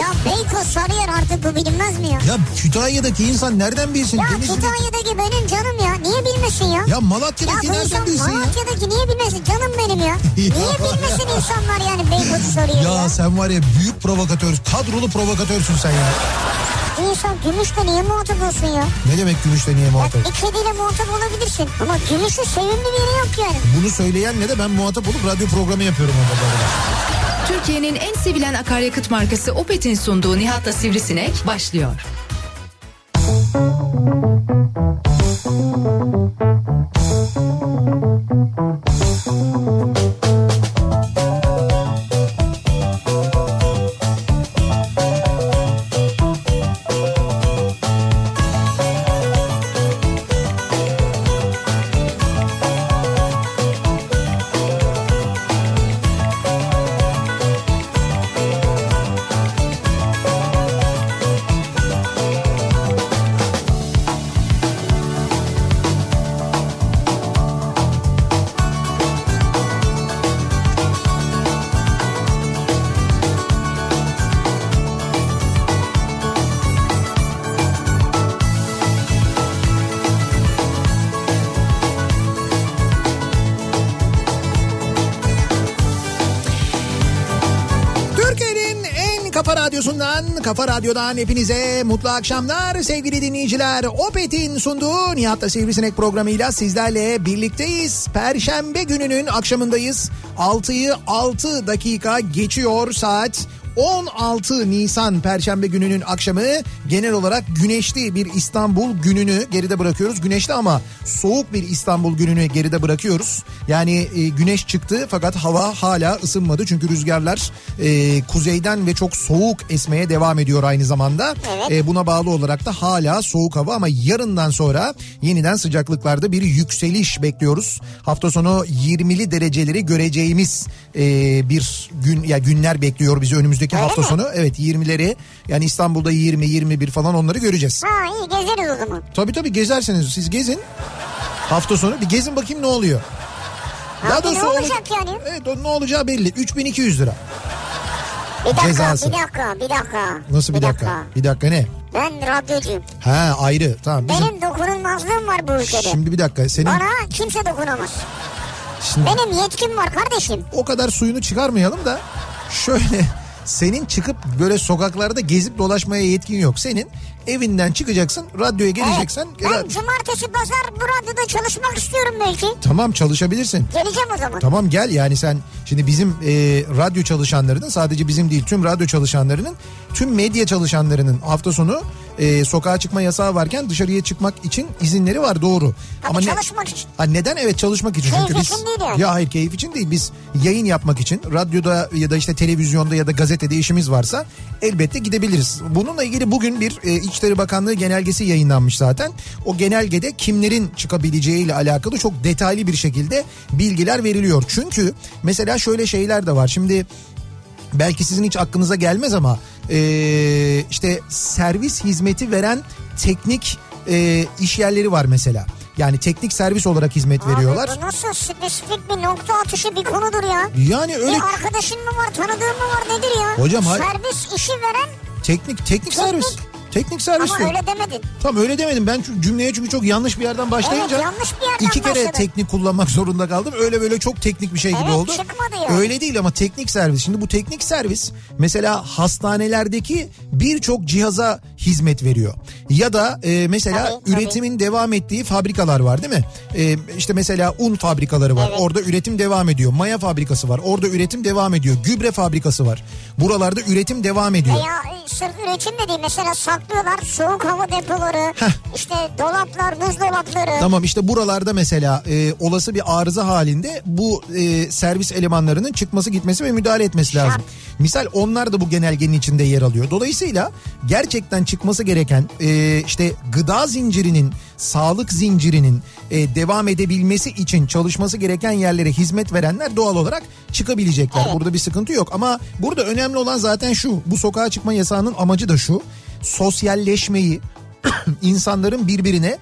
Ya Beykoz Sarıyer artık bu bilinmez mi ya? Ya Kütahya'daki insan nereden bilsin? Ya Denizli- Kütahya'daki benim canım ya. Niye bilmesin ya? Ya Malatya'daki Ya nereden bilsin ya? Malatya'daki niye bilmesin? Canım benim ya. Niye bilmesin insanlar yani Beykoz'u soruyor ya? Ya sen var ya büyük provokatör, kadrolu provokatörsün sen ya. Bir insan gümüşle niye muhatap olsun ya? Ne demek gümüşle niye Ya muhatap? bir kediyle muhatap olabilirsin. Ama gümüşün sevimli bir yeri yok yani. Bunu söyleyen ne de ben muhatap olup radyo programı yapıyorum orada. Türkiye'nin en sevilen akaryakıt markası Opet'in sunduğu Nihat'la Sivrisinek başlıyor. Türkiye'nin kafa radyodan hepinize mutlu akşamlar sevgili dinleyiciler. Opet'in sunduğu Nihat'la Sivrisinek programıyla sizlerle birlikteyiz. Perşembe gününün akşamındayız. 6'yı 6 dakika geçiyor saat. 16 Nisan Perşembe gününün akşamı genel olarak güneşli bir İstanbul gününü geride bırakıyoruz. Güneşli ama soğuk bir İstanbul gününü geride bırakıyoruz. Yani e, güneş çıktı fakat hava hala ısınmadı. Çünkü rüzgarlar e, kuzeyden ve çok soğuk esmeye devam ediyor aynı zamanda. Evet. E, buna bağlı olarak da hala soğuk hava ama yarından sonra yeniden sıcaklıklarda bir yükseliş bekliyoruz. Hafta sonu 20'li dereceleri göreceğimiz e, bir gün ya günler bekliyor bizi önümüzdeki Öyle hafta mi? sonu. Evet 20'leri yani İstanbul'da 20 21 falan onları göreceğiz. Ha iyi gezeriz o zaman. Tabii tabii gezersiniz siz gezin. Hafta sonu bir gezin bakayım ne oluyor. Abi ne olur- olacak yani? Evet o ne olacağı belli. 3200 lira. Bir dakika Cezası. bir dakika bir dakika. Nasıl bir, dakika? Bir dakika ne? Ben radyocuyum. Ha ayrı tamam. Bizim... Benim dokunulmazlığım var bu ülkede. Şimdi bir dakika senin Bana kimse dokunamaz. şimdi Benim yetkim var kardeşim. o kadar suyunu çıkarmayalım da şöyle senin çıkıp böyle sokaklarda gezip dolaşmaya yetkin yok. Senin evinden çıkacaksın radyoya geleceksen Ben ra- cumartesi pazar bu radyoda çalışmak istiyorum belki. tamam çalışabilirsin. Geleceğim o zaman. Tamam gel yani sen şimdi bizim e, radyo çalışanlarının sadece bizim değil tüm radyo çalışanlarının tüm medya çalışanlarının hafta sonu e, sokağa çıkma yasağı varken dışarıya çıkmak için izinleri var doğru. Ama ne- çalışmak için. Ha, neden evet çalışmak için. Keyif Çünkü biz, için değil yani. Ya hayır keyif için değil biz yayın yapmak için radyoda ya da işte televizyonda ya da gazetede işimiz varsa elbette gidebiliriz. Bununla ilgili bugün bir e, İçişleri Bakanlığı genelgesi yayınlanmış zaten. O genelgede kimlerin çıkabileceğiyle alakalı çok detaylı bir şekilde bilgiler veriliyor. Çünkü mesela şöyle şeyler de var. Şimdi belki sizin hiç aklınıza gelmez ama e, işte servis hizmeti veren teknik e, iş yerleri var mesela. Yani teknik servis olarak hizmet veriyorlar. Abi bu nasıl spesifik bir nokta atışı bir konudur ya. Yani öyle Bir arkadaşın mı var tanıdığın mı var nedir ya? Hocam, hayır. Servis işi veren teknik teknik servis. Teknik servis ama diyor. öyle demedin. Tam öyle demedim. Ben cümleye çünkü çok yanlış bir yerden başlayınca Evet, yanlış bir yerden iki kere başladın. teknik kullanmak zorunda kaldım. Öyle böyle çok teknik bir şey gibi Evet, oldu. çıkmadı ya. Öyle değil ama teknik servis. Şimdi bu teknik servis mesela hastanelerdeki birçok cihaza hizmet veriyor. Ya da e, mesela Tabii, tabii. üretimin devam ettiği fabrikalar var değil mi? E, işte mesela un fabrikaları var. Evet. Orada üretim devam ediyor. Maya fabrikası var. Orada üretim devam ediyor. Gübre fabrikası var. Buralarda üretim devam ediyor. Veya e, sırf üretim de değil mesela saklıyorlar soğuk hava depoları işte dolaplar buzdolapları. Tamam işte buralarda mesela e, olası bir arıza halinde bu e, servis elemanlarının çıkması gitmesi ve müdahale etmesi lazım. Şart. Misal onlar da bu genelgenin içinde yer alıyor. Dolayısıyla gerçekten çıkması gereken e, işte gıda zincirinin, sağlık zincirinin e, devam edebilmesi için çalışması gereken yerlere hizmet verenler doğal olarak çıkabilecekler. Evet. Burada bir sıkıntı yok ama burada önemli olan zaten şu. Bu sokağa çıkma yasağının amacı da şu. Sosyalleşmeyi insanların birbirine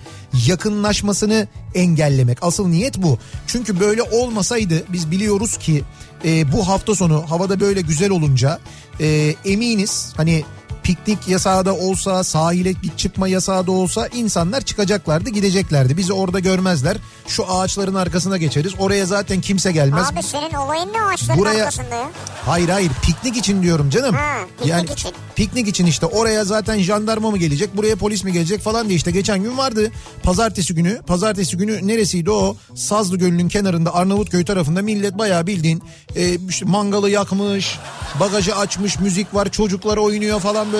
yakınlaşmasını engellemek. Asıl niyet bu. Çünkü böyle olmasaydı biz biliyoruz ki e, bu hafta sonu havada böyle güzel olunca e, eminiz hani piknik yasağı da olsa sahile bir çıkma yasağı da olsa insanlar çıkacaklardı gideceklerdi. Bizi orada görmezler. Şu ağaçların arkasına geçeriz. Oraya zaten kimse gelmez. Abi senin olayın ne ağaçların Buraya- arkasında ya? Hayır hayır piknik için diyorum canım. Ha, piknik için. Piknik için işte oraya zaten jandarma mı gelecek buraya polis mi gelecek falan diye işte geçen gün vardı. Pazartesi günü pazartesi günü neresiydi o Sazlı Gölü'nün kenarında Arnavutköy tarafında millet bayağı bildiğin e, işte mangalı yakmış bagajı açmış müzik var çocuklar oynuyor falan böyle.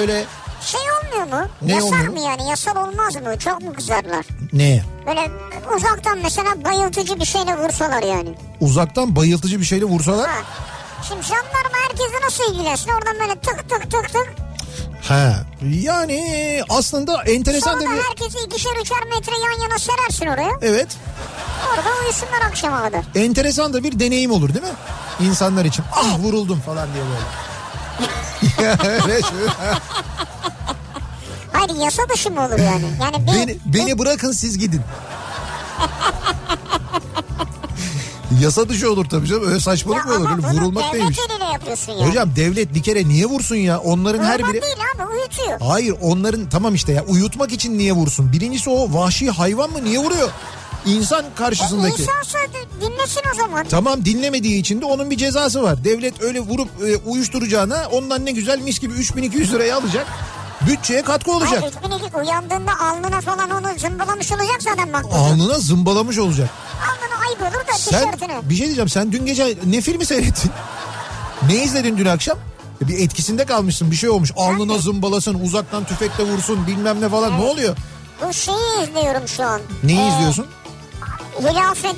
Şey olmuyor mu? Ne Yasal olmuyor? mı yani? Yasal olmaz mı? Çok mu kızarlar? Ne? Böyle uzaktan mesela bayıltıcı bir şeyle vursalar yani. Uzaktan bayıltıcı bir şeyle vursalar. Ha. Şimdi jandarma herkese nasıl ilgilensin? Oradan böyle tık tık tık tık. Ha. Yani aslında enteresan Sonra da bir... herkesi ikişer üçer metre yan yana serersin oraya. Evet. Orada uyusunlar akşama kadar. enteresan da bir deneyim olur değil mi? İnsanlar için. Ah vuruldum falan diye böyle. Evet. Hayır yasa dışı mı olur yani? Yani bir, beni, beni bırakın siz gidin. Yasa dışı olur tabii canım. Öyle Ya saçmalık mı olur? Öyle vurulmak neymiş? yani. Hocam devlet bir kere niye vursun ya? Onların her Vurmak biri... değil abi uyutuyor. Hayır onların tamam işte ya uyutmak için niye vursun? Birincisi o vahşi hayvan mı niye vuruyor? İnsan karşısındaki. İnsansa dinlesin o zaman. Tamam dinlemediği için de onun bir cezası var. Devlet öyle vurup e, uyuşturacağına ondan ne güzel mis gibi 3200 liraya alacak. Bütçeye katkı olacak. Hayır 3002 uyandığında alnına falan onu zımbalamış olacak zaten bak. Alnına zımbalamış olacak. Alnına ayıp olur da Sen tişörtüne. bir şey diyeceğim sen dün gece ne filmi seyrettin? ne izledin dün akşam? E, Bir etkisinde kalmışsın bir şey olmuş. Alnına zımbalasın uzaktan tüfekle vursun bilmem ne falan ne oluyor? Bu şeyi izliyorum şu an. Neyi Ee, izliyorsun? Hilafet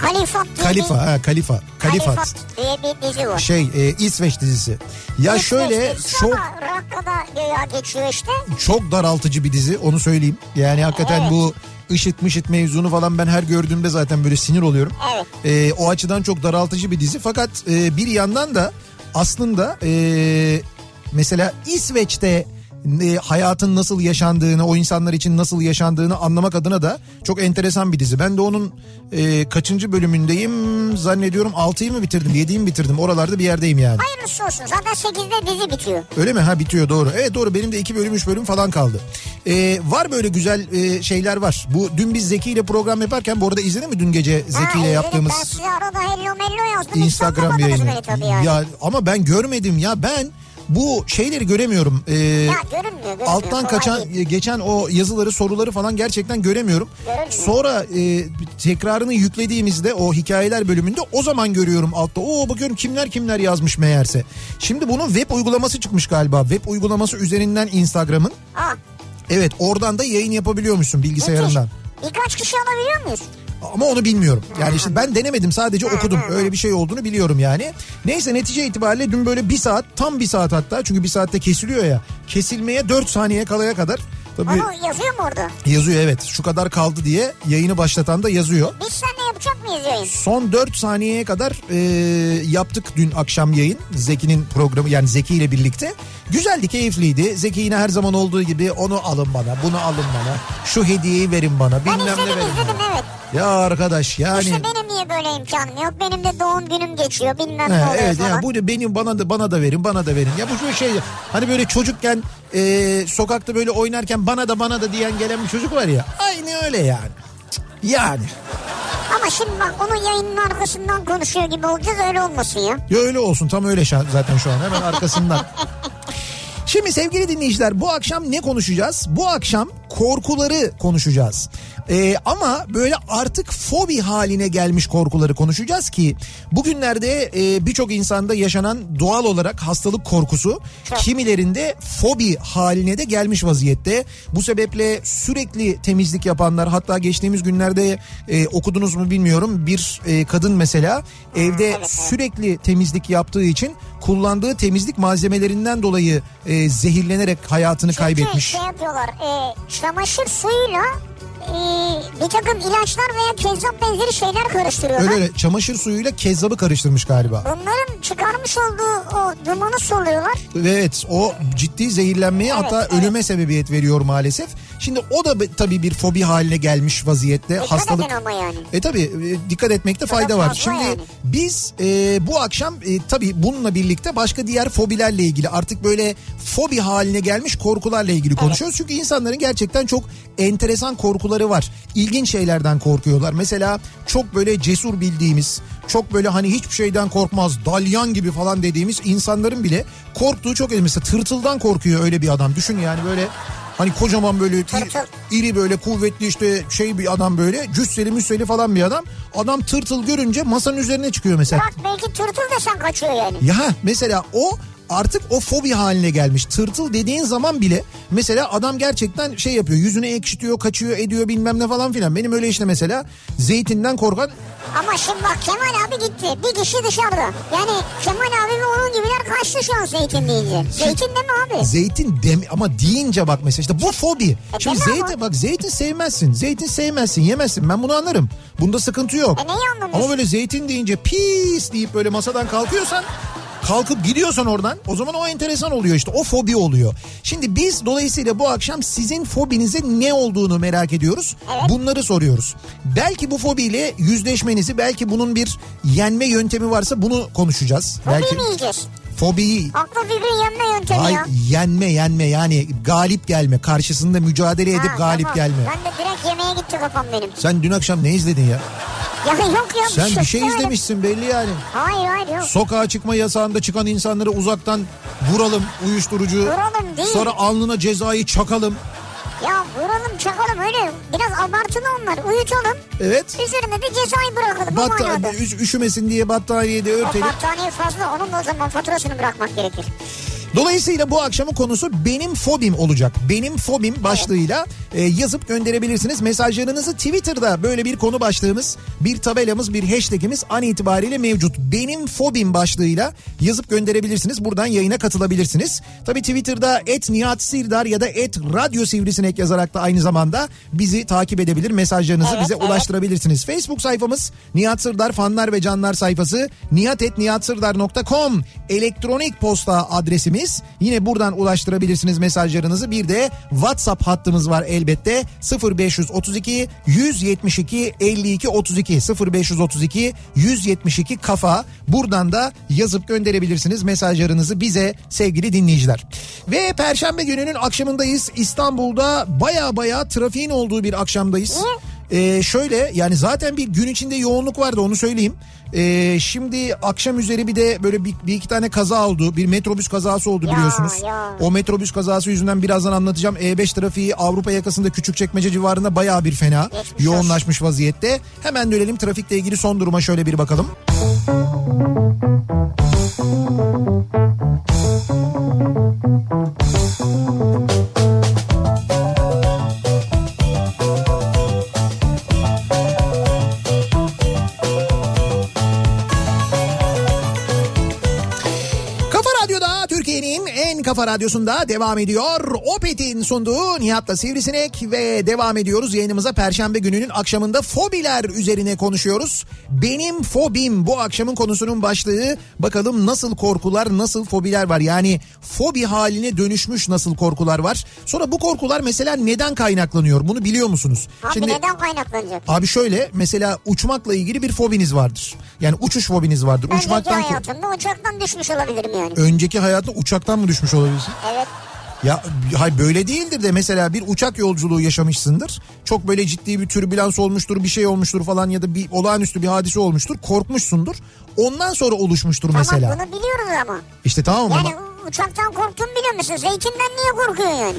Kalifat diye Kalifa bir, ha Kalifa. Kalifat. Kalifat diye bir dizi var. Şey e, İsveç dizisi. Ya şöyle İsveç dizisi çok Rakka'da göya geçiyor işte. çok daraltıcı bir dizi onu söyleyeyim. Yani hakikaten Evet. bu IŞİD mışıt mevzunu falan ben her gördüğümde zaten böyle sinir oluyorum. Evet. Ee, o açıdan çok daraltıcı bir dizi. Fakat e, bir yandan da aslında e, mesela İsveç'te e, hayatın nasıl yaşandığını, o insanlar için nasıl yaşandığını anlamak adına da çok enteresan bir dizi. Ben de onun e, kaçıncı bölümündeyim zannediyorum 6'yı mı bitirdim 7'yi mi bitirdim oralarda bir yerdeyim yani. Hayırlısı olsun. Zaten 8'de dizi bitiyor. Öyle mi? Ha bitiyor doğru. Evet doğru benim de 2 bölüm 3 bölüm falan kaldı. Ee, var böyle güzel e, şeyler var. Bu dün biz Zeki ile program yaparken bu arada izledin mi dün gece Zeki ile yaptığımız Ben size arada hello mello yazdım. Instagram yayını? yani. Ya ama ben görmedim ya ben bu şeyleri göremiyorum. Ee, Ya görünmüyor. görünmüyor. alttan kaçan değil. geçen o yazıları soruları falan gerçekten göremiyorum. Görünmüyor. Sonra e, tekrarını yüklediğimizde o hikayeler bölümünde o zaman görüyorum altta. Oo bakıyorum kimler kimler yazmış meğerse. Şimdi bunun web uygulaması çıkmış galiba. Web uygulaması üzerinden Instagram'ın. Evet oradan da yayın yapabiliyormuşsun bilgisayarından. müthiş. Birkaç kişi alabiliyor muyuz? Ama onu bilmiyorum. Yani işte ben denemedim sadece okudum. Öyle bir şey olduğunu biliyorum yani. Neyse netice itibariyle dün böyle bir saat tam bir saat hatta çünkü bir saatte kesiliyor ya. Kesilmeye 4 saniye kalaya kadar. Tabii Onu yazıyor mu orada? yazıyor evet şu kadar kaldı diye yayını başlatan da yazıyor. Biz seninle yapacak mıyız yayın? Son 4 saniyeye kadar e, yaptık dün akşam yayın. Zeki'nin programı yani Zeki ile birlikte. Güzeldi, keyifliydi. Zeki yine her zaman olduğu gibi onu alın bana, bunu alın bana. Şu hediyeyi verin bana, Ben bilmem ne izledim verin izledim bana. evet. Ya arkadaş yani... İşte benim niye böyle imkanım yok? Benim de doğum günüm geçiyor bilmem ne oluyor evet falan. ya bu da benim bana da bana da verin bana da verin. Ya bu şu şey hani böyle çocukken e, sokakta böyle oynarken bana da bana da diyen gelen bir çocuk var ya. Aynı öyle yani. Yani. Ama şimdi bak onun yayının arkasından konuşuyor gibi olacağız öyle olmasın ya. Ya öyle olsun tam öyle şa- zaten şu an hemen arkasından. Şimdi sevgili dinleyiciler bu akşam ne konuşacağız? Bu akşam korkuları konuşacağız. Ee, ama böyle artık fobi haline gelmiş korkuları konuşacağız ki bugünlerde e, birçok insanda yaşanan doğal olarak hastalık korkusu kimilerinde fobi haline de gelmiş vaziyette. Bu sebeple sürekli temizlik yapanlar hatta geçtiğimiz günlerde e, okudunuz mu bilmiyorum bir e, kadın mesela evde sürekli temizlik yaptığı için kullandığı temizlik malzemelerinden dolayı e, zehirlenerek hayatını Çünkü kaybetmiş. şey yapıyorlar e, çamaşır suyuyla e, bir takım ilaçlar veya kezzap benzeri şeyler karıştırıyorlar. Öyle öyle çamaşır suyuyla kezzabı karıştırmış galiba. Bunların çıkarmış olduğu o dumanı soluyorlar. Ve Evet o ciddi zehirlenmeye Evet, hatta evet. ölüme sebebiyet veriyor maalesef. Şimdi o da tabii bir fobi haline gelmiş vaziyette. Dikkat Hastalık. edin ama yani. E tabii e, dikkat etmekte fayda da var. Şimdi yani. biz e, bu akşam e, tabii bununla birlikte başka diğer fobilerle ilgili artık böyle fobi haline gelmiş korkularla ilgili konuşuyoruz. Çünkü insanların gerçekten çok enteresan korkuları var. İlginç şeylerden korkuyorlar. Mesela çok böyle cesur bildiğimiz, çok böyle hani hiçbir şeyden korkmaz, dalyan gibi falan dediğimiz insanların bile korktuğu çok mesela tırtıldan korkuyor öyle bir adam. Düşün yani böyle Hani kocaman böyle iri, Tırtıl. iri böyle kuvvetli işte şey bir adam böyle cüsseli müsseli falan bir adam. Adam tırtıl görünce masanın üzerine çıkıyor mesela. Bak belki tırtıl desen kaçıyor yani. Ya mesela o artık o fobi haline gelmiş. Tırtıl dediğin zaman bile mesela adam gerçekten şey yapıyor. Yüzüne ekşitiyor, kaçıyor, ediyor bilmem ne falan filan. Benim öyle işte mesela zeytinden korkan Ama şimdi bak Kemal abi gitti. Bir kişi dışarıda. Yani Kemal abi ve onun gibiler kaçtı şu an zeytin deyince. Zeytin de mi abi? zeytin dem ama deyince bak mesela işte bu fobi. Şimdi deme zeytin bak zeytin sevmezsin. Zeytin sevmezsin, yemezsin. Ben bunu anlarım. Bunda sıkıntı yok. E neyi anlamıyorsun? Ama böyle zeytin deyince pis deyip böyle masadan kalkıyorsan kalkıp gidiyorsan oradan o zaman o enteresan oluyor işte o fobi oluyor. Şimdi biz dolayısıyla bu akşam sizin fobinizin ne olduğunu merak ediyoruz. Evet. Bunları soruyoruz. Belki bu fobiyle yüzleşmenizi belki bunun bir yenme yöntemi varsa bunu konuşacağız. Fobi belki mi yiyeceğiz? Fobiyi Aklı fikri yenme yöntemi Hayır ya. yenme yenme yani galip gelme karşısında mücadele edip Ha, galip tamam. gelme. Ben de direkt yemeğe gitti kafam benim. Sen dün akşam ne izledin ya? Ya yok ya. Sen bir şey izlemişsin belli yani. Hayır hayır yok. Sokağa çıkma yasağında çıkan insanları uzaktan vuralım uyuşturucu. Vuralım değil. Sonra alnına cezayı çakalım. Ya vuralım çakalım öyle. Biraz abartılı onlar. Uyutalım. Evet. Üzerine de cezayı bırakalım. Bu Batta manada. üş- üşümesin diye battaniyede O örtelim. battaniye fazla onun da o zaman faturasını bırakmak gerekir. Dolayısıyla bu akşamın konusu benim fobim olacak. Benim fobim başlığıyla e, yazıp gönderebilirsiniz. Mesajlarınızı Twitter'da böyle bir konu başlığımız, bir tabelamız, bir hashtagimiz an itibariyle mevcut. Benim fobim başlığıyla yazıp gönderebilirsiniz. Buradan yayına katılabilirsiniz. Tabii Twitter'da et Nihat Sirdar ya da et Radyo Sivrisinek yazarak da aynı zamanda bizi takip edebilir. Mesajlarınızı Evet, bize evet. ulaştırabilirsiniz. Facebook sayfamız Nihat Sırdar fanlar ve canlar sayfası nihatetnihatsırdar.com elektronik posta adresimiz. Yine buradan ulaştırabilirsiniz mesajlarınızı. Bir de WhatsApp hattımız var elbette 0532 172 52 32 0532 172 kafa. Buradan da yazıp gönderebilirsiniz mesajlarınızı bize sevgili dinleyiciler. Ve Perşembe gününün akşamındayız. İstanbul'da baya baya trafiğin olduğu bir akşamdayız. Ee, şöyle yani zaten bir gün içinde yoğunluk vardı onu söyleyeyim. Ee, şimdi akşam üzeri bir de böyle bir, bir iki tane kaza oldu. Bir metrobüs kazası oldu Ya, biliyorsunuz. ya. O metrobüs kazası yüzünden birazdan anlatacağım. E5 trafiği Avrupa yakasında Küçükçekmece civarında bayağı bir fena Geçmiş yoğunlaşmış vaziyette. Hemen dönelim trafikle ilgili son duruma şöyle bir bakalım. Kafa kafa radyosunda devam ediyor. Opet'in sunduğu Nihat'la Sivrisinek ve devam ediyoruz yayınımıza Perşembe gününün akşamında fobiler üzerine konuşuyoruz. Benim fobim bu akşamın konusunun başlığı. Bakalım nasıl korkular, nasıl fobiler var? Yani fobi haline dönüşmüş nasıl korkular var? Sonra bu korkular mesela neden kaynaklanıyor? Bunu biliyor musunuz? Abi neden kaynaklanacak? Abi şöyle mesela uçmakla ilgili bir fobiniz vardır. Yani uçuş fobiniz vardır. Önceki Uçmaktan hayatımda uçaktan düşmüş olabilirim yani. önceki hayatında uçaktan mı düşmüş olabilirsin? Evet. Ya hay böyle değildir de mesela bir uçak yolculuğu yaşamışsındır. Çok böyle ciddi bir türbülans olmuştur, bir şey olmuştur falan ya da bir olağanüstü bir hadise olmuştur. Korkmuşsundur. Ondan sonra oluşmuştur mesela. Tamam bunu biliyoruz ama. İşte tamam Yani ama u- uçaktan korktuğunu biliyor musun? Zeytinden niye korkuyorsun yani?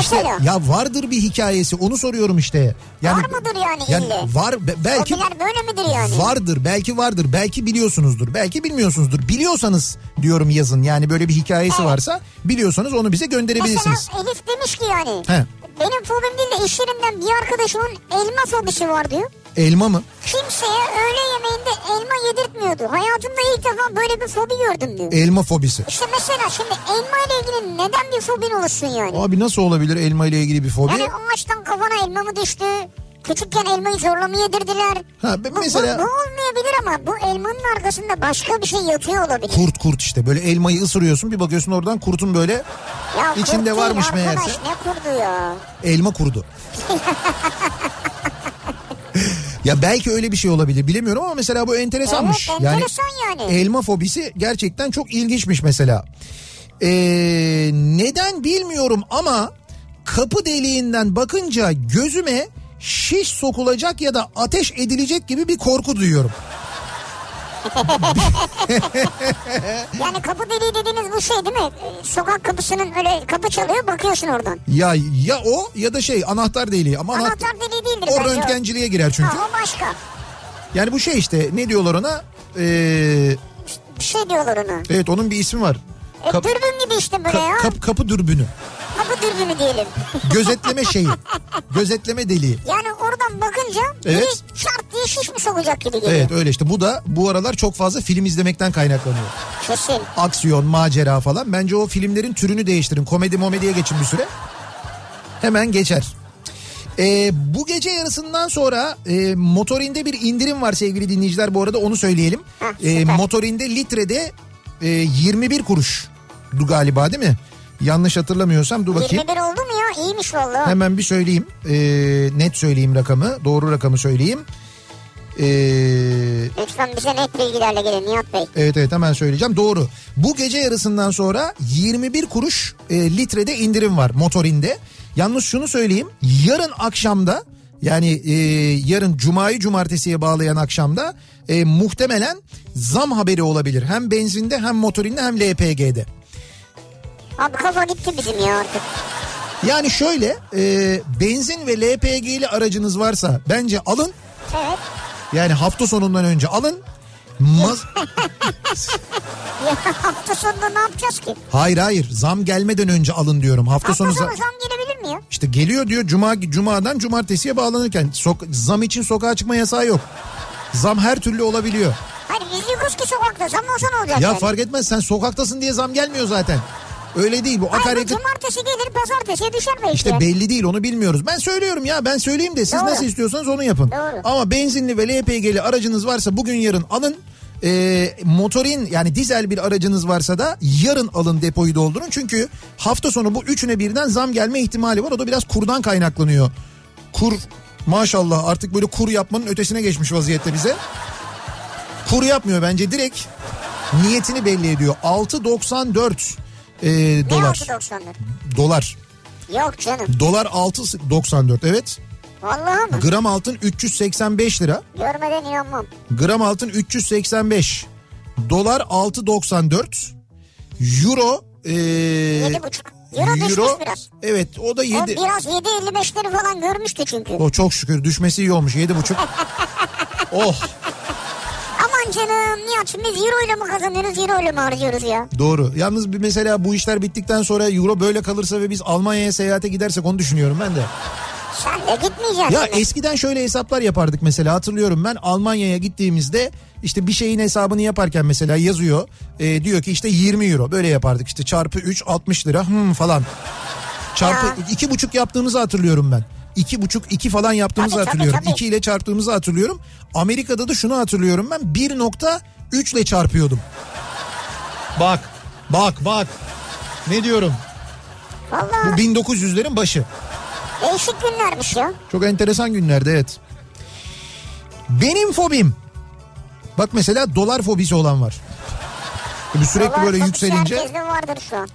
İşte Mesela. ya vardır bir hikayesi onu soruyorum işte. Yani Var mıdır yani Yani ille? var be- belki Fobiler böyle midir yani? Vardır belki vardır belki biliyorsunuzdur belki bilmiyorsunuzdur biliyorsanız diyorum yazın yani böyle bir hikayesi Evet. varsa biliyorsanız onu bize gönderebilirsiniz. Mesela Elif demiş ki yani. He. Benim fobim değil de iş yerinden bir arkadaşımın elma fobisi var diyor. Elma mı? kimseye öğle yemeğinde elma yedirtmiyordu. Hayatımda ilk defa böyle bir fobi gördüm diyor. Elma fobisi. İşte mesela şimdi elma ile ilgili neden bir fobin oluşsun yani? Abi nasıl olabilir elma ile ilgili bir fobi? Yani ağaçtan kafana elma mı düştü? Küçükken elmayı zorla mı yedirdiler? Ha, Bu, mesela- bu, bu olmayabilir ama bu elmanın arkasında başka bir şey yatıyor olabilir. Kurt kurt işte böyle elmayı ısırıyorsun bir bakıyorsun oradan kurtun böyle Ya içinde kurt varmış arkadaş, meğerse. ne kurdu ya? elma kurdu. ya belki öyle bir şey olabilir bilemiyorum ama mesela bu enteresanmış. Evet, enteresan yani. Elma fobisi gerçekten çok ilginçmiş mesela. Ee, neden bilmiyorum ama kapı deliğinden bakınca gözüme şiş sokulacak ya da ateş edilecek gibi bir korku duyuyorum. Yani kapı deliği dediğiniz bu şey değil mi? Ee, Sokak kapısının öyle kapı çalıyor bakıyorsun oradan. Ya ya o ya da şey anahtar deliği ama anahtar, Anahtar deliği değildir o bence röntgenciliğe girer çünkü. Ha, o başka. Yani bu şey işte ne diyorlar ona? Ee, Bir şey diyorlar ona. evet onun bir ismi var. E, Kap- dürbün gibi işte böyle Ka- ya. kap- kapı dürbünü. Kapı dürbünü diyelim. Gözetleme şeyi. Gözetleme deliği. Yani oradan bakınca Evet. biri şart diye şiş mi sokacak gibi geliyor. Evet öyle işte bu da bu aralar çok fazla film izlemekten kaynaklanıyor. Kesin. Aksiyon, macera falan. Bence o filmlerin türünü değiştirin. Komedi momediye geçin bir süre. Hemen geçer. Ee, bu gece yarısından sonra e, motorinde bir indirim var sevgili dinleyiciler bu arada onu söyleyelim. Heh, süper. motorinde litrede e, 21 kuruşdu galiba değil mi? Yanlış hatırlamıyorsam dur bakayım. 21 oldu mu ya? İyiymiş valla. Hemen bir söyleyeyim. Ee, net söyleyeyim rakamı. Doğru rakamı söyleyeyim. Ee, Lütfen bize net bilgilerle gelin Nihat Bey. evet evet hemen söyleyeceğim. Doğru. Bu gece yarısından sonra 21 kuruş e, litrede indirim var motorinde. Yalnız şunu söyleyeyim. Yarın akşamda yani e, yarın cumayı cumartesiye bağlayan akşamda e, muhtemelen zam haberi olabilir. Hem benzinde hem motorinde hem LPG'de. Abi kafa gitti bizim ya artık. Yani şöyle e, benzin ve LPG'li aracınız varsa bence alın. Evet. Yani hafta sonundan önce alın. Maz- Ya hafta sonunda ne yapacağız ki? hayır hayır zam gelmeden önce alın diyorum. Hafta, Hafta sonu sonu za- zam gelebilir mi ya? işte geliyor diyor cuma cumadan cumartesiye bağlanırken sok- zam için sokağa çıkma yasağı yok. Zam her türlü olabiliyor. Hayır biz yokuz ki sokakta zam olsa ne olacak Ya yani? fark etmez sen sokaktasın diye zam gelmiyor zaten. Öyle değil bu Hayır bu akaryakıt cumartesi gelir pazartesiye düşer belki. işte belli değil onu bilmiyoruz. Ben söylüyorum ya ben söyleyeyim de siz Doğru. nasıl istiyorsanız onu yapın. Doğru. Ama benzinli ve LPG'li aracınız varsa bugün yarın alın. Ee, motorin yani dizel bir aracınız varsa da yarın alın depoyu doldurun. Çünkü hafta sonu bu üçüne birden zam gelme ihtimali var. O da biraz kurdan kaynaklanıyor. Kur maşallah artık böyle kur yapmanın ötesine geçmiş vaziyette bize. Kur yapmıyor bence direkt niyetini belli ediyor. 6.94 e, Ne dolar. 6.90'dır? Dolar. Yok canım. Dolar 6.94 evet. Vallahi mı? Gram altın 385 lira. Görmeden inanmam. Gram altın 385. Dolar 6.94. Euro e, 7,5. Euro düşmüş biraz. Evet o da O 7. biraz 7.55'leri falan görmüştü çünkü. O çok şükür düşmesi iyi olmuş 7.5. oh Aman canım Nihat şimdi biz euro ile mi kazanıyoruz euro ile mi harcıyoruz ya? doğru. Yalnız bir mesela bu işler bittikten sonra euro böyle kalırsa ve biz Almanya'ya seyahate gidersek onu düşünüyorum ben de. Sen de gitmeyeceksin. Ya şimdi. eskiden şöyle hesaplar yapardık mesela hatırlıyorum ben Almanya'ya gittiğimizde işte bir şeyin hesabını yaparken mesela yazıyor e, diyor ki işte 20 euro böyle yapardık işte çarpı 3 60 lira hmm, falan çarpı Ya. iki buçuk yaptığımızı hatırlıyorum ben. İki buçuk iki falan yaptığımızı Tabii, tabii, hatırlıyorum. tabii. İki ile çarptığımızı hatırlıyorum. Amerika'da da şunu hatırlıyorum ben 1.3 ile çarpıyordum. Bak bak bak ne diyorum bu Vallahi 1900'lerin başı. değişik günlermiş ya. Çok enteresan günlerdi evet. Benim fobim. Bak mesela dolar fobisi olan var. Böyle sürekli Dolar böyle yükselince. Vardır şu an.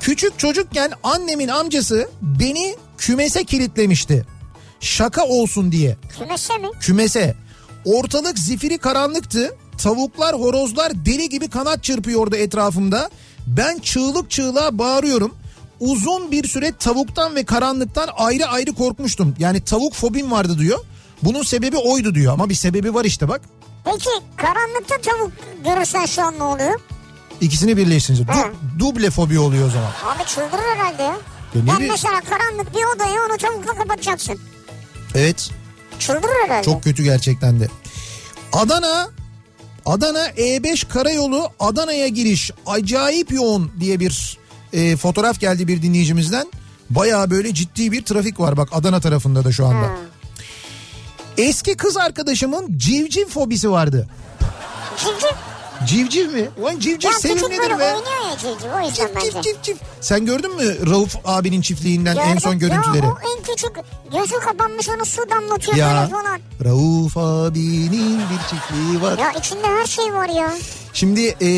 Küçük çocukken annemin amcası beni kümese kilitlemişti. Şaka olsun diye. Kümese mi? Kümese. Ortalık zifiri karanlıktı. Tavuklar, horozlar deli gibi kanat çırpıyordu etrafımda. Ben çığlık çığlığa bağırıyorum. Uzun bir süre tavuktan ve karanlıktan ayrı ayrı korkmuştum. Yani tavuk fobim vardı diyor. Bunun sebebi oydu diyor ama bir sebebi var işte bak. Peki karanlıkta tavuk görürsen şu an ne oluyor? İkisini birleştirince du- duble fobi oluyor o zaman. Abi çıldırır herhalde ya. Ya ne bileyim. mesela karanlık bir odaya onu tavukla kapatacaksın. Evet. Çıldırır herhalde. Çok kötü gerçekten de. Adana Adana E5 karayolu Adana'ya giriş acayip yoğun diye bir e, fotoğraf geldi bir dinleyicimizden. Baya böyle ciddi bir trafik var bak Adana tarafında da şu anda. Ha. Eski kız arkadaşımın civciv fobisi vardı. Civciv. Civciv mi? Ulan civciv Ya sevimlidir be. oynuyor ya civciv o yüzden Cif bence. cif cif. Sen gördün mü Rauf abinin çiftliğinden en son Gördüm. görüntüleri? Ya o en küçük gözü kapanmış onu su damlatıyor Ya böyle falan. Rauf abinin bir çiftliği var. Ya içinde her şey var ya. Şimdi e,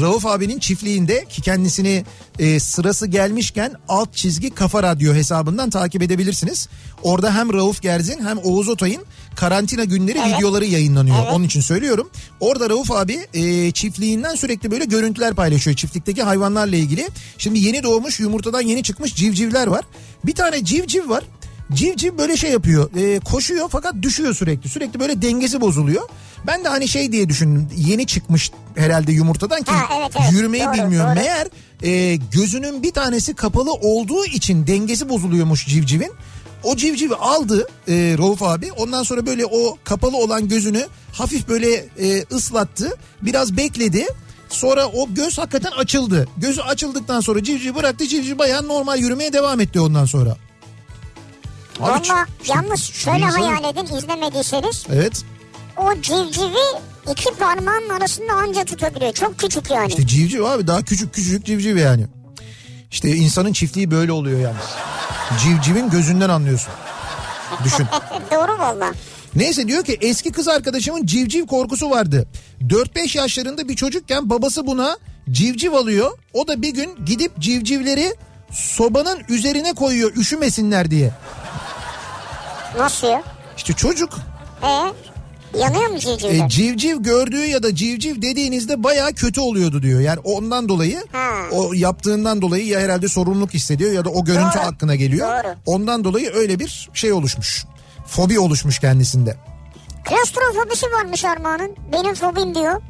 Rauf abinin çiftliğinde ki kendisini e, sırası gelmişken alt çizgi Kafa Radyo hesabından takip edebilirsiniz. Orada hem Rauf Gerzin hem Oğuz Otay'ın karantina günleri Evet. videoları yayınlanıyor. Evet. Onun için söylüyorum. Orada Rauf abi e, çiftliğinden sürekli böyle görüntüler paylaşıyor çiftlikteki hayvanlarla ilgili. Şimdi yeni doğmuş yumurtadan yeni çıkmış civcivler var. Bir tane civciv var. Civciv böyle şey yapıyor e, koşuyor fakat düşüyor sürekli sürekli böyle dengesi bozuluyor. Ben de hani şey diye düşündüm yeni çıkmış herhalde yumurtadan ki Ha, evet, evet. yürümeyi Doğru, bilmiyor. doğru. Meğer e, gözünün bir tanesi kapalı olduğu için dengesi bozuluyormuş civcivin. O civcivi aldı e, Rauf abi ondan sonra böyle o kapalı olan gözünü hafif böyle e, ıslattı biraz bekledi. Sonra o göz hakikaten açıldı. Gözü açıldıktan sonra civciv bıraktı civciv bayağı normal yürümeye devam etti ondan sonra. Valla yalnız şöyle hayal edin izlemediyseniz. Evet O civcivi iki parmağın arasında anca tutabiliyor. Çok küçük yani. işte civciv abi daha küçük küçücük civciv yani. İşte insanın çiftliği böyle oluyor yalnız. Civcivin gözünden anlıyorsun. Düşün. Doğru valla. Neyse diyor ki eski kız arkadaşımın civciv korkusu vardı. 4-5 yaşlarında bir çocukken babası buna civciv alıyor. O da bir gün gidip civcivleri sobanın üzerine koyuyor üşümesinler diye. Nasıl ya? İşte çocuk Ee, yanıyor mu civcivler? e, civciv gördüğü ya da civciv dediğinizde baya kötü oluyordu diyor. Yani ondan dolayı Ha. o yaptığından dolayı ya herhalde sorumluluk hissediyor ya da o görüntü Doğru. hakkına geliyor. Doğru. Ondan dolayı öyle bir şey oluşmuş. Fobi oluşmuş kendisinde. Klostrofobisi varmış Armağan'ın. Benim fobim diyor.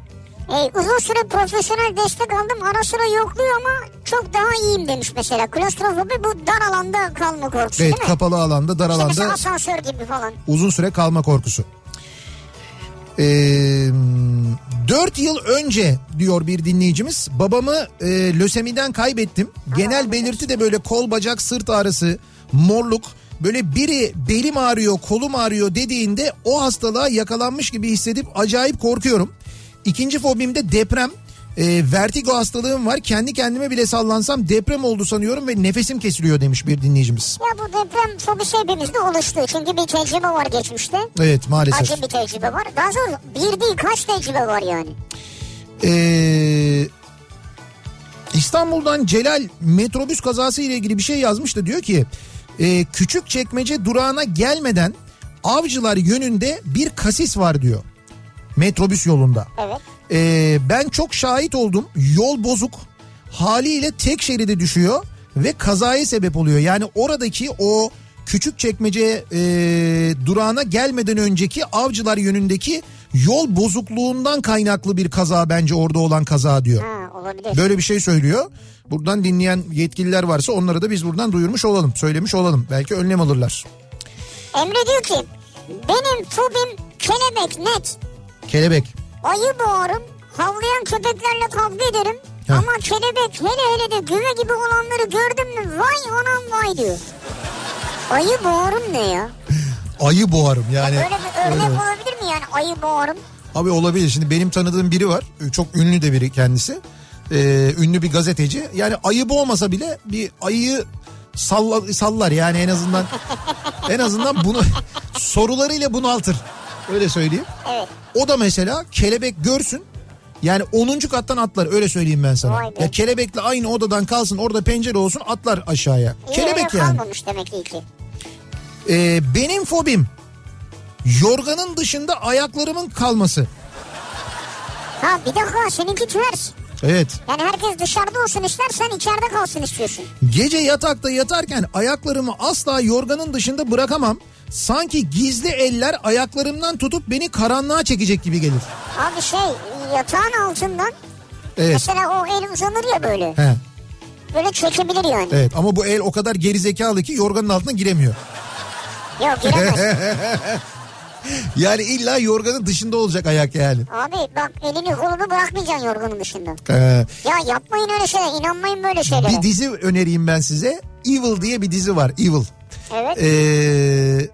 Ee, uzun süre profesyonel destek aldım. Ara sıra yokluyor ama çok daha iyiyim demiş mesela. Klostrofobi bu dar alanda kalma korkusu Evet değil mi? kapalı alanda dar İşte alanda asansör gibi falan. uzun süre kalma korkusu. Ee, 4 yıl önce diyor bir dinleyicimiz babamı e, lösemiden kaybettim. Genel belirti de böyle kol bacak sırt ağrısı morluk böyle biri belim ağrıyor kolum ağrıyor dediğinde o hastalığa yakalanmış gibi hissedip acayip korkuyorum. İkinci fobim de deprem. E, vertigo hastalığım var kendi kendime bile sallansam deprem oldu sanıyorum ve nefesim kesiliyor demiş bir dinleyicimiz. Ya bu deprem fobisi hepimizde oluştu. Çünkü bir tecrübe var geçmişte. Evet maalesef. Acı bir tecrübe var. Daha sonra bir değil kaç tecrübe var yani. Ee, İstanbul'dan Celal metrobüs kazası ile ilgili bir şey yazmış da diyor ki e, küçük çekmece durağına gelmeden avcılar yönünde bir kasis var diyor. Metrobüs yolunda. Evet. Ee, ben çok şahit oldum. Yol bozuk. Haliyle tek şeride düşüyor ve kazaya sebep oluyor. Yani oradaki o küçük çekmece e, durağına gelmeden önceki avcılar yönündeki yol bozukluğundan kaynaklı bir kaza bence orada olan kaza diyor. Ha olabilir. Böyle bir şey söylüyor. Buradan dinleyen yetkililer varsa onları da biz buradan duyurmuş olalım, söylemiş olalım. Belki önlem alırlar. Emre diyor ki benim fobim kelebek net. Kelebek. Ayı boğarım. Havlayan köpeklerle kavga ederim. Heh. Ama kelebek hele hele de güve gibi olanları gördüm mü vay anam vay diyor. Ayı boğarım ne ya? Ayı boğarım yani. Böyle bir örnek Evet. olabilir mi yani ayı boğarım? Abi olabilir. Şimdi benim tanıdığım biri var. Çok ünlü de biri kendisi. Ee, ünlü bir gazeteci. Yani ayı boğmasa bile bir ayıyı salla, sallar yani en azından en azından bunu sorularıyla bunaltır. Öyle söyleyeyim. Evet. O da mesela kelebek görsün. Yani 10. kattan atlar öyle söyleyeyim ben sana. Vay be. Ya kelebekle aynı odadan kalsın orada pencere olsun atlar aşağıya. İyi kelebek yani. kalmamış demek ki. Ee, benim fobim yorganın dışında ayaklarımın kalması. Ha bir dakika seninki ters. Evet. Yani herkes dışarıda olsun ister sen içeride kalsın istiyorsun. Gece yatakta yatarken ayaklarımı asla yorganın dışında bırakamam. Sanki gizli eller ayaklarımdan tutup beni karanlığa çekecek gibi gelir. Abi şey yatağın altından Evet. mesela o el uzanır ya böyle. He, Böyle çekebilir yani. evet ama bu el o kadar gerizekalı ki yorganın altına giremiyor. Yok giremez. Yani illa yorganın dışında olacak ayak yani. Abi bak elini kolunu bırakmayacaksın yorganın dışında. Ee, Ya yapmayın öyle şeyler inanmayın böyle şeylere. bir dizi önereyim ben size. Evil diye bir dizi var. Evil. Evet. Ee,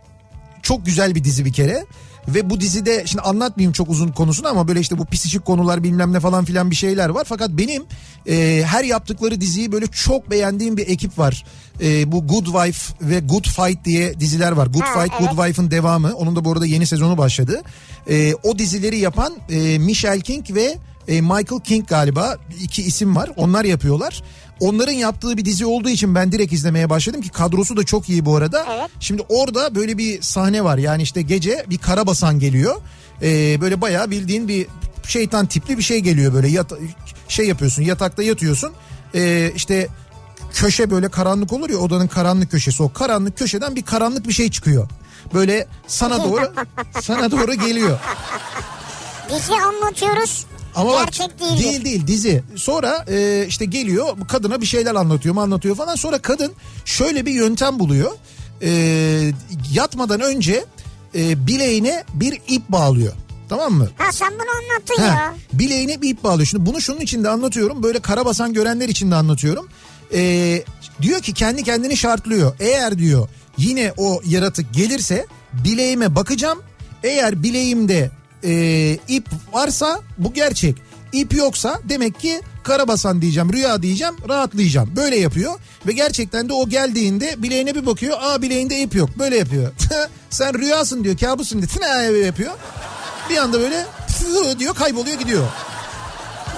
çok güzel bir dizi bir kere. Ve bu dizide şimdi anlatmayayım çok uzun konusunu ama böyle işte bu pisicik konular bilmem ne falan filan bir şeyler var. Fakat benim e, her yaptıkları diziyi böyle çok beğendiğim bir ekip var. E, bu Good Wife ve Good Fight diye diziler var. Good Ha, Fight, evet. Good Wife'ın devamı. Onun da bu arada yeni sezonu başladı. E, o dizileri yapan e, Michelle King ve e, Michael King galiba iki isim var. Onlar yapıyorlar. Onların yaptığı bir dizi olduğu için ben direkt izlemeye başladım ki kadrosu da çok iyi bu arada. Evet. Şimdi orada böyle bir sahne var. Yani işte gece bir karabasan geliyor. Ee, böyle bayağı bildiğin bir şeytan tipli bir şey geliyor böyle. Yat şey yapıyorsun yatakta yatıyorsun. Ee, işte köşe böyle karanlık olur ya odanın karanlık köşesi. O karanlık köşeden bir karanlık bir şey çıkıyor. Böyle sana doğru sana doğru geliyor. Dizi anlatıyoruz. Ama bak, Gerçek değildir. değil değil dizi. Sonra e, işte geliyor kadına bir şeyler anlatıyor mu anlatıyor falan. Sonra kadın şöyle bir yöntem buluyor. E, yatmadan önce e, bileğine bir ip bağlıyor. Tamam mı? Ha sen bunu anlattın Ha, ya. bileğine bir ip bağlıyor. Şimdi bunu şunun için de anlatıyorum. Böyle karabasan görenler için de anlatıyorum. Ee, diyor ki kendi kendini şartlıyor. Eğer diyor yine o yaratık gelirse bileğime bakacağım. Eğer bileğimde e, ip varsa bu gerçek. İp yoksa demek ki karabasan diyeceğim, rüya diyeceğim, rahatlayacağım. Böyle yapıyor ve gerçekten de o geldiğinde bileğine bir bakıyor. Aa bileğinde ip yok. Böyle yapıyor. Sen rüyasın diyor, kabusun diyor. Böyle yapıyor. Bir anda böyle diyor kayboluyor gidiyor.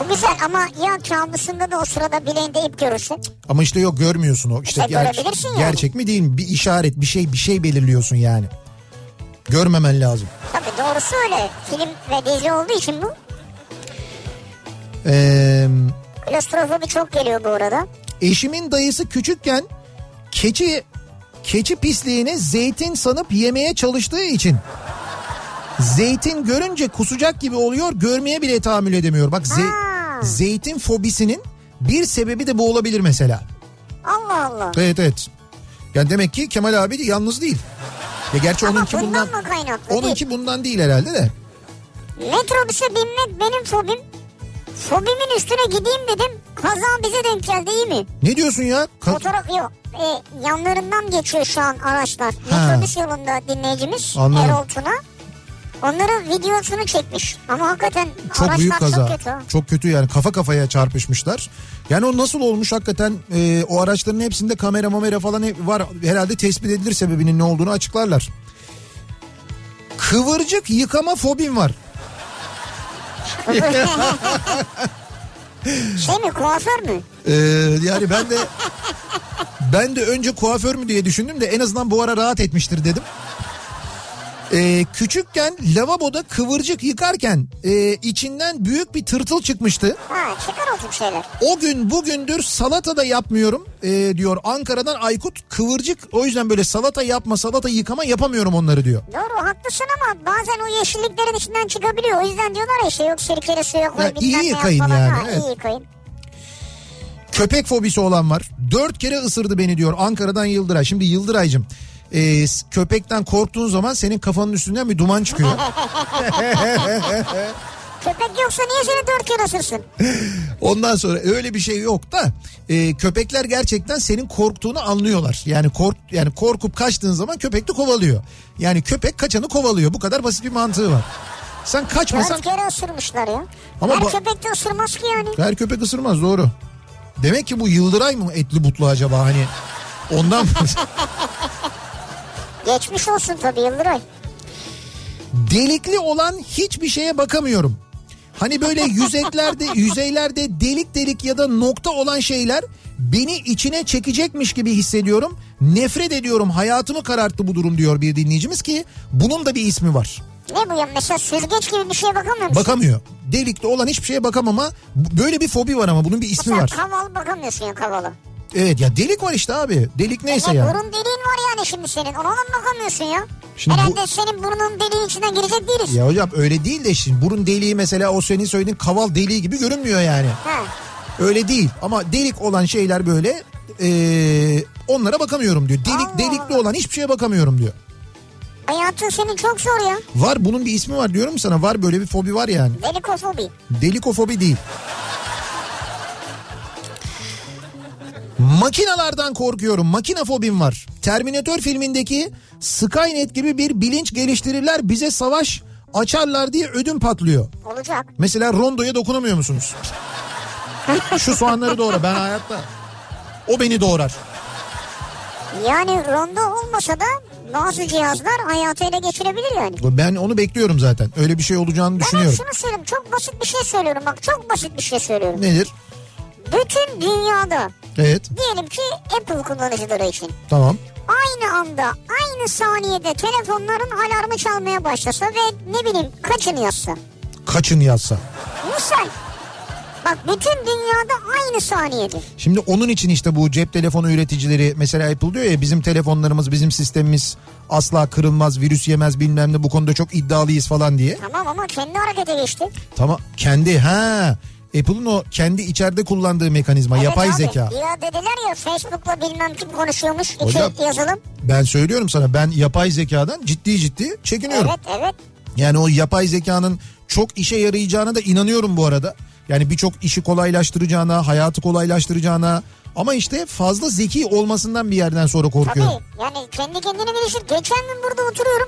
Bu güzel ama ya kabusunda da o sırada bileğinde ip görürsün. Ama işte yok görmüyorsun o. İşte İşte görebilirsin yani. gerçek mi değil mi? Bir işaret, bir şey, bir şey belirliyorsun yani. Görmemen lazım. Tabii doğrusu öyle. Film ve dizi olduğu için bu. Ee, Klostrofobi çok geliyor bu arada. eşimin dayısı küçükken keçi keçi pisliğini zeytin sanıp yemeye çalıştığı için zeytin görünce kusacak gibi oluyor görmeye bile tahammül edemiyor. Bak ze- Ha. zeytin fobisinin bir sebebi de bu olabilir mesela. Allah Allah. Evet evet. Yani demek ki Kemal abi de yalnız değil. Ya gerçi Ama onunki bundan bundan mı kaynaklı onunki bundan değil herhalde de. Metrobüse binmek benim fobim. Fobimin üstüne gideyim dedim. Kaza bize denk geldi iyi mi? Ne diyorsun ya? Ka- Fotoğraf yok. E, yanlarından geçiyor şu an araçlar. Metrobüs yolunda dinleyicimiz Anladım. Erol Tuna. Onların videosunu çekmiş. Ama hakikaten çok büyük kaza. çok kötü. Çok kötü yani kafa kafaya çarpışmışlar. Yani o nasıl olmuş hakikaten e, o araçların hepsinde kamera mamera falan var. Herhalde tespit edilir sebebinin ne olduğunu açıklarlar. Kıvırcık yıkama fobim var. Şey mi kuaför mü? Ee, yani ben de ben de önce kuaför mü diye düşündüm de en azından bu ara rahat etmiştir dedim. Ee, küçükken lavaboda kıvırcık yıkarken e, içinden büyük bir tırtıl çıkmıştı. Ha çıkar o tip şeyler. O gün bugündür salata da yapmıyorum e, diyor Ankara'dan Aykut kıvırcık o yüzden böyle salata yapma salata yıkama yapamıyorum onları diyor. Doğru haklısın ama bazen o yeşilliklerin içinden çıkabiliyor. O yüzden diyorlar ya işte yok sirkeli suya koy Ha, iyi yıkayın yani, Ha, evet. iyi yıkayın. Köpek fobisi olan var. Dört kere ısırdı beni diyor Ankara'dan Yıldıray. Şimdi Yıldıray'cım e, köpekten korktuğun zaman senin kafanın üstünden bir duman çıkıyor. Köpek yoksa niye seni dört kere ısırsın? Ondan sonra öyle bir şey yok da e, köpekler gerçekten senin korktuğunu anlıyorlar. Yani kork yani korkup kaçtığın zaman köpek de kovalıyor. Yani köpek kaçanı kovalıyor. Bu kadar basit bir mantığı var. Sen kaçmasan Dört kere ısırmışlar ya. Ama Her ba- köpek de ısırmaz ki yani. her köpek ısırmaz doğru. Demek ki bu Yıldıray mı etli butlu acaba hani ondan mı? Geçmiş olsun tabii Yıldıray. Delikli olan hiçbir şeye bakamıyorum. Hani böyle yüzeylerde yüzeylerde delik delik ya da nokta olan şeyler beni içine çekecekmiş gibi hissediyorum. Nefret ediyorum. Hayatımı kararttı bu durum diyor bir dinleyicimiz ki bunun da bir ismi var. Ne bu ya mesela süzgeç gibi bir şeye bakamıyor musun? Bakamıyor. Delikli olan hiçbir şeye bakamama böyle bir fobi var ama bunun bir ismi Mesela var. kaval bakamıyorsun ya kavala. Evet ya delik var işte abi. Delik neyse ya. ya. Burun deliğin var yani şimdi senin. Ona da mı bakamıyorsun ya? Şimdi Herhalde bu- senin burnunun deliğin içinden girecek değiliz. Ya hocam öyle değil de şimdi burun deliği mesela o senin söylediğin kaval deliği gibi görünmüyor yani. Ha. Öyle değil ama delik olan şeyler böyle eee, onlara bakamıyorum diyor. Delik Allah delikli Allah. olan hiçbir şeye bakamıyorum diyor. Hayatın senin çok zor ya. Var bunun bir ismi var diyorum sana var böyle bir fobi var yani. Delikofobi. Delikofobi değil. Makinalardan korkuyorum. Makina fobim var. Terminator filmindeki Skynet gibi bir bilinç geliştirirler bize savaş açarlar diye ödüm patlıyor. Olacak. Mesela rondoya dokunamıyor musunuz? Şu soğanları doğra ben hayatta. O beni doğrar. Yani rondo olmasa da bazı cihazlar hayatı ele geçirebilir yani. Ben onu bekliyorum zaten. Öyle bir şey olacağını Ben düşünüyorum. şunu söyleyeyim çok basit bir şey söylüyorum bak çok basit bir şey söylüyorum. Nedir? Bütün dünyada Evet diyelim ki Apple kullanıcıları için tamam. aynı anda aynı saniyede telefonların alarmı çalmaya başlasa ve ne bileyim kaçını yazsa. Kaçın yazsa. Misal bak bütün dünyada aynı saniyede. Şimdi onun için işte bu cep telefonu üreticileri mesela Apple diyor ya bizim telefonlarımız bizim sistemimiz asla kırılmaz virüs yemez bilmem ne bu konuda çok iddialıyız falan diye. Tamam ama kendi harekete geçti. Tamam kendi ha Apple'ın o kendi içeride kullandığı mekanizma Evet yapay abi, zeka. Ya dediler ya Facebook'la bilmem kim konuşuyormuş iki Hocam- yazılım. Ben söylüyorum sana ben yapay zekadan ciddi ciddi çekiniyorum. Evet evet. Yani o yapay zekanın çok işe yarayacağına da inanıyorum bu arada. Yani birçok işi kolaylaştıracağına, hayatı kolaylaştıracağına ama işte fazla zeki olmasından bir yerden sonra korkuyorum. Tabii yani kendi kendine gelişir. Geçen gün burada oturuyorum.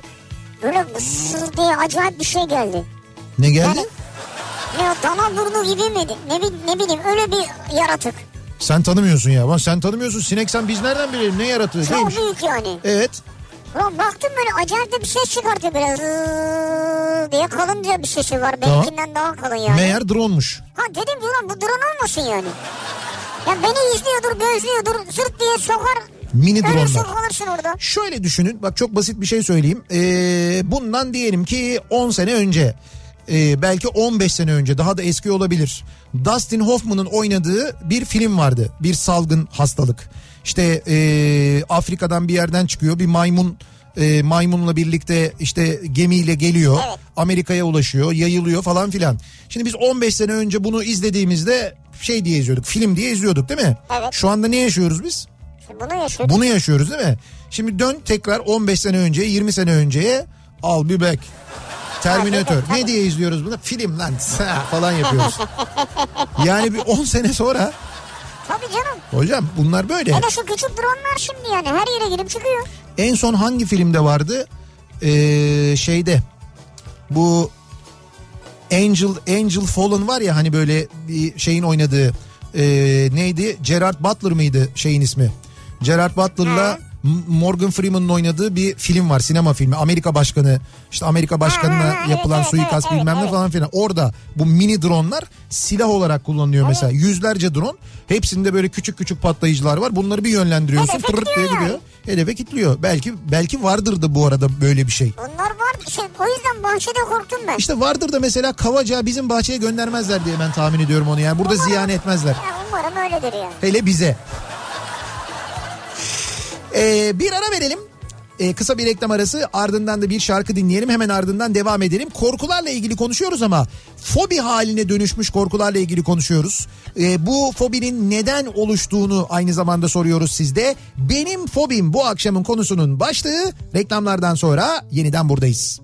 Böyle diye acayip bir şey geldi. Ne geldi? Yani o dana burnu gibi miydi? Ne, ne bileyim öyle bir yaratık. Sen tanımıyorsun ya. Sen tanımıyorsun. Sinek sen biz nereden bilelim ne yaratığı Çok neymiş? büyük yani. Evet. Ulan baktım böyle acayip de bir ses çıkartıyor böyle zıı diye kalınca bir sesi var. Tamam. Benimkinden daha kalın yani. Meğer drone'muş. Ha dedim ki ulan bu drone olmasın yani. Ya beni izliyordur gözlüyordur zırt diye sokar. Mini Öyle drone'lar. kalırsın orada. Şöyle düşünün bak çok basit bir şey söyleyeyim. Ee, bundan diyelim ki 10 sene önce e, belki 15 sene önce daha da eski olabilir. Dustin Hoffman'ın oynadığı bir film vardı. Bir salgın hastalık. İşte e, Afrika'dan bir yerden çıkıyor bir maymun e, maymunla birlikte işte gemiyle geliyor. Evet. Amerika'ya ulaşıyor yayılıyor falan filan. Şimdi biz 15 sene önce bunu izlediğimizde şey diye izliyorduk film diye izliyorduk değil mi? Evet. Şu anda ne yaşıyoruz biz? Bunu yaşıyoruz. Bunu yaşıyoruz değil mi? Şimdi dön tekrar 15 sene önceye 20 sene önceye al bir back. Terminator. Ne diye izliyoruz bunu? Film lan falan yapıyoruz. yani bir 10 sene sonra Tabii canım. hocam bunlar böyle. Hele şu küçük dronlar şimdi yani her yere girip çıkıyor. En son hangi filmde vardı? Ee, şeyde bu Angel Angel Fallen var ya hani böyle bir şeyin oynadığı ee, neydi? Gerard Butler mıydı şeyin ismi? Gerard Butler'la Morgan Freeman'ın oynadığı bir film var sinema filmi. Amerika Başkanı işte Amerika Başkanı'na yapılan suikast bilmem ne falan filan. Orada bu mini dronlar silah olarak kullanılıyor mesela. Yüzlerce drone hepsinde böyle küçük küçük patlayıcılar var. Bunları bir yönlendiriyorsun tırırt diye gidiyor. hedefe kilitliyor. Belki belki vardır da bu arada böyle bir şey. Bunlar var. Şey, o yüzden bahçede korktum ben. işte vardır da mesela Kavaca bizim bahçeye göndermezler diye ben tahmin ediyorum onu. Yani burada ziyan etmezler. Ya umarım öyledir yani. hele bize Ee, bir ara verelim Ee, kısa bir reklam arası ardından da bir şarkı dinleyelim hemen ardından devam edelim. Korkularla ilgili konuşuyoruz ama fobi haline dönüşmüş korkularla ilgili konuşuyoruz. Ee, bu fobinin neden oluştuğunu aynı zamanda soruyoruz sizde. Benim fobim bu akşamın konusunun başlığı reklamlardan sonra yeniden buradayız.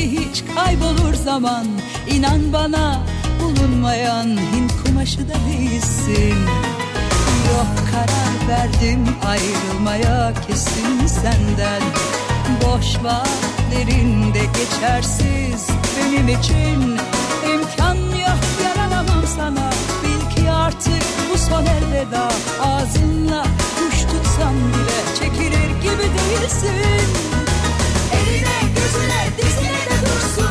Ki hiç kaybolur zaman. İnan bana bulunmayan Hint kumaşı da değilsin. Yok karar verdim ayrılmaya kesin senden. Boş vaatlerinde geçersiz benim için. İmkan yok yaranamam sana. Bil ki artık bu son elveda. Ağzınla kuş tutsan bile çekilir gibi değilsin. Eline gözüne dizine de dursun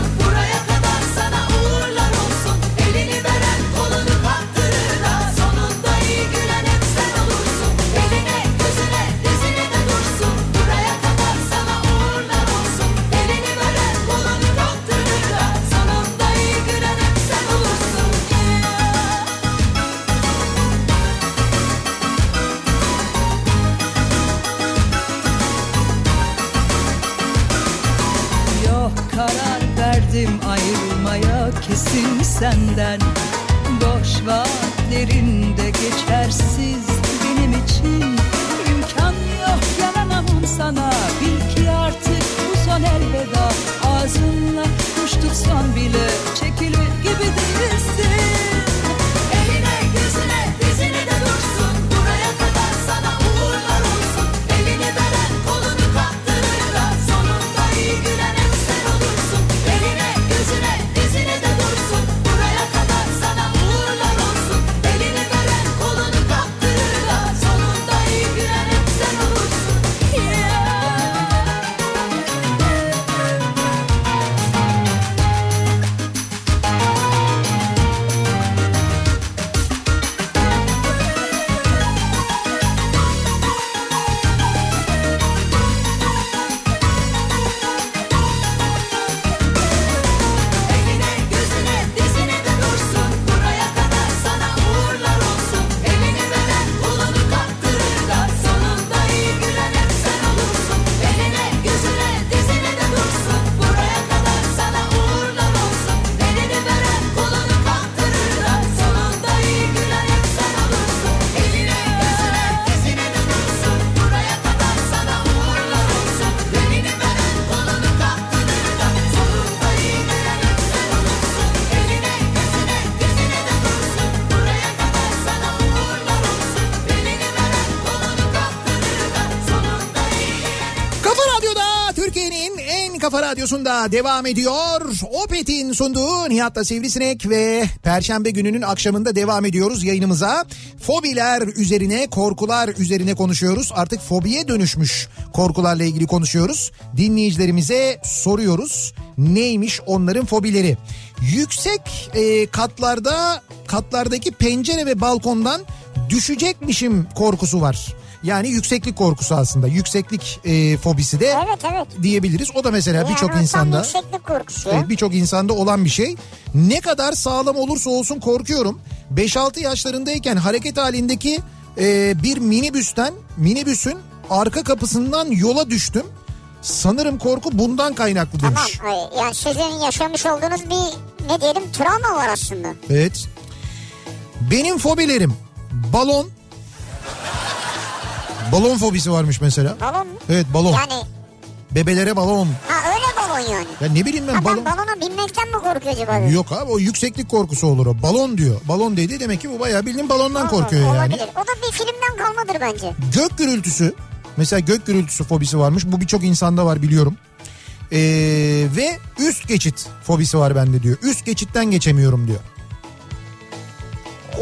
kafa radyosunda devam ediyor. Opet'in sunduğu Nihat'la Sivrisinek ve Perşembe gününün akşamında devam ediyoruz yayınımıza. Fobiler üzerine, korkular üzerine konuşuyoruz. Artık fobiye dönüşmüş korkularla ilgili konuşuyoruz. Dinleyicilerimize soruyoruz. Neymiş onların fobileri? Yüksek e, katlarda katlardaki pencere ve balkondan düşecekmişim korkusu var. Yani yükseklik korkusu aslında. Yükseklik e, fobisi de Evet evet. diyebiliriz. O da mesela birçok insanda yükseklik korkusu evet, birçok insanda olan bir şey. Ne kadar sağlam olursa olsun korkuyorum. 5-6 yaşlarındayken hareket halindeki e, bir minibüsten minibüsün arka kapısından yola düştüm. Sanırım korku bundan kaynaklı Tamam. demiş. ay, Yani sizin yaşamış olduğunuz bir ne diyelim travma var aslında. Evet. Benim fobilerim balon. Balon fobisi varmış mesela. Balon mu? Evet balon. Yani Bebelere balon. ha öyle balon yani. Ya ne bileyim ben Ha, balon. balona binmekten mi korkuyor acaba? Yok abi o yükseklik korkusu olur o. Balon diyor. Balon dedi demek ki bu bayağı bildiğin balondan Allah, korkuyor yani. Olabilir. O da bir filmden kalmadır bence. Gök gürültüsü. Mesela gök gürültüsü fobisi varmış. Bu birçok insanda var biliyorum. Ee, ve üst geçit fobisi var bende diyor. Üst geçitten geçemiyorum diyor.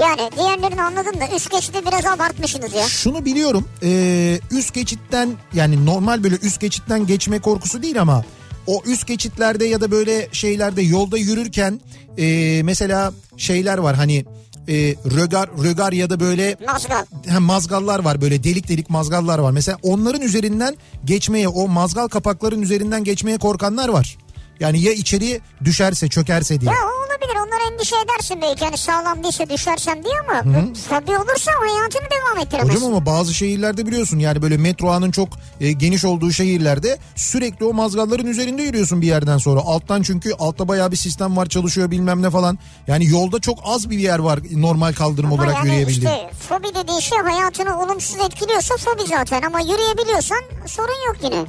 Yani diğerlerini anladım da üst geçidi biraz abartmışsınız ya. Şunu biliyorum. ee, üst geçitten yani normal böyle üst geçitten geçme korkusu değil ama o üst geçitlerde ya da böyle şeylerde yolda yürürken ee, mesela şeyler var hani ee, rögar rögar ya da böyle Mazgal. hem mazgallar var böyle delik delik mazgallar var. Mesela onların üzerinden geçmeye o mazgal kapakların üzerinden geçmeye korkanlar var. Yani ya içeri düşerse çökerse diye. Ya olabilir onlar endişe edersin belki hani sağlam değilse düşersem diye ama tabii olursa hayatını devam ettiremezsin. Hocam ama bazı şehirlerde biliyorsun yani böyle metro ağının çok e, geniş olduğu şehirlerde sürekli o mazgalların üzerinde yürüyorsun bir yerden sonra. Alttan çünkü altta bayağı bir sistem var çalışıyor bilmem ne falan. Yani yolda çok az bir yer var normal kaldırım Ama olarak yani yürüyebildiğin. işte fobi dediğin şey hayatını olumsuz etkiliyorsa fobi zaten ama yürüyebiliyorsan sorun yok yine.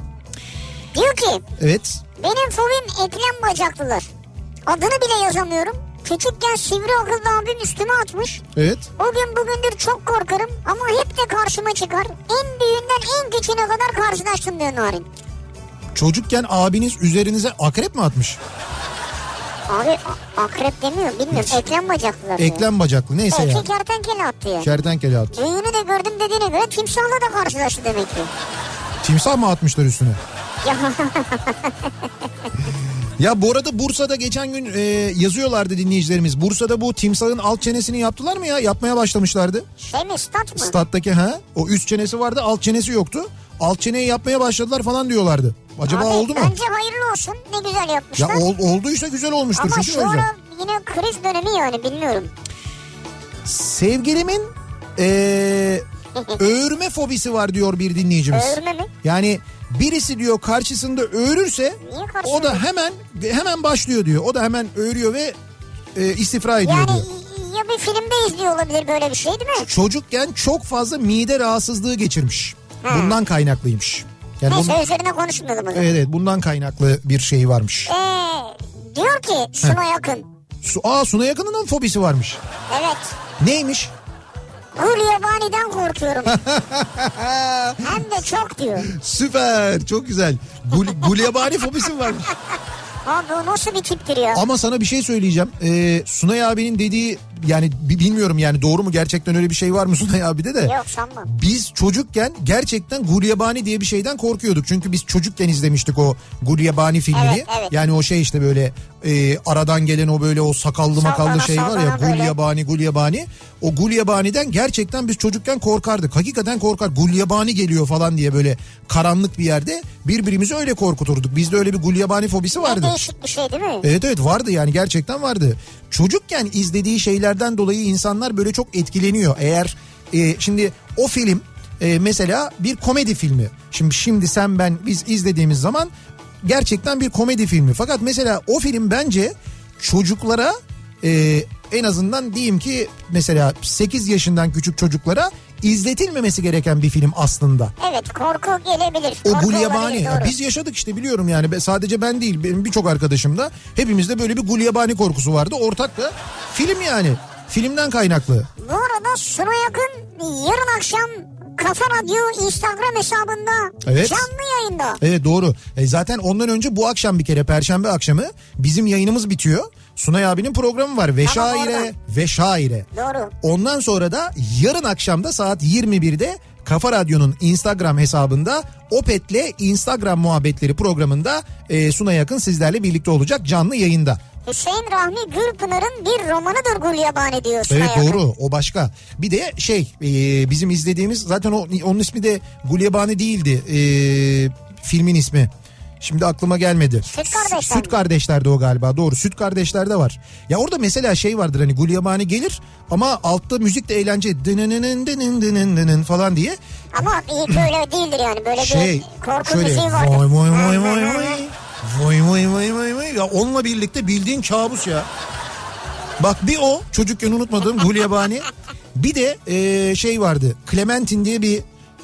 Diyor ki Evet. Benim fobim eklem bacaklılar. Adını bile yazamıyorum. küçükken sivri akıllı abim üstüme atmış. Evet. O gün bugündür çok korkarım ama hep de karşıma çıkar. En büyüğünden en küçüğüne kadar karşılaştım diyor Narin. Çocukken abiniz üzerinize akrep mi atmış? Abi akrep demiyor bilmiyorum. Eklem diyor. Eklem bacaklı neyse Belki ya. kertenkele attı ya. Kertenkele attı. Büyüğünü de gördüm dediğine göre timsahla da karşılaştı demek ki. Timsah mı atmışlar üstüne? Ya Ya bu arada Bursa'da geçen gün e, yazıyorlardı dinleyicilerimiz. Bursa'da bu timsahın alt çenesini yaptılar mı ya? Yapmaya başlamışlardı. şey mi stat mı? Stat'taki ha o üst çenesi vardı alt çenesi yoktu. Alt çeneyi yapmaya başladılar falan diyorlardı. Acaba Abi, oldu mu? Bence hayırlı olsun. Ne güzel Ya yapmışlar. ol, olduysa güzel olmuştur Ama çünkü şu ara yine kriz dönemi yani bilmiyorum. Sevgilimin e, öğürme fobisi var diyor bir dinleyicimiz. Öğürme mi? Yani birisi diyor karşısında öğürürse o da hemen hemen başlıyor diyor. O da hemen öğürüyor ve e, istifra ediyor Yani diyor. ya bir filmde izliyor olabilir böyle bir şey değil mi? Çocukken çok fazla mide rahatsızlığı geçirmiş. Ha. Bundan kaynaklıymış. Yani Neyse bunun- üzerine konuşmayalım o zaman. evet, evet bundan kaynaklı bir şey varmış. Ee, diyor ki Suna yakın. Su, aa Suna yakınının fobisi varmış. Evet. Neymiş? Gulyabani'den korkuyorum. Hem de çok diyor. Süper çok güzel. Gul, gulyabani fobisi varmış. Abi o nasıl bir tiptir ya? Ama sana bir şey söyleyeceğim. Ee, Sunay abinin dediği yani bi- bilmiyorum yani doğru mu gerçekten öyle bir şey var mı Sunay abide de. Yok sanmam. Biz çocukken gerçekten Gulyabani diye bir şeyden korkuyorduk. Çünkü biz çocukken izlemiştik o Gulyabani filmini. Evet, evet. Yani o şey işte böyle e, aradan gelen o böyle o sakallı makallı şey var ya böyle. Gulyabani Gulyabani. O Gulyabani'den gerçekten biz çocukken korkardık. Hakikaten korkar. Gulyabani geliyor falan diye böyle karanlık bir yerde birbirimizi öyle korkuturduk. Bizde öyle bir Gulyabani fobisi Ne vardı. değişik bir şey değil mi? Evet evet vardı yani gerçekten vardı. Çocukken izlediği şeylerden dolayı insanlar böyle çok etkileniyor. Eğer e, şimdi o film e, mesela bir komedi filmi. Şimdi şimdi sen ben biz izlediğimiz zaman gerçekten bir komedi filmi. Fakat mesela o film bence çocuklara e, en azından diyeyim ki mesela 8 yaşından küçük çocuklara izletilmemesi gereken bir film aslında. Evet korku gelebilir. O Korku gulyabani. olabilir, doğru. biz yaşadık işte biliyorum yani. Sadece ben değil benim birçok arkadaşım da hepimizde böyle bir gulyabani korkusu vardı. Ortak da film yani. Filmden kaynaklı. Bu arada Suna yakın yarın akşam Kafa Radyo Instagram hesabında Evet. canlı yayında. Evet doğru. E zaten ondan önce bu akşam bir kere perşembe akşamı bizim yayınımız bitiyor. Sunay abinin programı var. Ve Tamam, şaire orada. ve şaire. Doğru. Ondan sonra da yarın akşamda saat 21'de Kafa Radyo'nun Instagram hesabında Opet'le Instagram muhabbetleri programında e, Suna Yakın sizlerle birlikte olacak canlı yayında. Hüseyin Rahmi Gürpınar'ın bir romanıdır Gulyabani diyor Suna Evet yakın. doğru o başka. Bir de şey e, bizim izlediğimiz zaten o onun ismi de Gulyabani değildi e, filmin ismi. Şimdi aklıma gelmedi. Süt Kardeşler Süt? Kardeşler'de o galiba doğru. Süt Kardeşler'de var. Ya orada mesela şey vardır hani Gulyabani gelir ama altta müzik de eğlence dınınının dının dının dının falan diye. Ama böyle değildir yani böyle Şey bir korku şöyle müziği vay vardır. vay vay vay vay. Vay vay vay vay vay. Ya onunla birlikte bildiğin kabus ya. Bak bir o çocukken unutmadığım Gulyabani. Bir de e, şey vardı. Clementine diye bir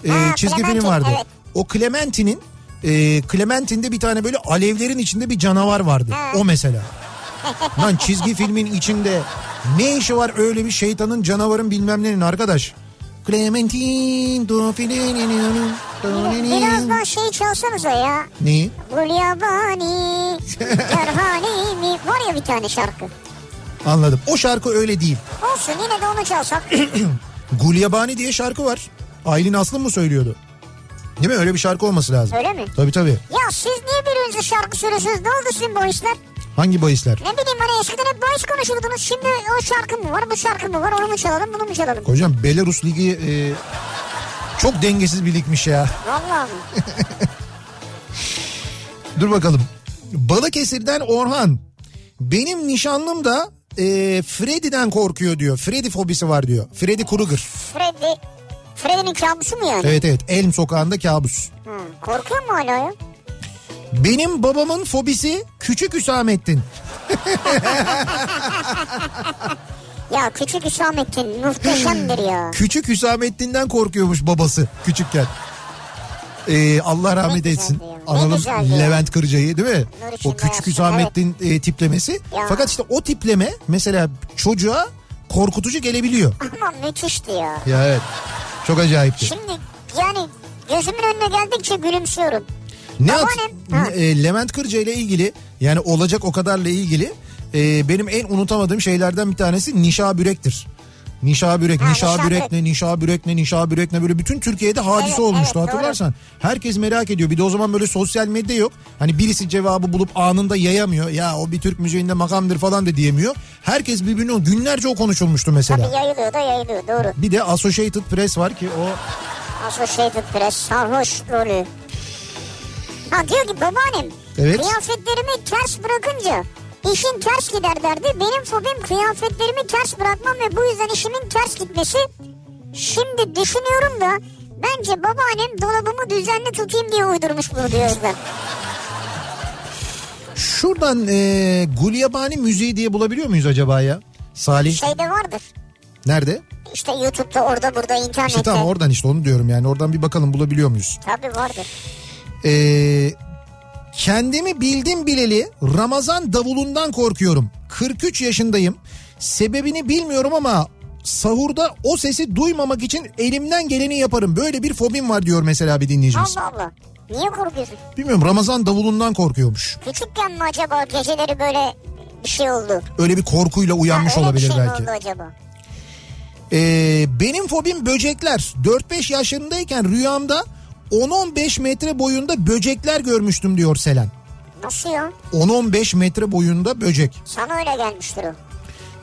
e, Ha, çizgi film Clementine, vardı. evet. O Clementine'in e, Clementine'de bir tane böyle alevlerin içinde bir canavar vardı. Ha. O mesela. Lan çizgi filmin içinde ne işi var öyle bir şeytanın canavarın bilmem nenin arkadaş. Clementine Biraz daha şey çalsanıza ya. Neyi? Gulyabani, Kerhanemi. Var ya bir tane şarkı. Anladım. O şarkı öyle değil. Olsun yine de onu çalsak. Gulyabani diye şarkı var. Aylin Aslım mı söylüyordu? Değil mi? Öyle bir şarkı olması lazım. Öyle mi? Tabii tabii. Ya siz niye birbirinize şarkı söylüyorsunuz? Ne oldu sizin bu işler? Hangi bahisler? Ne bileyim hani eskiden hep bahis konuşurdunuz. Şimdi o şarkı mı var, bu şarkı mı var? Onu mu çalalım, bunu mu çalalım? Hocam Belarus Ligi e, çok dengesiz bir ligmiş ya. Vallahi? Dur bakalım. Balıkesir'den Orhan. Benim nişanlım da e, Freddy'den korkuyor diyor. Freddy fobisi var diyor. Freddy Krueger. Freddy, Freddy'nin kabusu mu yani? Evet evet Elm sokağında kabus. Hı, korkuyor mu hala ya? Benim babamın fobisi Küçük Hüsamettin. Ya küçük Hüsamettin muhteşemdir ya. Küçük Hüsamettin'den korkuyormuş babası küçükken. Ee, Allah rahmet etsin. analım. Levent Kırca'yı değil mi? O küçük Hüsamettin e, tiplemesi. Ya. Fakat işte o tipleme mesela çocuğa korkutucu gelebiliyor. Ama müthişti ya. Ya evet. Çok acayipti. Şimdi yani gözümün önüne geldikçe gülümsüyorum. Ne Babaannem- at- e, Levent Kırca ile ilgili yani olacak o kadarla ilgili e, benim en unutamadığım şeylerden bir tanesi Nişa Bürek'tir. Nişa Bürek, Ha, Nişa Nişa Bürek ne, Nişa Bürek ne, Nişa Bürek ne böyle bütün Türkiye'de hadise Evet, olmuştu evet, hatırlarsan. Herkes merak ediyor. Bir de o zaman böyle sosyal medya yok. Hani birisi cevabı bulup anında yayamıyor. Ya o bir Türk müziğinde makamdır falan da diyemiyor. Herkes birbirine günlerce o konuşulmuştu mesela. Tabii yayılıyor da yayılıyor doğru. Bir de Associated Press var ki o Associated Press sarhoş rolü. Ha diyor ki babaannem Evet. kıyafetlerimi ters bırakınca işin ters gider derdi. Benim fobim kıyafetlerimi ters bırakmam ve bu yüzden işimin ters gitmesi. Şimdi düşünüyorum da bence babaannem dolabımı düzenli tutayım diye uydurmuş bunu diyor Özlem. şuradan e, Gulyabani müziği diye bulabiliyor muyuz acaba ya? Salih Şeyde vardır. nerede? İşte YouTube'da orada burada internette. İşte tamam oradan işte onu diyorum yani oradan bir bakalım bulabiliyor muyuz? Tabii vardır. Ee, kendimi bildim bileli Ramazan davulundan korkuyorum. 43 yaşındayım. Sebebini bilmiyorum ama sahurda o sesi duymamak için elimden geleni yaparım. Böyle bir fobim var diyor mesela bir dinleyicimiz. Allah Allah. Niye korkuyorsun? Bilmiyorum Ramazan davulundan korkuyormuş. Küçükken mi acaba geceleri böyle bir şey oldu? Öyle bir korkuyla uyanmış Ha, öyle olabilir bir şey belki. oldu acaba? Ee, benim fobim böcekler. 4-5 yaşlarındayken rüyamda 10-15 metre boyunda böcekler görmüştüm diyor Selen. Nasıl ya? 10-15 metre boyunda böcek. Sana öyle gelmiştir o.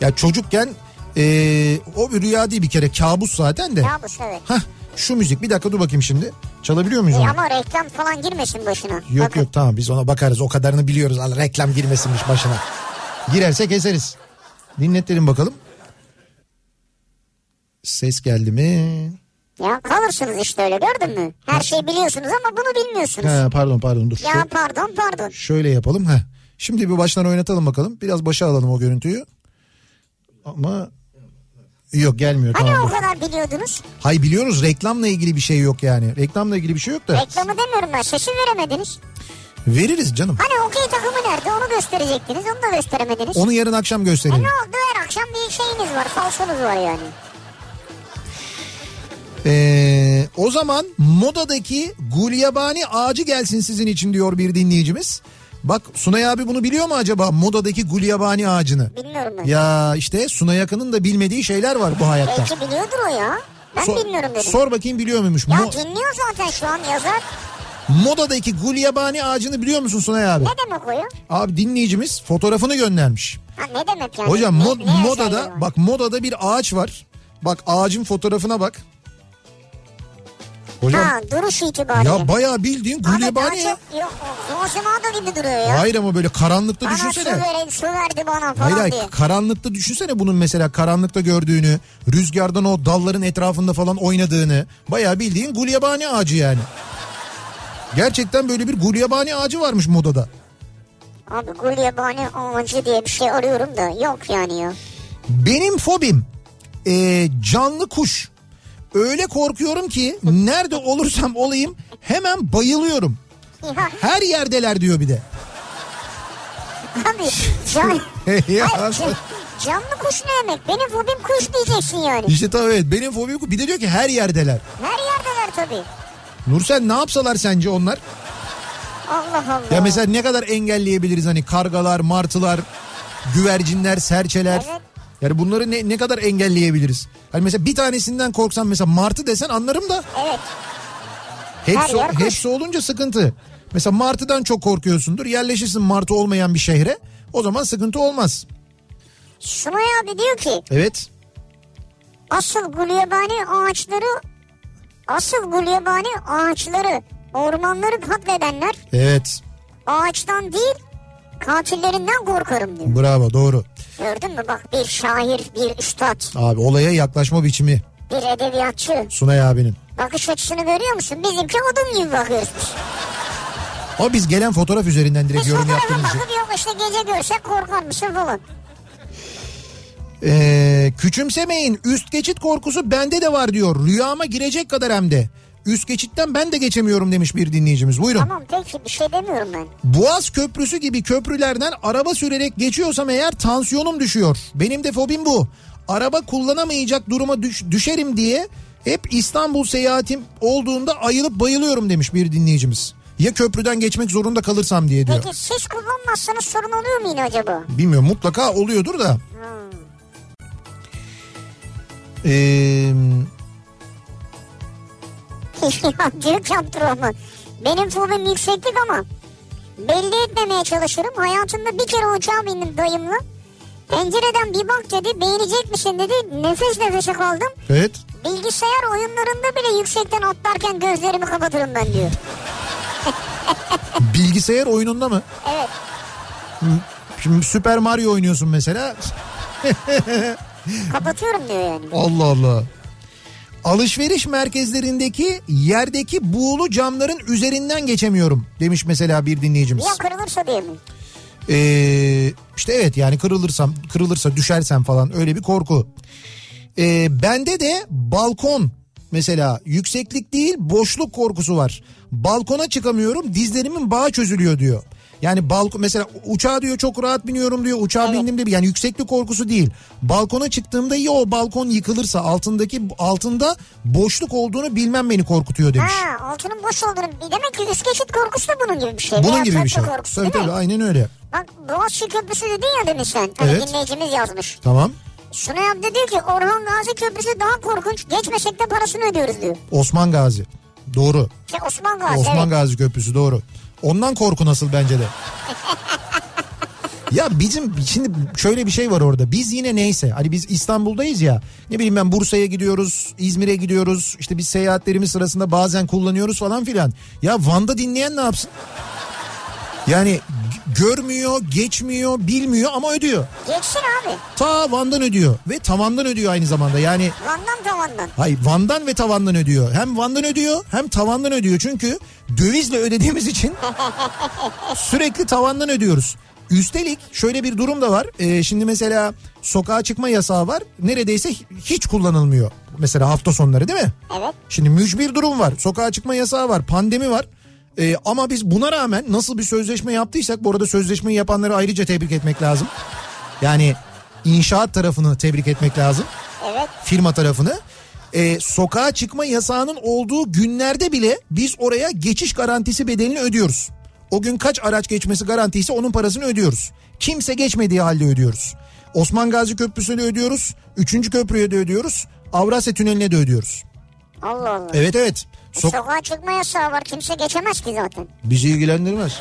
Ya çocukken ee, o bir rüya değil bir kere kabus zaten de. Kabus evet. Hah şu müzik bir dakika dur bakayım şimdi. Çalabiliyor muyuz İyi onu? ama reklam falan girmesin başına. Yok Bakın. yok tamam biz ona bakarız o kadarını biliyoruz. Allah reklam girmesinmiş başına. Girerse keseriz. Dinlettirelim bakalım. Ses geldi mi? Ya kalırsınız işte öyle gördün mü? Her şeyi biliyorsunuz ama bunu bilmiyorsunuz. Ha, pardon pardon dur. Ya pardon pardon. şöyle yapalım. Heh. Şimdi bir baştan oynatalım bakalım. Biraz başa alalım o görüntüyü. Ama yok gelmiyor Hani tamam. o kadar biliyordunuz? Hay biliyoruz reklamla ilgili bir şey yok yani. Reklamla ilgili bir şey yok da. Reklamı demiyorum ben sesi veremediniz. Veririz canım. Hani okey takımı nerede onu gösterecektiniz onu da gösteremediniz. Onu yarın akşam E gösterelim. ne oldu her akşam bir şeyiniz var falsonuz var yani. Ee, o zaman modadaki gulyabani ağacı gelsin sizin için diyor bir dinleyicimiz. Bak Sunay abi bunu biliyor mu acaba modadaki gulyabani ağacını? Bilmiyorum ben. Ya işte Sunay Akın'ın da bilmediği şeyler var bu hayatta. Belki biliyordur o ya. Ben Sor- bilmiyorum dedim. Sor bakayım biliyor muymuş? ya Mo- dinliyor zaten şu an yazar. modadaki gulyabani ağacını biliyor musun Sunay abi? Ne demek o ya? Abi dinleyicimiz fotoğrafını göndermiş. Ha ne demek yani? Hocam Ne- mod- ne özelliği modada bak modada bir ağaç var. Bak ağacın fotoğrafına bak. Hocam Ha duruş itibariyle. ya bayağı bildiğin gulyabani ya. Yok gibi duruyor ya. Hayır ama böyle karanlıkta Bana su, düşünsene. verin, su verdi bana falan Hayır hayır diye. karanlıkta düşünsene bunun mesela karanlıkta gördüğünü, rüzgardan o dalların etrafında falan oynadığını. Bayağı bildiğin gulyabani ağacı yani. Gerçekten böyle bir gulyabani ağacı varmış modada. Abi gulyabani ağacı diye bir şey arıyorum da yok yani ya. Benim fobim e, canlı kuş. Öyle korkuyorum ki nerede olursam olayım hemen bayılıyorum. Her yerdeler diyor bir de. abi can, Ya. Hayır, can- canlı kuş ne demek? Benim fobim kuş diyeceksin yani. İşte tabii evet benim fobim bir de diyor ki her yerdeler. Her yerdeler tabii. Nursel ne yapsalar sence onlar? Allah Allah. Ya mesela ne kadar engelleyebiliriz hani kargalar, martılar, güvercinler, serçeler. Evet. Yani bunları ne, ne kadar engelleyebiliriz? Hani mesela bir tanesinden korksan mesela martı desen anlarım da Evet. hepsi, kuş. hepsi olunca sıkıntı. Mesela martıdan çok korkuyorsundur yerleşirsin martı olmayan bir şehre o zaman sıkıntı olmaz. Sunay abi diyor ki Evet asıl gulyabani ağaçları asıl gulyabani ağaçları ormanları katledenler evet ağaçtan değil katillerinden korkarım diyor. bravo doğru. Gördün mü bak bir şair bir üstad Abi olaya yaklaşma biçimi bir edebiyatçı Sunay abinin. bakış açısını görüyor musun? Bizimki odun gibi bakıyoruz biz. O biz gelen fotoğraf üzerinden direkt Biz yorum yaptığımız için. bakıp yok işte gece görsek korkar mısın falan. Ee, küçümsemeyin üst geçit korkusu bende de var diyor. Rüyama girecek kadar hem de. Üst geçitten ben de geçemiyorum demiş bir dinleyicimiz. Buyurun. Tamam peki bir şey demiyorum ben. Boğaz Köprüsü gibi köprülerden araba sürerek geçiyorsam eğer tansiyonum düşüyor. Benim de fobim bu. Araba kullanamayacak duruma düş- düşerim diye hep İstanbul seyahatim olduğunda ayılıp bayılıyorum demiş bir dinleyicimiz. Ya köprüden geçmek zorunda kalırsam diye diyor. Peki siz kullanmazsanız sorun oluyor mu yine acaba? Bilmiyorum mutlaka oluyordur da. Hmm. Ee, ya Türk yaptırımı. Benim fobim yükseklik ama belli etmemeye çalışırım. Hayatımda bir kere uçağa bindim dayımla. Pencereden bir bak dedi beğenecek misin dedi. Nefes nefese kaldım. evet. Bilgisayar oyunlarında bile yüksekten atlarken gözlerimi kapatırım ben diyor. Bilgisayar oyununda mı? Evet. Şimdi Super Mario oynuyorsun mesela. Kapatıyorum diyor yani. Allah Allah. Alışveriş merkezlerindeki yerdeki buğulu camların üzerinden geçemiyorum demiş mesela bir dinleyicimiz. Ya kırılırsa diye mi? Ee, işte evet yani kırılırsam kırılırsa düşersem falan öyle bir korku. Ee, bende de balkon mesela yükseklik değil boşluk korkusu var. Balkona çıkamıyorum dizlerimin bağı çözülüyor diyor. Yani balkon mesela uçağa diyor çok rahat biniyorum diyor. Uçağa Evet. bindiğimde yani yükseklik korkusu değil. Balkona çıktığımda ya o balkon yıkılırsa altındaki altında boşluk olduğunu bilmem beni korkutuyor demiş. Ha altının boş olduğunu. Demek ki üst geçit korkusu da bunun gibi bir şey. Bunun gibi bir şey. Korkusu, Tabii değil mi? tabii aynen öyle. Bak Boğaziçi Köprüsü dedin ya demin sen. Hani Evet. dinleyicimiz yazmış. Tamam. Sunay abi de diyor ki Orhan Gazi Köprüsü daha korkunç. Geçmesek de parasını ödüyoruz diyor. Osman Gazi. Doğru. Şey Osman Gazi Osman evet. Gazi Köprüsü doğru. Ondan korku nasıl bence de. ya bizim şimdi şöyle bir şey var orada. Biz yine neyse hani biz İstanbul'dayız ya. Ne bileyim ben Bursa'ya gidiyoruz, İzmir'e gidiyoruz. İşte biz seyahatlerimiz sırasında bazen kullanıyoruz falan filan. Ya Van'da dinleyen ne yapsın? Yani görmüyor, geçmiyor, bilmiyor ama ödüyor. Geçsin abi. Ta Van'dan ödüyor ve tavandan ödüyor aynı zamanda. Yani Van'dan tavandan. Hayır Van'dan ve tavandan ödüyor. Hem Van'dan ödüyor hem tavandan ödüyor. Çünkü dövizle ödediğimiz için sürekli tavandan ödüyoruz. Üstelik şöyle bir durum da var. Ee, şimdi mesela sokağa çıkma yasağı var. Neredeyse hiç kullanılmıyor. Mesela hafta sonları değil mi? Evet. Şimdi mücbir durum var. Sokağa çıkma yasağı var. Pandemi var. Ee, ama biz buna rağmen nasıl bir sözleşme yaptıysak bu arada sözleşmeyi yapanları ayrıca tebrik etmek lazım. Yani inşaat tarafını tebrik etmek lazım Evet. firma tarafını. Ee, sokağa çıkma yasağının olduğu günlerde bile biz oraya geçiş garantisi bedelini ödüyoruz. O gün kaç araç geçmesi garantiyse onun parasını ödüyoruz. Kimse geçmediği halde ödüyoruz. Osman Gazi Köprüsü'ne ödüyoruz. Üçüncü köprüye de ödüyoruz. Avrasya Tüneli'ne de ödüyoruz. Allah Allah. Evet evet. Sok- Sokağa çıkma yasağı var. Kimse geçemez ki zaten. bizi ilgilendirmez.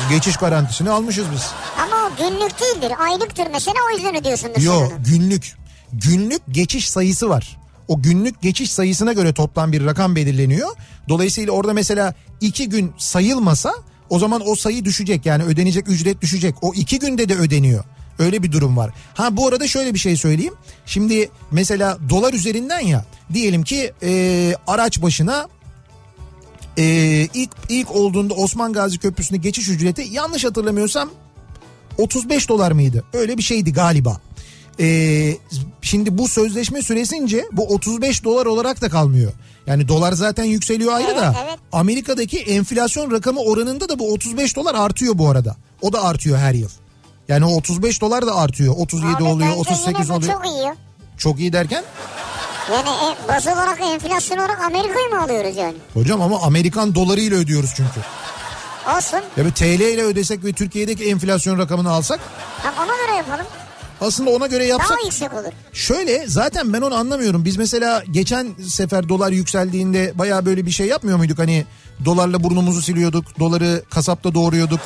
Biz geçiş garantisini almışız biz. Ama o günlük değildir. Aylıktır mesela o yüzden ödüyorsundur Yo sen onu. günlük. Günlük geçiş sayısı var. O günlük geçiş sayısına göre toplam bir rakam belirleniyor. Dolayısıyla orada mesela iki gün sayılmasa o zaman o sayı düşecek. Yani ödenecek ücret düşecek. O iki günde de ödeniyor. Öyle bir durum var. Ha bu arada şöyle bir şey söyleyeyim. Şimdi mesela dolar üzerinden ya diyelim ki e, araç başına e, ilk ilk olduğunda Osman Gazi Köprüsü'nde geçiş ücreti yanlış hatırlamıyorsam 35 dolar mıydı? Öyle bir şeydi galiba. Ee, şimdi bu sözleşme süresince bu 35 dolar olarak da kalmıyor. Yani dolar zaten yükseliyor ayrı Evet, da evet. Amerika'daki enflasyon rakamı oranında da bu 35 dolar artıyor bu arada. O da artıyor her yıl. Yani o 35 dolar da artıyor. 37 Abi oluyor, bence 38 yine bu oluyor. çok iyi. Çok iyi derken Yani e, baz olarak enflasyon olarak Amerika'yı mı alıyoruz yani? hocam ama Amerikan dolarıyla ödüyoruz çünkü. Olsun. Ya bir TL ile ödesek ve Türkiye'deki enflasyon rakamını alsak Tam ona göre yapalım. Aslında ona göre yapsak Daha yüksek olur. Şöyle zaten ben onu anlamıyorum. Biz mesela geçen sefer dolar yükseldiğinde baya böyle bir şey yapmıyor muyduk? Hani dolarla burnumuzu siliyorduk. Doları kasapta doğruyorduk.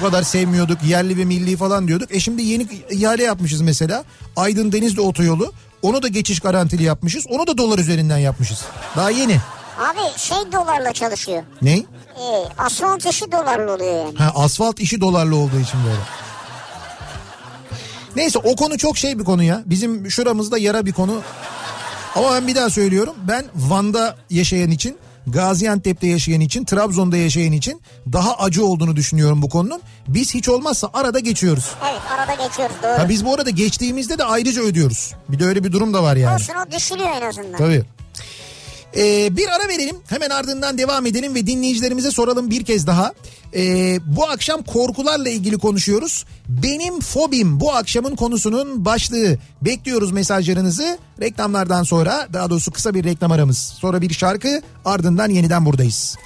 Bu kadar sevmiyorduk. Yerli ve milli falan diyorduk. E şimdi yeni ihale yapmışız mesela. Aydın Denizli otoyolu. Onu da geçiş garantili yapmışız. Onu da dolar üzerinden yapmışız. Daha yeni. Abi şey dolarla çalışıyor. Ne? E, asfalt işi dolarla oluyor yani. Ha asfalt işi dolarlı olduğu için böyle. Neyse o konu çok şey bir konu ya. Bizim şuramızda yara bir konu. Ama ben bir daha söylüyorum. Ben Van'da yaşayan için, Gaziantep'te yaşayan için, Trabzon'da yaşayan için daha acı olduğunu düşünüyorum bu konunun. Biz hiç olmazsa arada geçiyoruz. Evet arada geçiyoruz doğru. Ha biz bu arada geçtiğimizde de ayrıca ödüyoruz. Bir de öyle bir durum da var yani. Olsun o düşülüyor en azından. Tabii. Ee, bir ara verelim hemen ardından devam edelim ve dinleyicilerimize soralım bir kez daha. Ee, bu akşam korkularla ilgili konuşuyoruz. Benim fobim bu akşamın konusunun başlığı. Bekliyoruz mesajlarınızı. Reklamlardan sonra daha doğrusu kısa bir reklam aramız. Sonra bir şarkı ardından yeniden buradayız.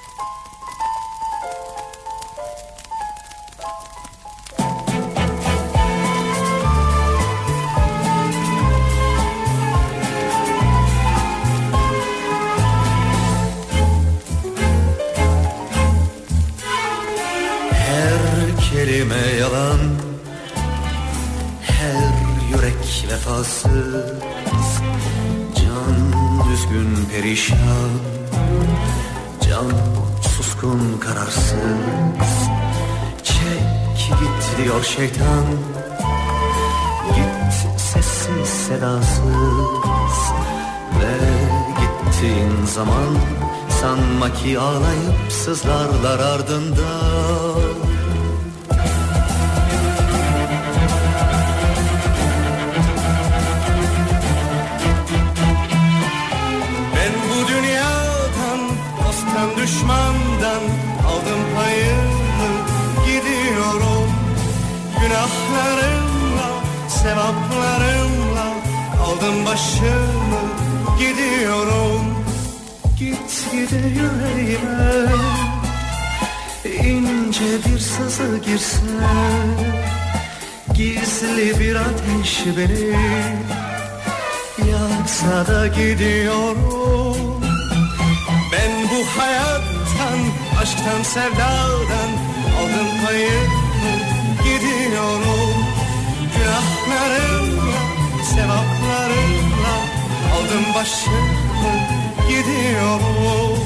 Perişan. Can suskun kararsız. Çek git diyor şeytan. Git sessiz sedasız. Ve gittiğin zaman Sanma ki ağlayıp sızlarlar ardından başımı gidiyorum. Git gide yüreğime ince bir sızı girse Gizli bir ateş beni Yaksa da gidiyorum. Ben bu hayattan, aşktan, sevdadan Aldım payımı, gidiyorum. Günahlarımla, sevaplarımla Aldım başımı, gidiyorum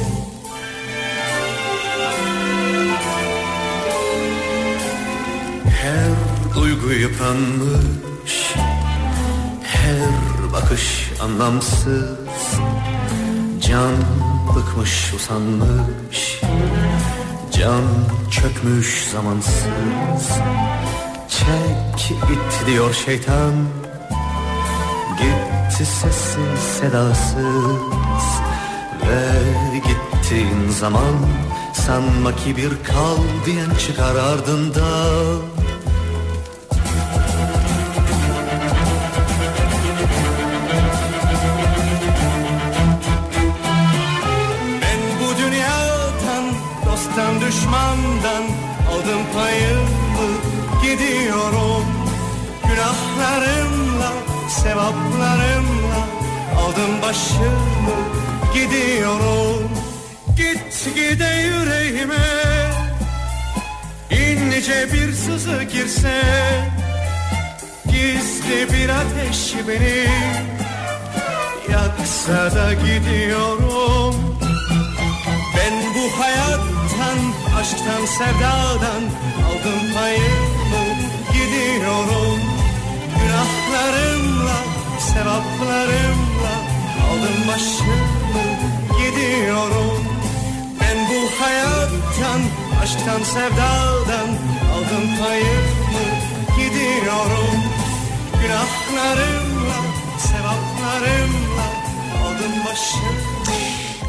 Her duygu yıpranmış her bakış anlamsız. Can bıkmış usanmış. Can çökmüş zamansız. Çek git diyor şeytan. Gitti sessiz sedasız Ve gittiğin zaman Sanma ki bir kal diyen çıkar ardından düşmandan aldım payımı gidiyorum. Günahlarımla, sevaplarımla aldım başımı gidiyorum. Git gide yüreğime ince bir sızı girse. Gizli bir ateş beni yaksa da gidiyorum. Ben bu hayattan, aşktan, sevdadan aldım payımı gidiyorum Günahlarımla, sevaplarımla aldım başımı gidiyorum Ben bu hayattan, aşktan, sevdadan aldım payımı gidiyorum Günahlarımla, sevaplarımla aldım başımı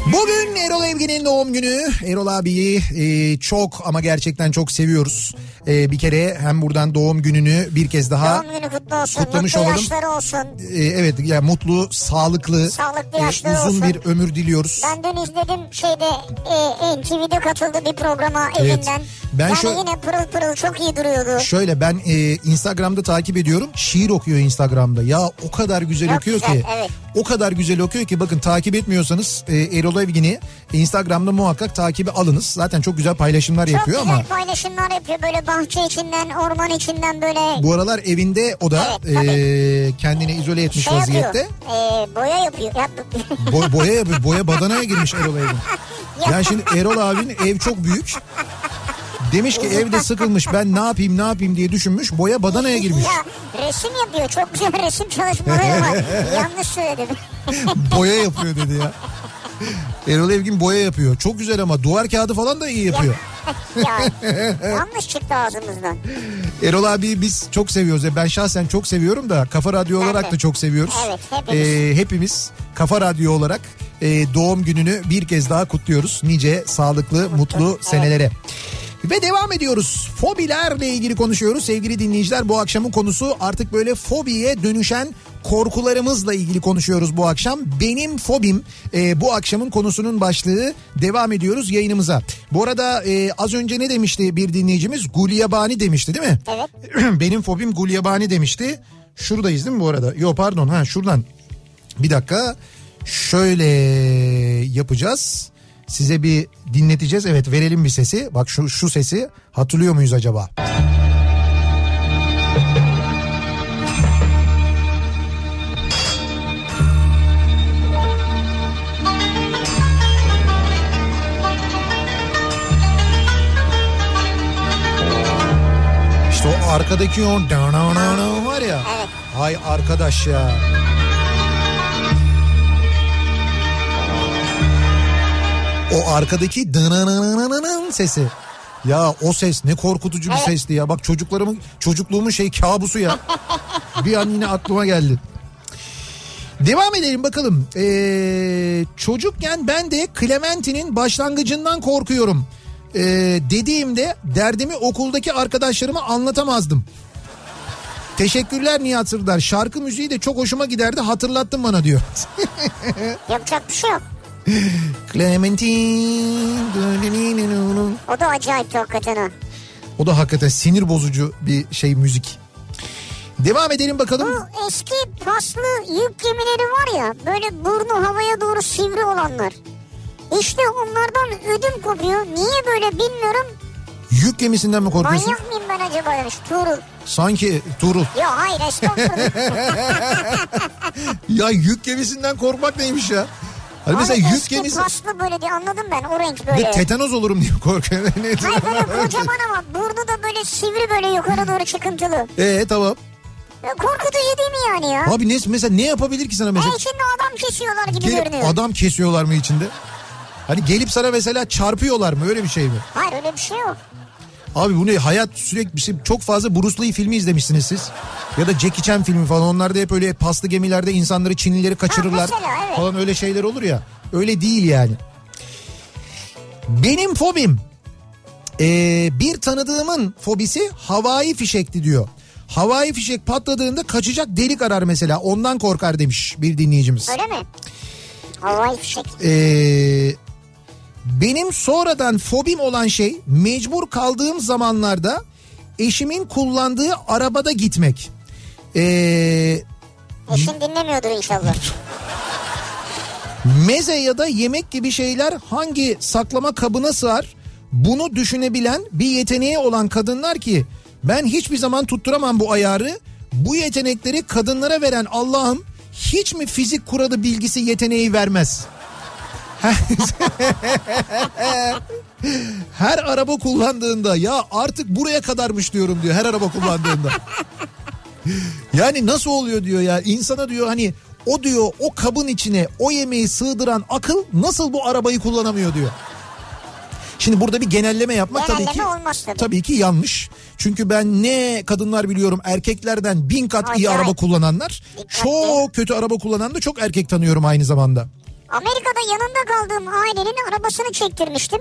Bugün Erol Evgin'in doğum günü. Erol abiyi e, çok ama gerçekten çok seviyoruz. E, bir kere hem buradan doğum gününü bir kez daha Doğum günü kutlu olsun. kutlamış mutlu olalım. yaşları olsun. e, evet ya mutlu, sağlıklı, Sağlıklı e, uzun olsun. bir ömür diliyoruz. Ben dün izledim şeyde e, NTV'de katıldı bir programa Evet. evinden. Ben yani şu- yine pırıl pırıl çok iyi duruyordu. Şöyle ben e, Instagram'da takip ediyorum. Şiir okuyor Instagram'da. Ya o kadar güzel Çok okuyor güzel, ki. evet. O kadar güzel okuyor ki bakın takip etmiyorsanız e, Erol Evgin'i Instagram'da muhakkak takibi alınız. Zaten çok güzel paylaşımlar Çok yapıyor güzel ama paylaşımlar yapıyor böyle bahçe içinden orman içinden böyle bu aralar evinde o da Evet, tabii. e, kendini izole etmiş şey vaziyette. yapıyor. E, boya yapıyor. Ya, Bo- boya yapıyor. Boya badanaya girmiş Erol Evgin. Yani şimdi Erol abinin ev çok büyük. Demiş ki evde sıkılmış ben ne yapayım ne yapayım diye düşünmüş. Boya badanaya girmiş. Ya resim yapıyor. Çok güzel resim çalışmaları var. Yanlış söyledim. boya yapıyor dedi ya. Erol Evgin boya yapıyor. Çok güzel ama duvar kağıdı falan da iyi yapıyor. ya yanlış çıktı ağzımızdan. Erol abi biz çok seviyoruz. Ya Ben şahsen çok seviyorum da Kafa Radyo Ben olarak de. da çok seviyoruz. Evet, hepimiz. Ee, hepimiz Kafa Radyo olarak e, doğum gününü bir kez daha kutluyoruz. Nice sağlıklı, mutlu senelere. Ve devam ediyoruz. Fobilerle ilgili konuşuyoruz sevgili dinleyiciler. Bu akşamın konusu artık böyle fobiye dönüşen korkularımızla ilgili konuşuyoruz bu akşam. Benim fobim e, bu akşamın konusunun başlığı. Devam ediyoruz yayınımıza. Bu arada e, az önce ne demişti bir dinleyicimiz? Gulyabani demişti değil mi? Evet. Benim fobim gulyabani demişti. Şuradayız değil mi bu arada? Yok pardon ha şuradan. Bir dakika. Şöyle yapacağız. Size bir dinleteceğiz. Evet verelim bir sesi. Bak şu şu sesi hatırlıyor muyuz acaba? İşte o arkadaki o var ya. Evet. Hay arkadaş ya. O arkadaki dınananananın sesi. Ya o ses ne korkutucu bir sesti ya. Bak çocuklarımın çocukluğumun şey kabusu ya. bir an yine aklıma geldi. Devam edelim bakalım. Ee, çocukken ben de Clementine'in başlangıcından korkuyorum. Ee, dediğimde derdimi okuldaki arkadaşlarıma anlatamazdım. Teşekkürler Nihat Sırdar. Şarkı müziği de çok hoşuma giderdi hatırlattın bana diyor. Yapacak bir şey yok. Clementine. O da acayipti hakikaten ha. O da hakikaten sinir bozucu bir şey müzik. Devam edelim bakalım. Bu eski paslı yük gemileri var ya böyle burnu havaya doğru sivri olanlar. İşte onlardan ödüm kopuyor. Niye böyle bilmiyorum. Yük gemisinden mi korkuyorsun? Manyak mıyım ben acaba demiş Tuğrul. Sanki Tuğrul. Yok hayır estağfurullah. Ya yük gemisinden korkmak neymiş ya? Hani mesela Abi yük gemisi... paslı böyle diye anladım ben o renk böyle. Bir tetanoz olurum diye korkuyorum. Hayır böyle kocaman ama burnu da böyle sivri böyle yukarı doğru çıkıntılı. Ee tamam. Ya Korkutucu değil mi yani ya? Abi ne, mesela ne yapabilir ki sana mesela? E içinde adam kesiyorlar gibi Gelip görünüyor. adam kesiyorlar mı içinde? Hani gelip sana mesela çarpıyorlar mı öyle bir şey mi? Hayır öyle bir şey yok. Abi bu ne hayat sürekli şey- çok fazla Bruce Lee filmi izlemişsiniz siz. Ya da Jackie Chan filmi falan onlarda hep öyle paslı gemilerde insanları Çinlileri kaçırırlar Ha, mesela, evet. falan öyle şeyler olur ya. Öyle değil yani. Benim fobim ee, bir tanıdığımın fobisi havai fişekti diyor. Havai fişek patladığında kaçacak delik arar mesela ondan korkar demiş bir dinleyicimiz. Öyle mi? Havai fişek. Ee, benim sonradan fobim olan şey mecbur kaldığım zamanlarda eşimin kullandığı arabada gitmek. Ee, Eşin dinlemiyordur inşallah. meze ya da yemek gibi şeyler hangi saklama kabına sığar? Bunu düşünebilen bir yeteneği olan kadınlar ki ben hiçbir zaman tutturamam bu ayarı. Bu yetenekleri kadınlara veren Allah'ım hiç mi fizik kuralı bilgisi yeteneği vermez? Her araba kullandığında ya artık buraya kadarmış diyorum diyor her araba kullandığında. Yani nasıl oluyor diyor ya insana diyor hani o diyor o kabın içine o yemeği sığdıran akıl nasıl bu arabayı kullanamıyor diyor. Şimdi burada bir genelleme yapmak tabii Genelleme ki olmaz tabii. tabii ki yanlış. Çünkü ben ne kadınlar biliyorum erkeklerden bin kat iyi Acayip. araba kullananlar. Dikkatli. Çok kötü araba kullanan da çok erkek tanıyorum aynı zamanda. Amerika'da yanında kaldığım ailenin arabasını çektirmiştim.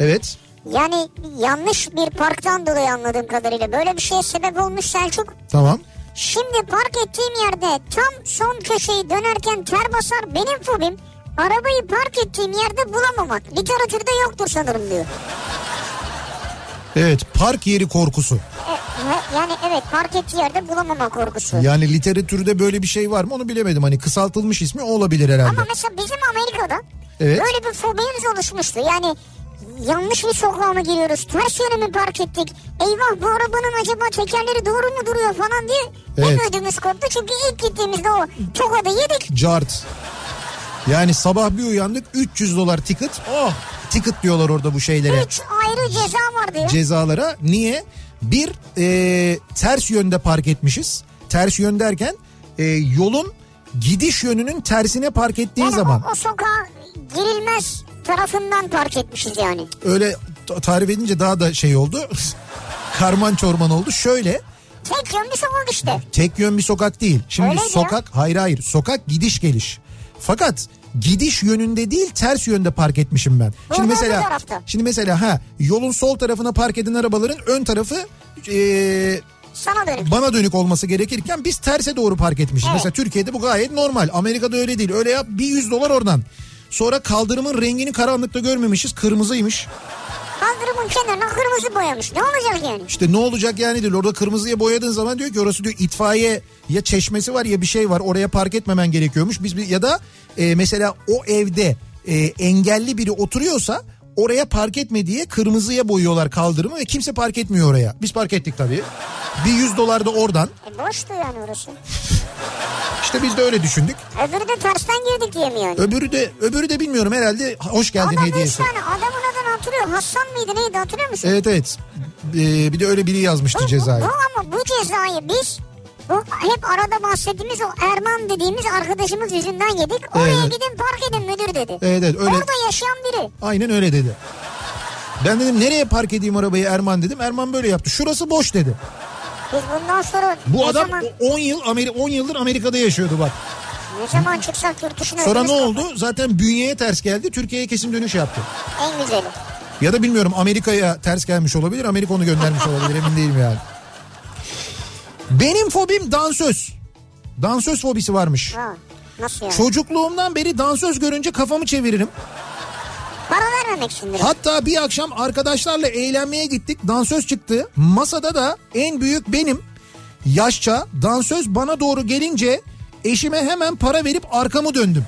Evet. Yani yanlış bir parktan dolayı anladığım kadarıyla böyle bir şeye sebep olmuş Selçuk. Tamam. Şimdi park ettiğim yerde tam son köşeyi dönerken ter basar benim fobim arabayı park ettiğim yerde bulamamak. Literatürde yoktur sanırım diyor. Evet park yeri korkusu. E, yani evet park ettiği yerde bulamama korkusu. Yani literatürde böyle bir şey var mı onu bilemedim. Hani kısaltılmış ismi olabilir herhalde. Ama mesela bizim Amerika'da Evet. böyle bir fobimiz oluşmuştu. Yani yanlış bir sokağa mı giriyoruz? Ters yöne mi park ettik? Eyvah bu arabanın acaba tekerleri doğru mu duruyor falan diye Evet. hep ödümüz koptu. Çünkü ilk gittiğimizde o tokadı yedik. Cart. Yani sabah bir uyandık 300 dolar ticket. Oh ticket diyorlar orada bu şeylere. Üç ayrı ceza var diyor. Cezalara. Niye? Bir e, ters yönde park etmişiz. Ters yön derken e, yolun gidiş yönünün tersine park ettiğin yani zaman. o, o sokağa girilmez tarafından park etmişiz yani. Öyle ta- tarif edince daha da şey oldu. Karman çorman oldu. Şöyle Tek yön bir sokak işte. tek yön bir sokak değil. Şimdi Öyleydi sokak hayır hayır sokak gidiş geliş. Fakat gidiş yönünde değil ters yönde park etmişim ben. Bu Şimdi mesela şimdi mesela ha yolun sol tarafına park eden arabaların ön tarafı e, Sana dönük. bana dönük olması gerekirken biz terse doğru park etmişiz. Evet. Mesela Türkiye'de bu gayet normal. Amerika'da öyle değil. Öyle yap bir 100 dolar oradan. Sonra kaldırımın rengini karanlıkta görmemişiz. Kırmızıymış. Kaldırımın kenarına kırmızı boyamış. Ne olacak yani? İşte ne olacak yani diyor. Orada kırmızıya boyadığın zaman diyor ki orası diyor itfaiye ya çeşmesi var ya bir şey var. Oraya park etmemen gerekiyormuş. Biz ya da e, mesela o evde e, engelli biri oturuyorsa oraya park etme diye kırmızıya boyuyorlar kaldırımı ve kimse park etmiyor oraya. Biz park ettik tabii. Bir 100 dolar da oradan. E boştu yani orası. İşte biz de öyle düşündük. Öbürü de tersten girdik diye mi yani? Öbürü de öbürü de bilmiyorum herhalde hoş geldin Adam hediyesi. tane adamın adını hatırlıyor. Hassan mıydı neydi hatırlıyor musun? Evet evet. Ee, bir de öyle biri yazmıştı Bu- cezayı. Bu ama bu cezayı biz bu hep arada bahsettiğimiz o Erman dediğimiz arkadaşımız yüzünden yedik. Oraya Evet. gidin park edin müdür dedi. Evet evet öyle. Orada yaşayan biri. Aynen öyle dedi. Ben dedim nereye park edeyim arabayı Erman dedim. Erman böyle yaptı. Şurası boş dedi. Biz bundan sonra Bu adam zaman, 10 yıl Ameri 10 yıldır Amerika'da yaşıyordu bak. ne zaman çıksak yurt dışına Sonra ne oldu? Zaten bünyeye ters geldi. Türkiye'ye kesin dönüş yaptı. En güzeli. Ya da bilmiyorum Amerika'ya ters gelmiş olabilir. Amerika onu göndermiş olabilir emin değilim yani. Benim fobim dansöz. Dansöz fobisi varmış. Ha, nasıl yani? Çocukluğumdan beri dansöz görünce kafamı çeviririm. Para vermemek içindir. Hatta bir akşam arkadaşlarla eğlenmeye gittik. Dansöz çıktı. Masada da en büyük benim. Yaşça dansöz bana doğru gelince eşime hemen para verip arkamı döndüm.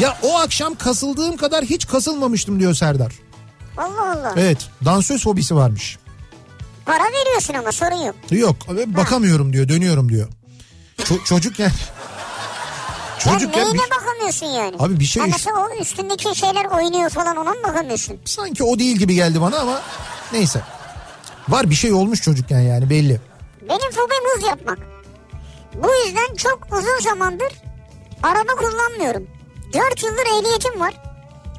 Ya o akşam kasıldığım kadar hiç kasılmamıştım diyor Serdar. Allah Allah. Evet dansöz fobisi varmış. Para veriyorsun ama sorun yok. Yok bakamıyorum diyor dönüyorum diyor. Ço- çocukken... Sen Çocukken neyine bir- bakamıyorsun yani? Abi bir şey- Ha mesela o üstündeki şeyler oynuyor falan ona mı bakamıyorsun? sanki o değil gibi geldi bana ama neyse. Var bir şey olmuş çocukken yani belli. Benim fobim hız yapmak. Bu yüzden çok uzun zamandır araba kullanmıyorum. 4 yıldır ehliyetim var.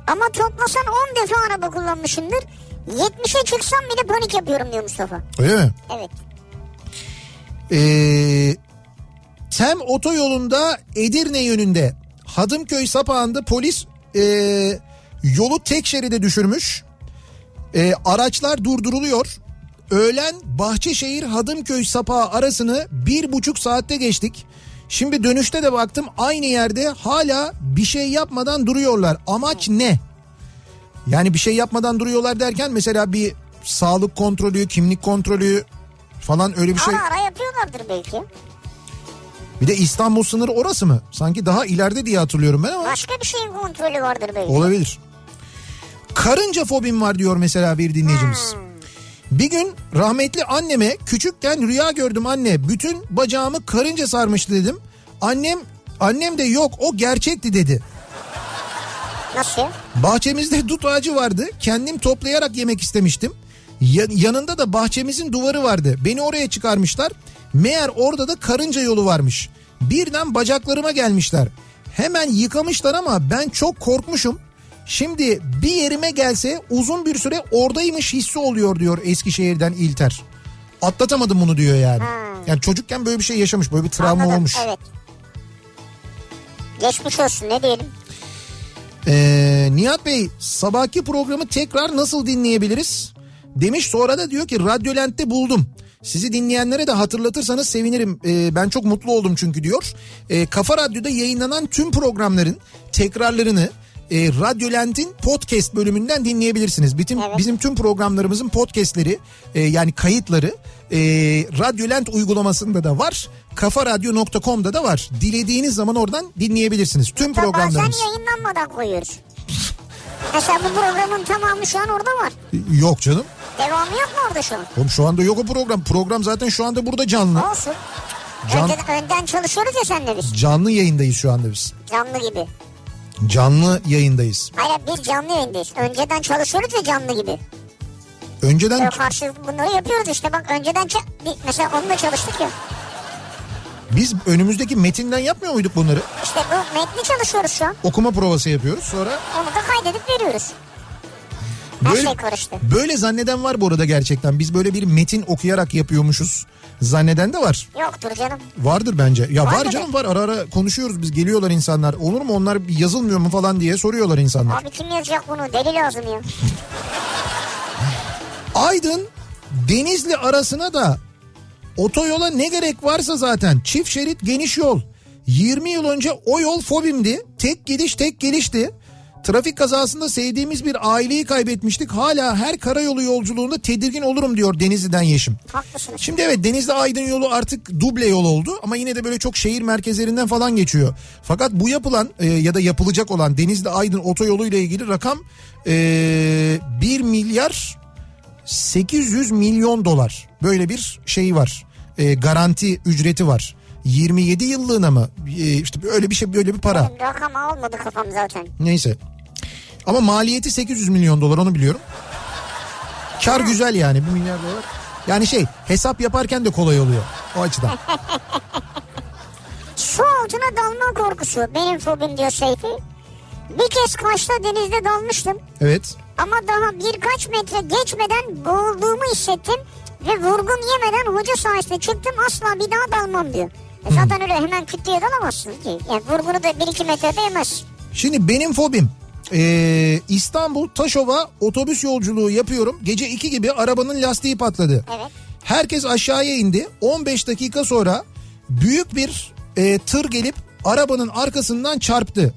Ama toplasan 10 defa araba kullanmışımdır. 70'e çıksam bile panik yapıyorum diyor Mustafa. Öyle mi? Evet. Ee, Tem otoyolunda Edirne yönünde Hadımköy sapağında polis ee, yolu tek şeride düşürmüş. Ee, araçlar durduruluyor. Öğlen Bahçeşehir Hadımköy sapağı arasını bir buçuk saatte geçtik. Şimdi dönüşte de baktım aynı yerde hala bir şey yapmadan duruyorlar. Amaç ne? Yani bir şey yapmadan duruyorlar derken mesela bir sağlık kontrolü, kimlik kontrolü falan öyle bir şey. Ara ara yapıyorlardır belki. Bir de İstanbul sınırı orası mı? Sanki daha ileride diye hatırlıyorum ben ama Başka bir şeyin kontrolü vardır belki. olabilir. Karınca fobim var diyor mesela bir dinleyicimiz. Bir gün rahmetli anneme küçükken rüya gördüm anne. Bütün bacağımı karınca sarmıştı dedim. Annem annem de yok o gerçekti dedi. Nasıl? Bahçemizde dut ağacı vardı. Kendim toplayarak yemek istemiştim. Ya- yanında da bahçemizin duvarı vardı. Beni oraya çıkarmışlar. Meğer orada da karınca yolu varmış. Birden bacaklarıma gelmişler. Hemen yıkamışlar ama ben çok korkmuşum. Şimdi bir yerime gelse uzun bir süre oradaymış hissi oluyor diyor Eskişehir'den İlter. Atlatamadım bunu diyor yani. Yani çocukken böyle bir şey yaşamış. Böyle bir travma Anladım, olmuş. Evet. Geçmiş olsun ne diyelim. Ee, Nihat Bey sabahki programı tekrar nasıl dinleyebiliriz? Demiş sonra da diyor ki Radyolent'te buldum. Sizi dinleyenlere de hatırlatırsanız sevinirim. Ee, ben çok mutlu oldum çünkü diyor. Ee, Kafa Radyo'da yayınlanan tüm programların tekrarlarını e, Radyolent'in podcast bölümünden dinleyebilirsiniz. Bütün Evet. bizim tüm programlarımızın podcastleri e, yani kayıtları e, Radyolent uygulamasında da var. Kafaradyo.com'da da var. Dilediğiniz zaman oradan dinleyebilirsiniz. Tüm Hatta bazen programlarımız. yayınlanmadan koyuyoruz. Mesela bu programın tamamı şu an orada var. Yok canım. Devamı yok mu orada şu an? Oğlum şu anda yok o program. Program zaten şu anda burada canlı. Olsun. Can- Önden, önden çalışıyoruz ya senle biz. Canlı yayındayız şu anda biz. Canlı gibi. Canlı yayındayız. Hayır biz canlı yayındayız. Önceden çalışıyoruz ya canlı gibi. Önceden Böyle karşı bunları yapıyoruz işte bak önceden bir- mesela onunla çalıştık ya. biz önümüzdeki metinden yapmıyor muyduk bunları? İşte bu metni çalışıyoruz şu an. Okuma provası yapıyoruz. Sonra Onu da kaydedip veriyoruz. Her Böyle, şey karıştı. böyle zanneden var bu arada gerçekten. Biz böyle bir metin okuyarak yapıyormuşuz. Zanneden de var. Yoktur canım. Vardır bence. Ya var, Var canım var. Ara ara konuşuyoruz biz. Geliyorlar insanlar. Olur mu onlar yazılmıyor mu falan diye soruyorlar insanlar. Abi kim yazacak bunu? Deli lazım ya. Aydın Denizli arasına da otoyola ne gerek varsa zaten çift şerit geniş yol. 20 yıl önce o yol fobimdi. Tek gidiş tek gelişti. Trafik kazasında sevdiğimiz bir aileyi kaybetmiştik. Hala her karayolu yolculuğunda tedirgin olurum diyor Denizli'den Yeşim. Haklısınız. Şimdi evet Denizli Aydın yolu artık duble yol oldu ama yine de böyle çok şehir merkezlerinden falan geçiyor. Fakat bu yapılan e, ya da yapılacak olan Denizli Aydın otoyolu ile ilgili rakam e, 1 milyar 800 milyon dolar böyle bir şey var. E, garanti ücreti var. 27 yıllığına mı? E, işte böyle bir şey böyle bir para. Benim rakam almadı kafam zaten. Neyse. Ama maliyeti 800 milyon dolar onu biliyorum. Kar güzel yani 1 milyar dolar. Yani şey hesap yaparken de kolay oluyor o açıdan. Su altına dalma korkusu benim fobim diyor Seyfi. Bir kez Kaş'ta denizde dalmıştım. Evet. Ama daha birkaç metre geçmeden boğulduğumu hissettim. Ve vurgun yemeden hoca sayesinde çıktım asla bir daha dalmam diyor. E zaten öyle hemen küt diye dalamazsın ki. Yani vurgunu da 1-2 metrede yemez. Şimdi benim fobim ee, İstanbul Taşova otobüs yolculuğu yapıyorum. Gece 2 gibi arabanın lastiği patladı. Evet. Herkes aşağıya indi. 15 dakika sonra büyük bir e, tır gelip arabanın arkasından çarptı.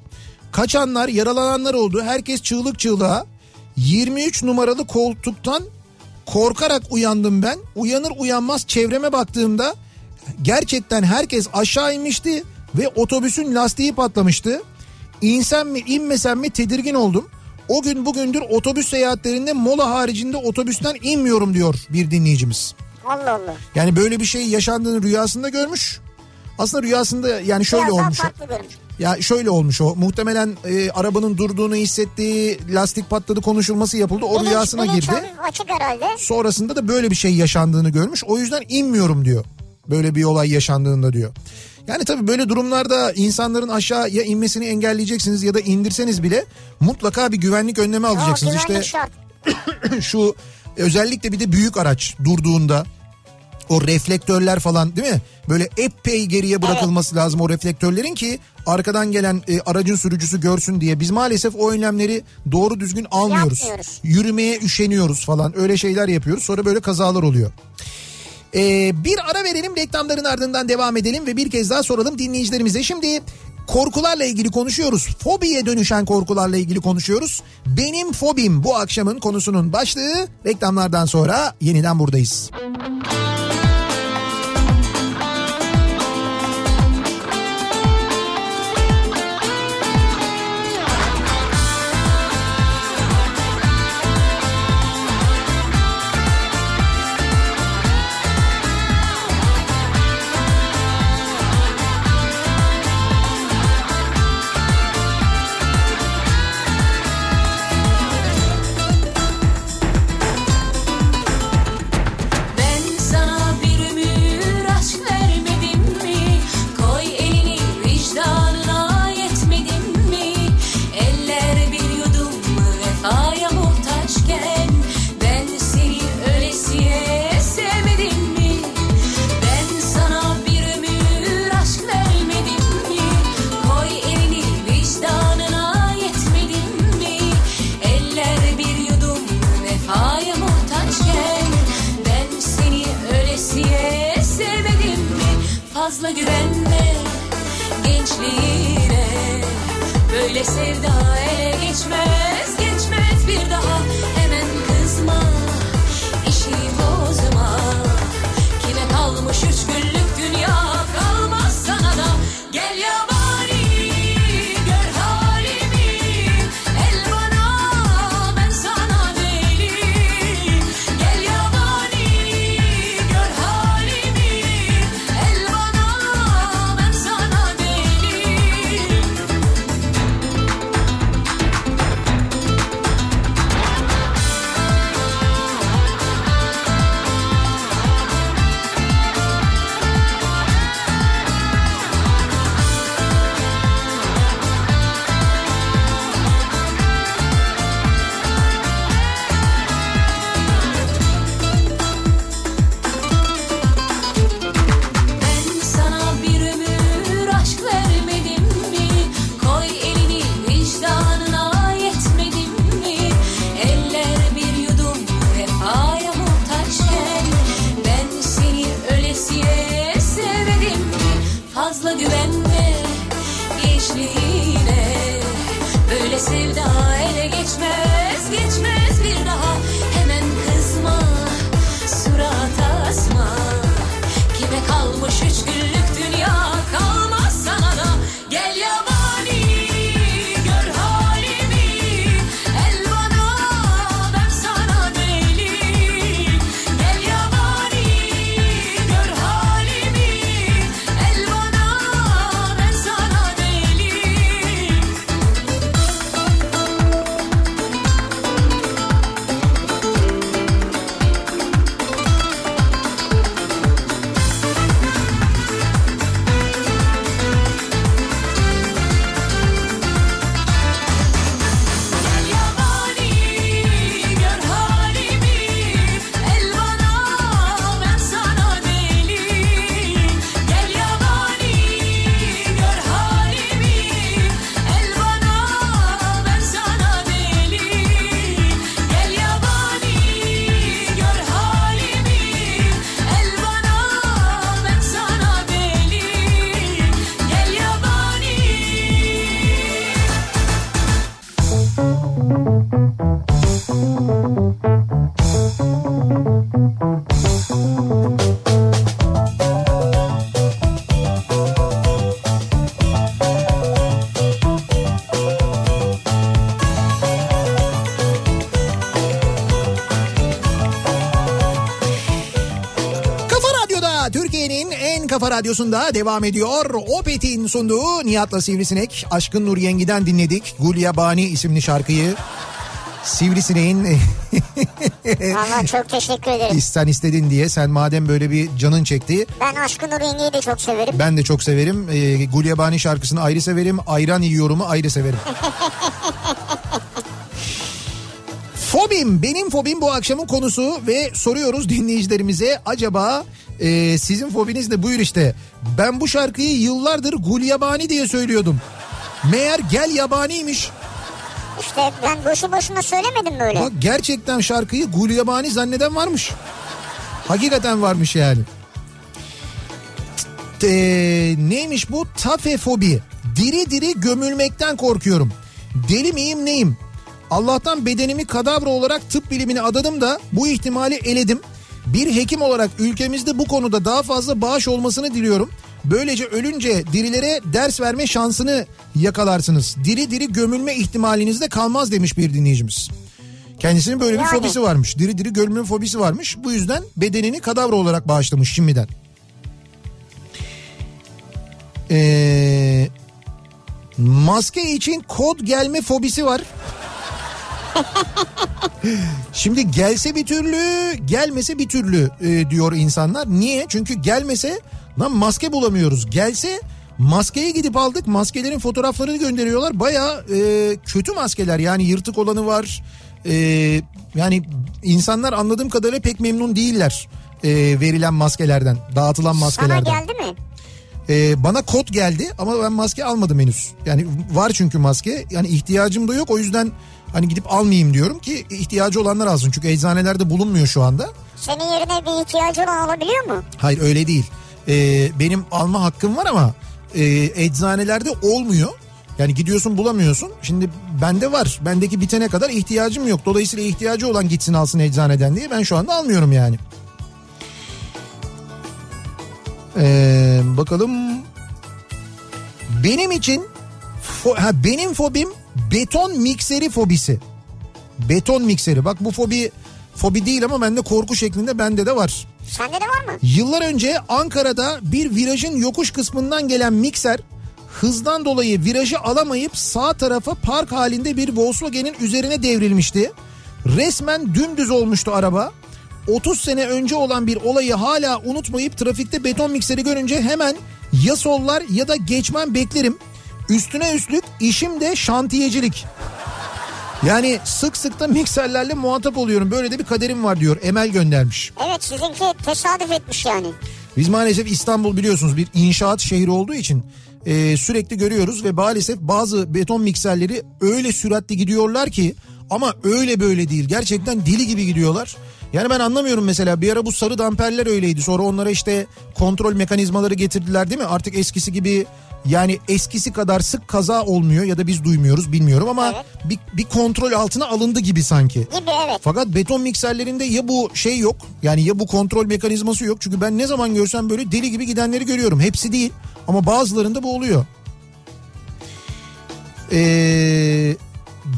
Kaçanlar, yaralananlar oldu. Herkes çığlık çığlığa. 23 numaralı koltuktan korkarak uyandım ben. Uyanır uyanmaz çevreme baktığımda gerçekten herkes aşağı inmişti ve otobüsün lastiği patlamıştı. İnsem mi inmesem mi tedirgin oldum. O gün bugündür otobüs seyahatlerinde mola haricinde otobüsten inmiyorum diyor bir dinleyicimiz. Allah Allah. Yani böyle bir şey yaşandığını rüyasında görmüş. Aslında rüyasında yani şöyle Biraz olmuş. Ya şöyle olmuş o. Muhtemelen e, arabanın durduğunu hissettiği, lastik patladı konuşulması yapıldı. O Bilinç- rüyasına bilinç girdi. açık herhalde. Sonrasında da böyle bir şey yaşandığını görmüş. O yüzden inmiyorum diyor. Böyle bir olay yaşandığında diyor. Yani tabii böyle durumlarda insanların aşağıya inmesini engelleyeceksiniz ya da indirseniz bile mutlaka bir güvenlik önlemi O alacaksınız. güvenlik İşte şu özellikle bir de büyük araç durduğunda o reflektörler falan değil mi? Böyle epey geriye bırakılması lazım o reflektörlerin ki arkadan gelen e, aracın sürücüsü görsün diye. Biz maalesef o önlemleri doğru düzgün almıyoruz. Yapmıyoruz. Yürümeye üşeniyoruz falan öyle şeyler yapıyoruz sonra böyle kazalar oluyor. Ee, bir ara verelim reklamların ardından devam edelim ve bir kez daha soralım dinleyicilerimize. Şimdi korkularla ilgili konuşuyoruz. Fobiye dönüşen korkularla ilgili konuşuyoruz. Benim fobim bu akşamın konusunun başlığı. Reklamlardan sonra yeniden buradayız. Ben Fazla güvenme gençliğine. Böyle sevda ele geçmez geçmez bir daha kafa radyosunda devam ediyor. Opet'in sunduğu Nihat'la Sivrisinek. Aşkın Nur Yengi'den dinledik. Gulyabani isimli şarkıyı. Sivrisinek'in Valla çok teşekkür ederim. sen istedin diye sen madem böyle bir canın çekti. Ben Aşkın Nur Yenge'yi de çok severim. Ben de çok severim. Ee, Gulyabani şarkısını ayrı severim. Ayran yiyorumu ayrı severim. Fobim benim fobim bu akşamın konusu ve soruyoruz dinleyicilerimize acaba e, sizin fobiniz de buyur işte. Ben bu şarkıyı yıllardır Gulyabani diye söylüyordum. Meğer gel yabaniymiş. İşte ben boşu boşuna söylemedim böyle. Bak gerçekten şarkıyı Gulyabani zanneden varmış. Hakikaten varmış yani. T- e, neymiş bu? Tafefobi. Diri diri gömülmekten korkuyorum. Deli miyim neyim? Allah'tan bedenimi kadavra olarak tıp bilimine adadım da bu ihtimali eledim. Bir hekim olarak ülkemizde bu konuda daha fazla bağış olmasını diliyorum. Böylece ölünce dirilere ders verme şansını yakalarsınız. Diri diri gömülme ihtimaliniz de kalmaz demiş bir dinleyicimiz. Kendisinin böyle bir Yani. fobisi varmış. Diri diri gömülme fobisi varmış. Bu yüzden bedenini kadavra olarak bağışlamış şimdiden. Ee, maske için kod gelme fobisi var. Şimdi gelse bir türlü, gelmese bir türlü e, diyor insanlar. Niye? Çünkü gelmese lan maske bulamıyoruz. Gelse maskeyi gidip aldık. Maskelerin fotoğraflarını gönderiyorlar. Baya kötü maskeler yani yırtık olanı var. E, yani insanlar anladığım kadarıyla pek memnun değiller e, verilen maskelerden, dağıtılan Sana maskelerden. geldi mi? Ee, bana kot geldi ama ben maske almadım henüz. Yani var çünkü maske. Yani ihtiyacım da yok o yüzden hani gidip almayayım diyorum ki ihtiyacı olanlar alsın. Çünkü eczanelerde bulunmuyor şu anda. Senin yerine bir ihtiyacı olan alabiliyor mu? Hayır öyle değil. Ee, benim alma hakkım var ama e, eczanelerde olmuyor. Yani gidiyorsun bulamıyorsun. Şimdi bende var. Bendeki bitene kadar ihtiyacım yok. Dolayısıyla ihtiyacı olan gitsin alsın eczaneden diye ben şu anda almıyorum yani. Ee, bakalım. Benim için fo- ha, benim fobim beton mikseri fobisi. Beton mikseri. Bak bu fobi fobi değil ama bende korku şeklinde bende de var. Sende de var mı? Yıllar önce Ankara'da bir virajın yokuş kısmından gelen mikser hızdan dolayı virajı alamayıp sağ tarafa park halinde bir Volkswagen'in üzerine devrilmişti. Resmen dümdüz olmuştu araba. 30 sene önce olan bir olayı hala unutmayıp trafikte beton mikseri görünce hemen ya sollar ya da geçmem beklerim. Üstüne üstlük işim de şantiyecilik. Yani sık sık da mikserlerle muhatap oluyorum. Böyle de bir kaderim var diyor. Emel göndermiş. Evet sizinki tesadüf etmiş yani. Biz maalesef İstanbul biliyorsunuz bir inşaat şehri olduğu için e, sürekli görüyoruz ve maalesef bazı beton mikserleri öyle süratli gidiyorlar ki ama öyle böyle değil. Gerçekten deli gibi gidiyorlar. Yani ben anlamıyorum mesela bir ara bu sarı damperler öyleydi. Sonra onlara işte kontrol mekanizmaları getirdiler değil mi? Artık eskisi gibi yani eskisi kadar sık kaza olmuyor ya da biz duymuyoruz bilmiyorum ama Evet. bir, bir kontrol altına alındı gibi sanki. Gibi evet. Fakat beton mikserlerinde ya bu şey yok yani ya bu kontrol mekanizması yok. Çünkü ben ne zaman görsem böyle deli gibi gidenleri görüyorum. Hepsi değil ama bazılarında bu oluyor. Ee,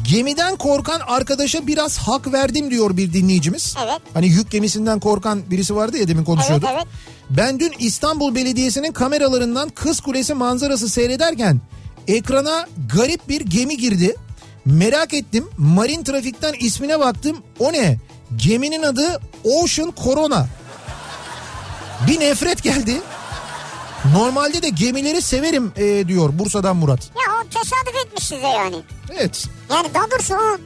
gemiden korkan arkadaşa biraz hak verdim diyor bir dinleyicimiz. Evet. Hani yük gemisinden korkan birisi vardı ya demin konuşuyorduk. Evet, evet. Ben dün İstanbul Belediyesi'nin kameralarından Kız Kulesi manzarası seyrederken ekrana garip bir gemi girdi. Merak ettim. Marin Trafik'ten ismine baktım. O ne? Geminin adı Ocean Corona. Bir nefret geldi. Normalde de gemileri severim e, diyor Bursa'dan Murat. Ya tesadüf etmiş size yani. Evet. Yani daha doğrusu o,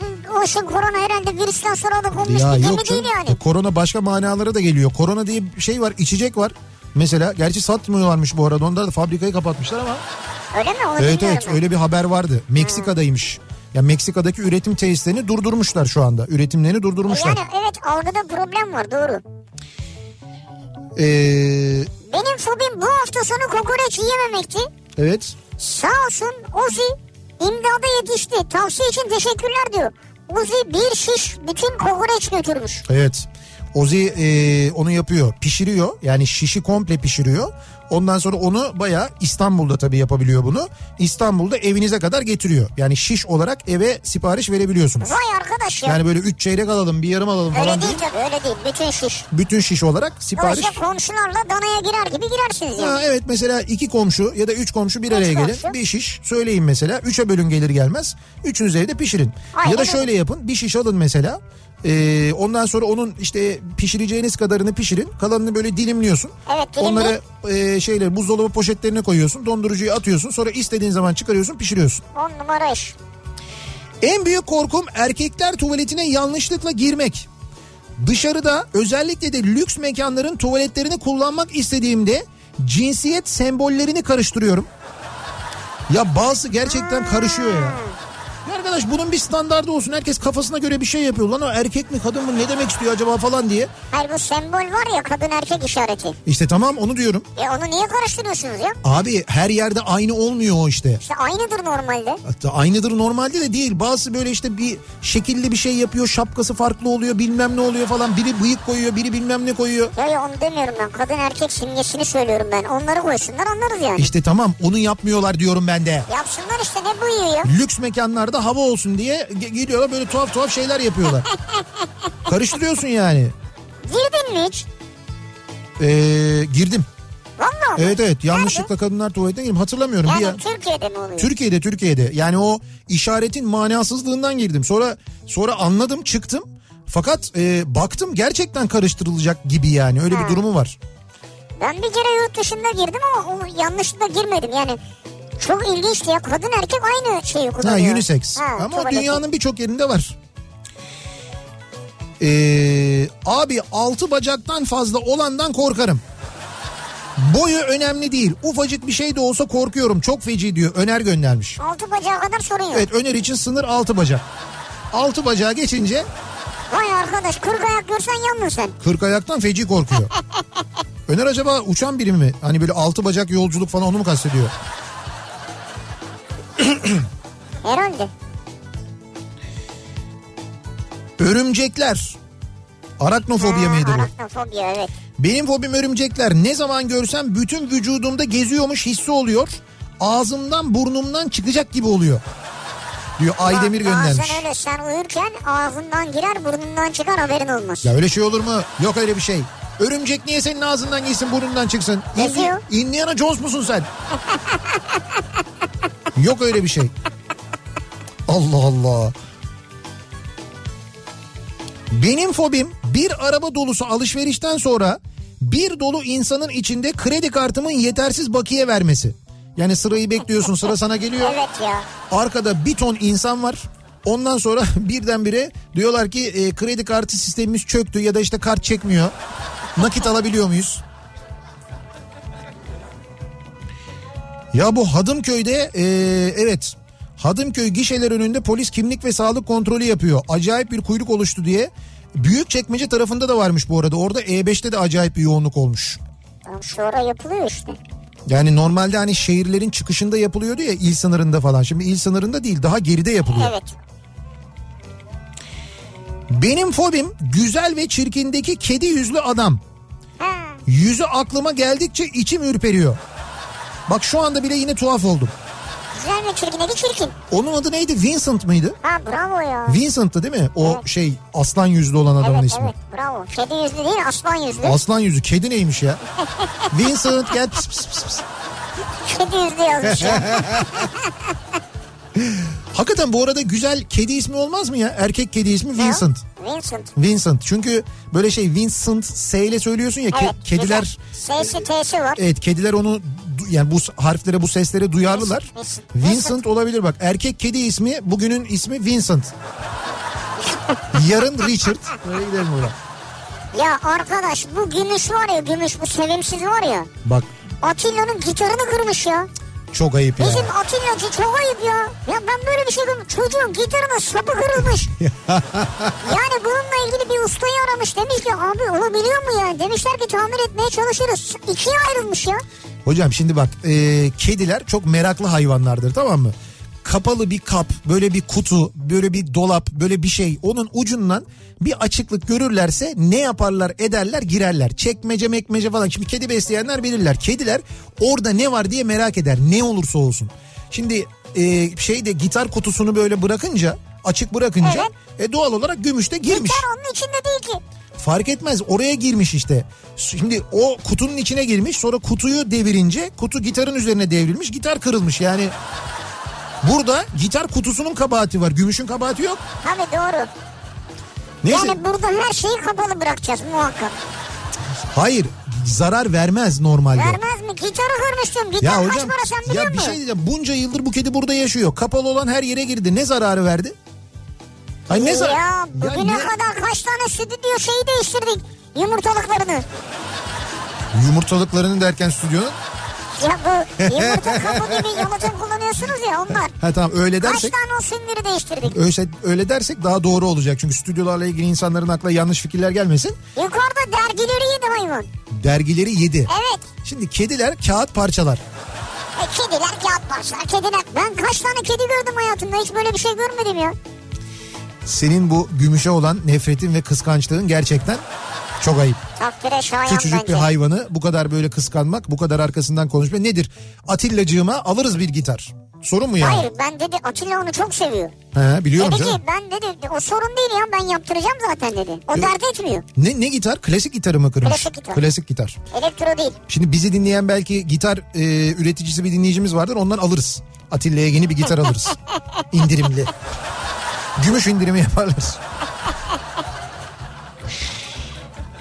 o şey korona herhalde virüsten sonra da konmuş Ya bir yok değil yani. E, Korona başka manalara da geliyor. Korona diye bir şey var, içecek var. Mesela gerçi satmıyorlarmış bu arada. Onlar da fabrikayı kapatmışlar ama. Öyle mi? Onu Evet evet ben. öyle bir haber vardı. Meksika'daymış. Ya Meksika'daki üretim tesislerini durdurmuşlar şu anda. Üretimlerini durdurmuşlar. Yani evet algıda problem var doğru. Ee, Benim fobim bu hafta sonu kokoreç yiyememekti. evet. Sağ olsun Ozi imdada yetişti. Tavsiye için teşekkürler diyor. Ozi bir şiş bütün kokoreç götürmüş. Evet. Ozi e, onu yapıyor. Pişiriyor. Yani şişi komple pişiriyor. Ondan sonra onu baya İstanbul'da tabii yapabiliyor bunu. İstanbul'da evinize kadar getiriyor. Yani şiş olarak eve sipariş verebiliyorsunuz. Vay arkadaş ya. Yani böyle 3 çeyrek alalım bir yarım alalım falan öyle değil tabii öyle değil. Bütün şiş. Bütün şiş olarak sipariş. Dolayısıyla komşularla danaya girer gibi girersiniz yani. Ha, evet mesela iki komşu ya da üç komşu bir araya gelin. komşu. Bir şiş söyleyin mesela. Üçe bölün gelir gelmez. Üçünüz evde pişirin. Aynen ya da öyle. şöyle yapın. Bir şiş alın mesela. Ee, ondan sonra onun işte pişireceğiniz kadarını pişirin. Kalanını böyle dilimliyorsun. Evet, dilimleyip- Onları e, şeyler buzdolabı poşetlerine koyuyorsun. Dondurucuya atıyorsun. Sonra istediğin zaman çıkarıyorsun pişiriyorsun. On numara iş. En büyük korkum erkekler tuvaletine yanlışlıkla girmek. Dışarıda özellikle de lüks mekanların tuvaletlerini kullanmak istediğimde cinsiyet sembollerini karıştırıyorum. Ya bazı gerçekten karışıyor ya. Arkadaş bunun bir standardı olsun. Herkes kafasına göre bir şey yapıyor. Lan o erkek mi kadın mı ne demek istiyor acaba falan diye. Hayır bu sembol var ya kadın erkek işareti. İşte tamam onu diyorum. E onu niye karıştırıyorsunuz ya? Abi her yerde aynı olmuyor o işte. İşte aynıdır normalde. Hatta aynıdır normalde de değil. Bazı böyle işte bir şekilli bir şey yapıyor. Şapkası farklı oluyor bilmem ne oluyor falan. Biri bıyık koyuyor biri bilmem ne koyuyor. Ya ya onu demiyorum ben. Kadın erkek simgesini söylüyorum ben. Onları koysunlar anlarız yani. İşte tamam onu yapmıyorlar diyorum ben de. Yapsınlar işte ne buyuyor ya? Lüks mekanlarda hava olsun diye gidiyorlar böyle tuhaf tuhaf şeyler yapıyorlar. Karıştırıyorsun yani. Girdin mi hiç? Ee, girdim. Valla mı? Evet evet yanlışlıkla kadınlar tuvaletine girdim hatırlamıyorum. bir Yani ya. Türkiye'de mi oluyor? Türkiye'de Türkiye'de yani o işaretin manasızlığından girdim. Sonra sonra anladım çıktım. Fakat e, baktım gerçekten karıştırılacak gibi yani öyle bir durumu var. Ben bir kere yurt dışında girdim ama yanlışlıkla girmedim yani. Çok ilginçti ya. Kadın erkek aynı şeyi Ha kullanıyor. unisex. Ha, Ama tuvaleti. dünyanın birçok yerinde var. Ee, abi altı bacaktan fazla olandan korkarım. Boyu önemli değil. Ufacık bir şey de olsa korkuyorum. Çok feci diyor. Öner göndermiş. Altı bacağı kadar sorun yok. Evet Öner için sınır altı bacak. Altı bacağı geçince Vay arkadaş kırk ayak görsen yandın sen. kırk ayaktan feci korkuyor. Öner acaba uçan biri mi? Hani böyle altı bacak yolculuk falan onu mu kastediyor? Herhalde. Örümcekler. Araknofobiya Ha, mıydı bu? Araknofobiya evet. Benim fobim örümcekler. Ne zaman görsem bütün vücudumda geziyormuş hissi oluyor. Ağzımdan burnumdan çıkacak gibi oluyor. Diyor Aydemir göndermiş. Bazen öyle sen uyurken ağzından girer burnundan çıkar haberin olmaz. Ya öyle şey olur mu? Yok öyle bir şey. Örümcek niye senin ağzından gitsin burnundan çıksın? Geziyor. Indiana Jones musun sen? Yok öyle bir şey. Allah Allah. Benim fobim bir araba dolusu alışverişten sonra bir dolu insanın içinde kredi kartımın yetersiz bakiye vermesi. Yani sırayı bekliyorsun sıra sana geliyor. Evet ya. Arkada bir ton insan var. Ondan sonra birdenbire diyorlar ki e, kredi kartı sistemimiz çöktü ya da işte kart çekmiyor. Nakit alabiliyor muyuz? Ya bu Hadımköy'de e, evet Hadımköy gişeler önünde polis kimlik ve sağlık kontrolü yapıyor. Acayip bir kuyruk oluştu diye Büyükçekmece tarafında da varmış bu arada. Orada E5'te de acayip bir yoğunluk olmuş. Sonra yapılıyor işte. Yani normalde hani şehirlerin çıkışında yapılıyordu ya il sınırında falan. Şimdi il sınırında değil daha geride yapılıyor. Evet. Benim fobim güzel ve çirkindeki kedi yüzlü adam. Ha. Yüzü aklıma geldikçe içim ürperiyor. Bak şu anda bile yine tuhaf oldum. Güzel mi çirkin dedi çirkin. Onun adı neydi? Vincent mıydı? Ha bravo ya. Vincent'tı değil mi? O Evet. şey aslan yüzlü olan adamın evet ismi. evet bravo. Kedi yüzlü değil aslan yüzlü. Aslan yüzü. Kedi neymiş ya? Vincent gel pis pis pis pis. Kedi yüzlü yazmış ya. Hakikaten bu arada güzel kedi ismi olmaz mı ya? Erkek kedi ismi Vincent. Vincent. Vincent. Çünkü böyle şey Vincent S ile söylüyorsun ya. ke- Evet. kediler güzel. S'si T'si var. evet kediler onu yani bu harflere bu seslere duyarlılar. Vincent, olabilir bak. Erkek kedi ismi bugünün ismi Vincent. Yarın Richard. Böyle gidelim buradan. Ya arkadaş bu gümüş var ya gümüş bu sevimsiz var ya. Bak Atilla'nın gitarını kırmış ya. çok ayıp ya. Bizim Atilla'cı çok ayıp ya. Ya ben böyle bir şey görmedim. Çocuğun gitarının sapı kırılmış. yani bununla ilgili bir ustayı aramış. Demiş ki abi olabiliyor mu ya? Demişler ki tamir etmeye çalışırız. İkiye ayrılmış ya. Hocam şimdi bak e, kediler çok meraklı hayvanlardır tamam mı? Kapalı bir kap, böyle bir kutu, böyle bir dolap, böyle bir şey onun ucundan bir açıklık görürlerse ne yaparlar ederler girerler. Çekmece mekmece falan. Şimdi kedi besleyenler bilirler. Kediler orada ne var diye merak eder ne olursa olsun. Şimdi e, şeyde gitar kutusunu böyle bırakınca açık bırakınca e, doğal olarak gümüş de girmiş. Gitar onun içinde değil ki. Fark etmez oraya girmiş işte. Şimdi o kutunun içine girmiş sonra kutuyu devirince kutu gitarın üzerine devrilmiş gitar kırılmış yani. Burada gitar kutusunun kabahati var gümüşün kabahati yok. Tabii doğru. Neyse Yani burada her şeyi kapalı bırakacağız muhakkak. hayır zarar vermez normalde. Vermez mi? Gitarı kırmıştım. Gitar Ya kaç hocam para sen biliyor ya bir musun? şey diyeceğim bunca yıldır bu kedi burada yaşıyor. Kapalı olan her yere girdi ne zararı verdi? Ay ne zarar? Ya bugüne ne- kadar kaç tane stüdyo şeyi değiştirdik. Yumurtalıklarını. Yumurtalıklarını derken stüdyonun. Ya bu yumurta kabı gibi yalıtım kullanıyorsunuz ya onlar. Ha tamam öyle Kaç dersek. tane o süngeri değiştirdik. Öyle, öyle dersek daha doğru olacak. Çünkü stüdyolarla ilgili insanların aklına yanlış fikirler gelmesin. Yukarıda dergileri yedi hayvan. Dergileri yedi. Evet. Şimdi kediler kağıt parçalar. E, kediler kağıt parçalar. Kediler. Ben kaç tane kedi gördüm hayatımda. Hiç böyle bir şey görmedim ya. Senin bu gümüşe olan nefretin ve kıskançlığın gerçekten çok ayıp. Takdire şayan Küçücük bence. bir hayvanı bu kadar böyle kıskanmak, bu kadar arkasından konuşmak nedir? Atillacığıma alırız bir gitar. Sorun mu yani? Hayır ben dedi Atilla onu çok seviyor. He, biliyorum Dedi canım. ki ben dedi o sorun değil ya ben yaptıracağım zaten dedi. O Yok. dert etmiyor. Ne, ne gitar? Klasik gitarı mı kırmış? Klasik gitar. Klasik gitar. Elektro değil. Şimdi bizi dinleyen belki gitar e, üreticisi bir dinleyicimiz vardır ondan alırız. Atilla'ya yeni bir gitar alırız. İndirimli. Gümüş indirimi yaparlar.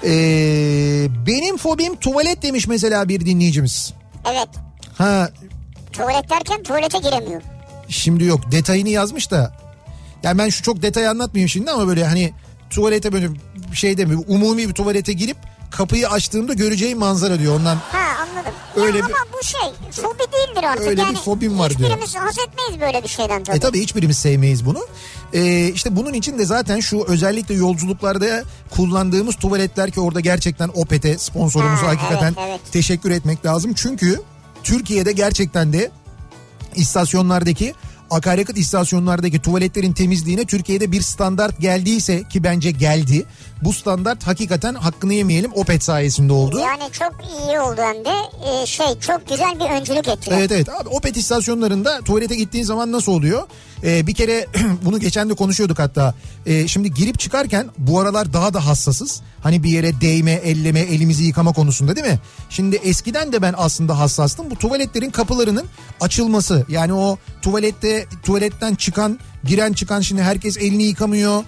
Ee, benim fobim tuvalet demiş mesela bir dinleyicimiz. Evet. Ha Tuvalet derken tuvalete giremiyor. şimdi yok detayını yazmış da. Yani ben şu çok detay anlatmayayım şimdi ama böyle hani tuvalete böyle şey demiyor. Umumi bir tuvalete girip kapıyı açtığımda göreceğim manzara diyor. Ondan Ha anladım. Öyle ya bir- ama bu şey fobi değildir artık. Öyle bir yani fobim var diyor. Hiçbirimiz haz etmeyiz böyle bir şeyden tabii. E tabii hiçbirimiz sevmeyiz bunu. E, işte bunun için de zaten şu özellikle yolculuklarda kullandığımız tuvaletler ki orada gerçekten Opet'e sponsorumuza Ha, hakikaten evet, evet. teşekkür etmek lazım. Çünkü Türkiye'de gerçekten de istasyonlardaki akaryakıt istasyonlardaki tuvaletlerin temizliğine Türkiye'de bir standart geldiyse ki bence geldi. Bu standart hakikaten hakkını yemeyelim Opet sayesinde oldu. Yani çok iyi oldu hem de Ee, şey çok güzel bir öncülük ettiler. Evet evet abi Opet istasyonlarında tuvalete gittiğin zaman nasıl oluyor? Ee, bir kere bunu geçen de konuşuyorduk hatta. Ee, şimdi girip çıkarken bu aralar daha da hassasız. Hani bir yere değme, elleme, elimizi yıkama konusunda değil mi? Şimdi eskiden de ben aslında hassastım. Bu tuvaletlerin kapılarının açılması. Yani o tuvalette tuvaletten çıkan, giren çıkan şimdi herkes elini yıkamıyor.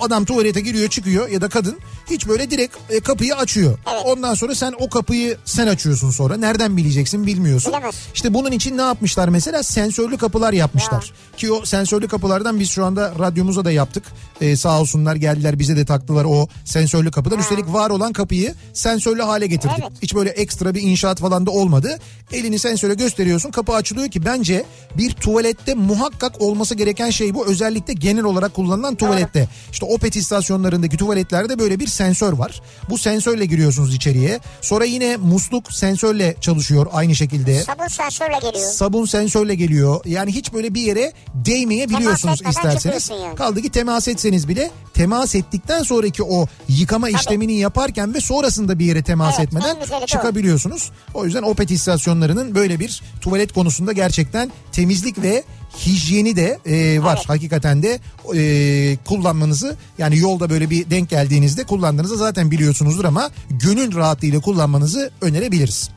Adam tuvalete giriyor çıkıyor ya da kadın Hiç böyle direkt e, kapıyı açıyor. Evet. Ondan sonra sen o kapıyı sen açıyorsun sonra. Nereden bileceksin bilmiyorsun. Bilemez. İşte bunun için ne yapmışlar mesela? Sensörlü kapılar yapmışlar. Ki o sensörlü kapılardan biz şu anda radyomuza da yaptık. Ee, sağ olsunlar geldiler bize de taktılar o sensörlü kapıdan. Üstelik var olan kapıyı sensörlü hale getirdik. Evet. Hiç böyle ekstra bir inşaat falan da olmadı. Elini sensöre gösteriyorsun kapı açılıyor ki bence bir tuvalette muhakkak olması gereken şey bu. Özellikle genel olarak kullanılan tuvalette. İşte Opet istasyonlarındaki tuvaletlerde böyle bir sensör var. Bu sensörle giriyorsunuz içeriye. Sonra yine musluk sensörle çalışıyor aynı şekilde. Sabun sensörle geliyor. Sabun sensörle geliyor. Yani hiç böyle bir yere değmeyebiliyorsunuz Temas isterseniz. yani. Kaldı ki temas etseniz bile temas ettikten sonraki o yıkama işlemini yaparken ve sonrasında bir yere temas Evet, etmeden o. çıkabiliyorsunuz. O yüzden Opet istasyonlarının böyle bir tuvalet konusunda gerçekten temizlik ve hijyeni de e, var. Evet. Hakikaten de e, kullanmanızı yani yolda böyle bir denk geldiğinizde kullandığınızda zaten biliyorsunuzdur ama gönül rahatlığıyla kullanmanızı önerebiliriz.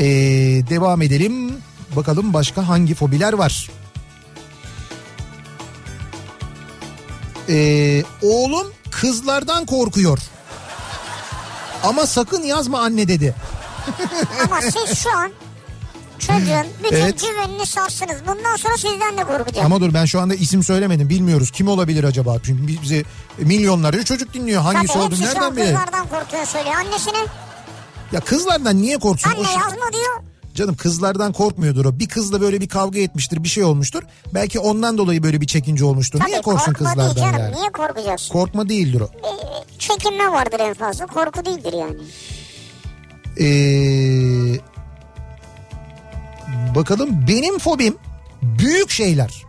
Ee, devam edelim. Bakalım başka hangi fobiler var? Ee, oğlum kızlardan korkuyor. Ama sakın yazma anne dedi. Ama siz şu an çocuğun bütün Evet. güvenini sarsınız. Bundan sonra sizden de korkacak. Ama dur ben şu anda isim söylemedim bilmiyoruz. Kim olabilir acaba? Çünkü biz- bizi milyonlarca çocuk dinliyor. Hangisi Tabii olduğunu nereden bilelim? kızlardan korkuyor söylüyor. Annesine Ya kızlardan niye korksun? Anne yazma diyor. Canım kızlardan korkmuyordur o. Bir kızla böyle bir kavga etmiştir, bir şey olmuştur. Belki ondan dolayı böyle bir çekince olmuştur. Tabii niye korksun korkma değil kızlardan canım. yani? Niye korkacaksın? Korkma değildir o. Ee, çekinme vardır en fazla. Korku değildir yani. Ee, bakalım benim fobim büyük şeyler.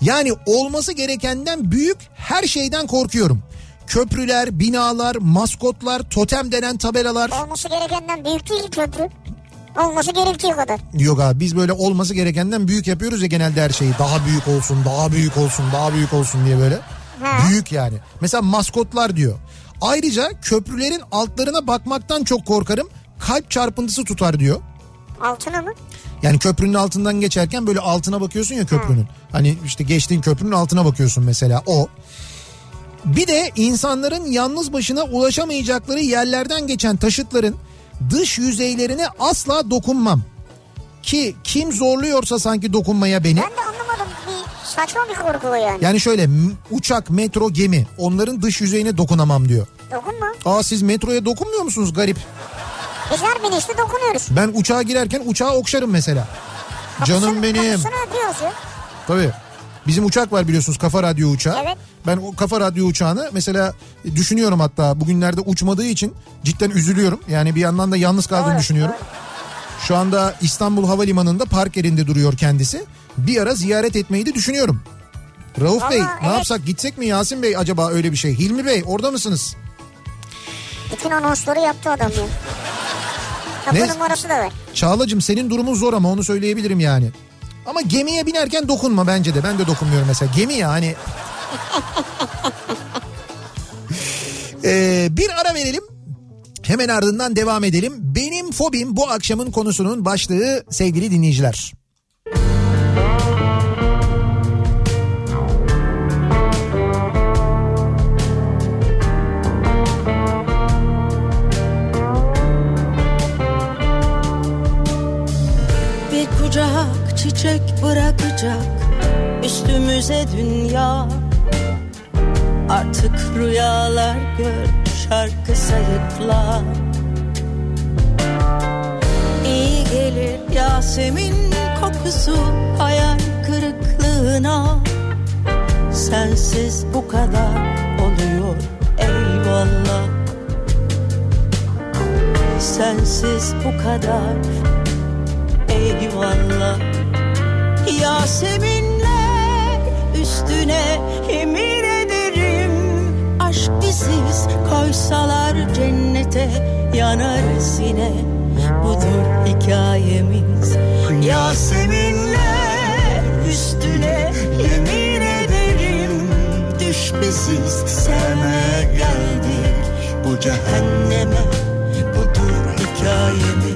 Yani olması gerekenden büyük her şeyden korkuyorum. Köprüler, binalar, maskotlar, totem denen tabelalar. Olması gerekenden büyük değil köprü. Olması gerektiği kadar. Yok abi biz böyle olması gerekenden büyük yapıyoruz ya genelde her şeyi. Daha büyük olsun, daha büyük olsun, daha büyük olsun diye böyle. Ha. Büyük yani. Mesela maskotlar diyor. Ayrıca köprülerin altlarına bakmaktan çok korkarım. Kalp çarpıntısı tutar diyor. Altına mı? Yani köprünün altından geçerken böyle altına bakıyorsun ya köprünün. Hani işte geçtiğin köprünün altına bakıyorsun mesela o. Bir de insanların yalnız başına ulaşamayacakları yerlerden geçen taşıtların dış yüzeylerine asla dokunmam. Ki kim zorluyorsa sanki dokunmaya beni. Ben de anlamadım. Bir saçma bir korku yani. Yani şöyle uçak, metro, gemi onların dış yüzeyine dokunamam diyor. Dokunma. Aa siz metroya dokunmuyor musunuz garip? Biz her binişte dokunuyoruz. Ben uçağa girerken uçağı okşarım mesela. Canım Kapısını- benim. Kapısını öpüyoruz ya. Tabii. Bizim uçak var biliyorsunuz kafa radyo uçağı. Evet. Ben o kafa radyo uçağını mesela düşünüyorum hatta bugünlerde uçmadığı için cidden üzülüyorum. Yani bir yandan da yalnız kaldığını Doğru, düşünüyorum. Şu anda İstanbul Havalimanı'nda park yerinde duruyor kendisi. Bir ara ziyaret etmeyi de düşünüyorum. Rauf Vallahi Bey ne evet. yapsak gitsek mi Yasin Bey acaba öyle bir şey? Hilmi Bey orada mısınız? Bütün anonsları yaptı adam ya. Kapı Ne? numarası da var. Çağlacığım senin durumun zor ama onu söyleyebilirim yani. Ama gemiye binerken dokunma bence de. Ben de dokunmuyorum mesela. Gemi ya hani. Ee, bir ara verelim. Hemen ardından devam edelim. Benim fobim bu akşamın konusunun başlığı sevgili dinleyiciler. Çiçek bırakacak üstümüze dünya. Artık rüyalar gör şarkı sayıkla İyi gelir Yasemin kokusu hayal kırıklığına. Sensiz bu kadar oluyor eyvallah. Sensiz bu kadar eyvallah Yaseminler üstüne yemin ederim. Aşk biziz koysalar cennete yanarız yine Budur hikayemiz. Yaseminler üstüne yemin ederim. Düş biziz sevmeye geldik. Bu cehenneme budur hikayemiz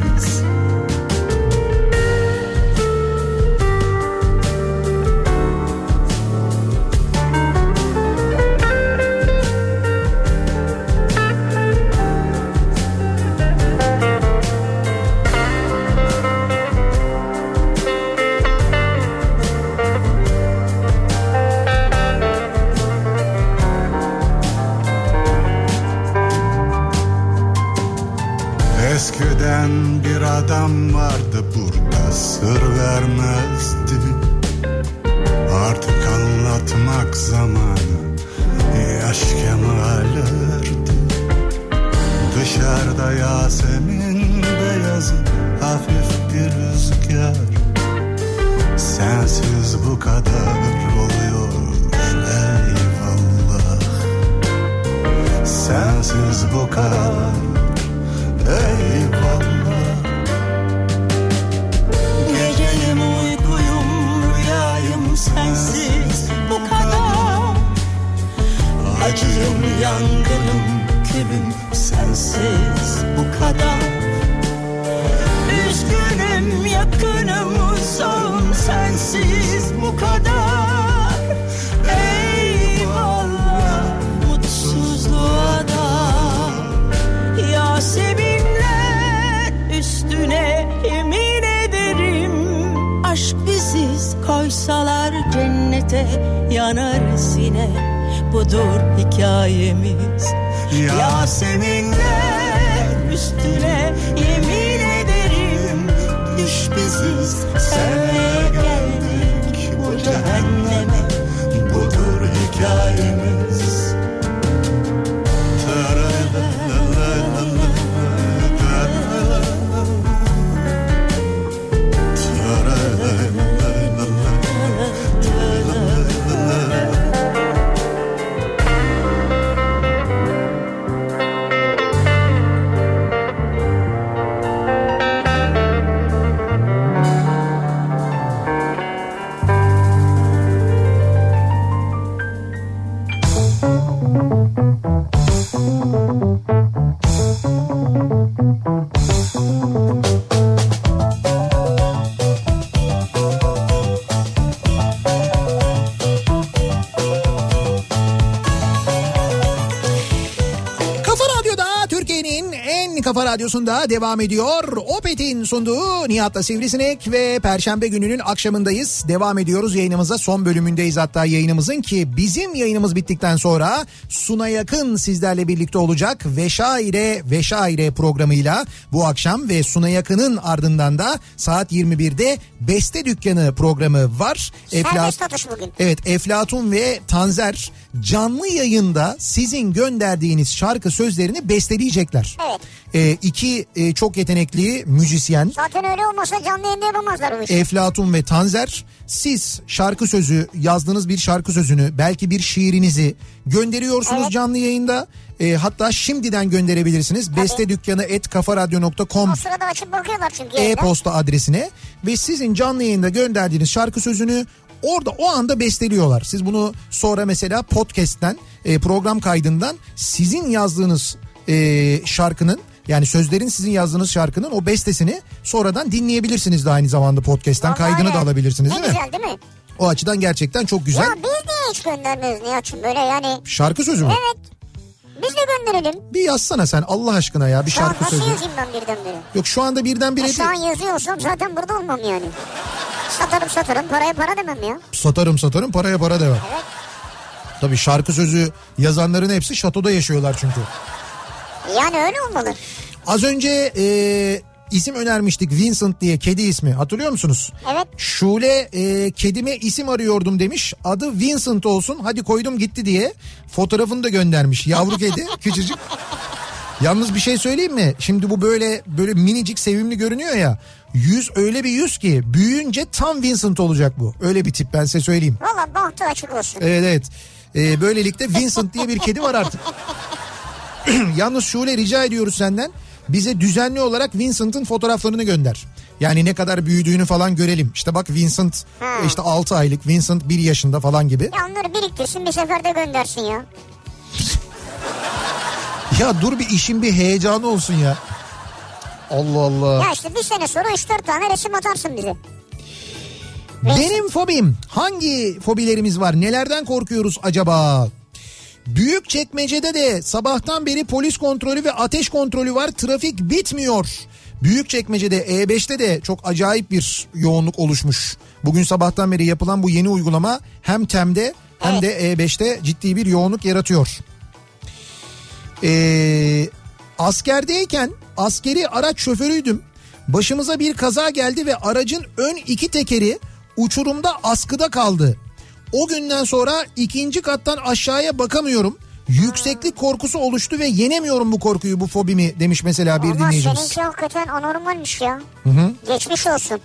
Kafa radyosunda devam ediyor. Opet'in sunduğu Nihat'la Sivrisinek ve Perşembe gününün akşamındayız. Devam ediyoruz yayınımıza son bölümündeyiz hatta yayınımızın ki bizim yayınımız bittikten sonra Suna Yakın sizlerle birlikte olacak. Veşaire Veşaire programıyla bu akşam ve Suna Yakın'ın ardından da saat 21'de Beste Dükkanı programı var. Bugün. Evet Eflatun ve Tanzer canlı yayında sizin gönderdiğiniz şarkı sözlerini besteleyecekler. Evet. Ee, iki e, çok yetenekli müzisyen Zaten öyle olmasa canlı yayında yapamazlar bu işi. Eflatun ve Tanzer siz şarkı sözü yazdığınız bir şarkı sözünü belki bir şiirinizi gönderiyorsunuz Evet. canlı yayında. Ee, hatta şimdiden gönderebilirsiniz. Beste dükkanı et kafaradyo.com o sırada açıp bakıyorlar çünkü e-posta adresine ve sizin canlı yayında gönderdiğiniz şarkı sözünü orada o anda besteliyorlar. Siz bunu sonra mesela podcast'ten e, program kaydından sizin yazdığınız e, şarkının yani sözlerin sizin yazdığınız şarkının o bestesini sonradan dinleyebilirsiniz de aynı zamanda podcast'ten Vallahi kaydını öyle. da alabilirsiniz ne değil mi? güzel değil mi? O açıdan gerçekten çok güzel. Ya biz niye hiç göndermiyoruz Nihat'cığım böyle yani? Şarkı sözü mü? Evet. Biz de gönderelim. Bir yazsana sen Allah aşkına ya bir Şu şarkı nasıl sözü. yazayım ben birdenbire? Yok şu anda birdenbire E şu an yazıyorsam zaten burada olmam yani. Satarım satarım paraya para demem ya. Satarım satarım paraya para devam. Evet. Tabii şarkı sözü yazanların hepsi şatoda yaşıyorlar çünkü. Yani öyle olmalı. Az önce e, isim önermiştik Vincent diye kedi ismi hatırlıyor musunuz? Evet. Şule e, kedime isim arıyordum demiş adı Vincent olsun hadi koydum gitti diye fotoğrafını da göndermiş yavru kedi küçücük. Yalnız bir şey söyleyeyim mi? Şimdi bu böyle böyle minicik sevimli görünüyor ya. Yüz öyle bir yüz ki büyüyünce tam Vincent olacak bu. Öyle bir tip ben size söyleyeyim. Valla bahtı açık olsun. Evet evet. Ee, böylelikle Vincent diye bir kedi var artık. Yalnız Şule rica ediyoruz senden. Bize düzenli olarak Vincent'ın fotoğraflarını gönder. Yani ne kadar büyüdüğünü falan görelim. İşte bak Vincent işte 6 aylık, Vincent 1 yaşında falan gibi. Ya onları biriktirsin bir seferde göndersin ya. Ya dur bir işin bir heyecanı olsun ya. Allah Allah. Ya işte bir sene sonra 3-4 tane resim atarsın bize. Benim fobim hangi fobilerimiz var nelerden korkuyoruz acaba? Büyük çekmecede de sabahtan beri polis kontrolü ve ateş kontrolü var trafik bitmiyor. Büyük çekmecede E5'te de çok acayip bir yoğunluk oluşmuş. Bugün sabahtan beri yapılan bu yeni uygulama hem TEM'de hem de E5'te ciddi bir yoğunluk yaratıyor. Ee, Askerdeyken askeri araç şoförüydüm. Başımıza bir kaza geldi ve aracın ön iki tekeri uçurumda askıda kaldı. O günden sonra ikinci kattan aşağıya bakamıyorum. Yükseklik korkusu oluştu ve yenemiyorum bu korkuyu, bu fobimi demiş mesela bir Ama dinleyicimiz. seninki hakikaten anormalmiş ya. Hı hı. Geçmiş olsun.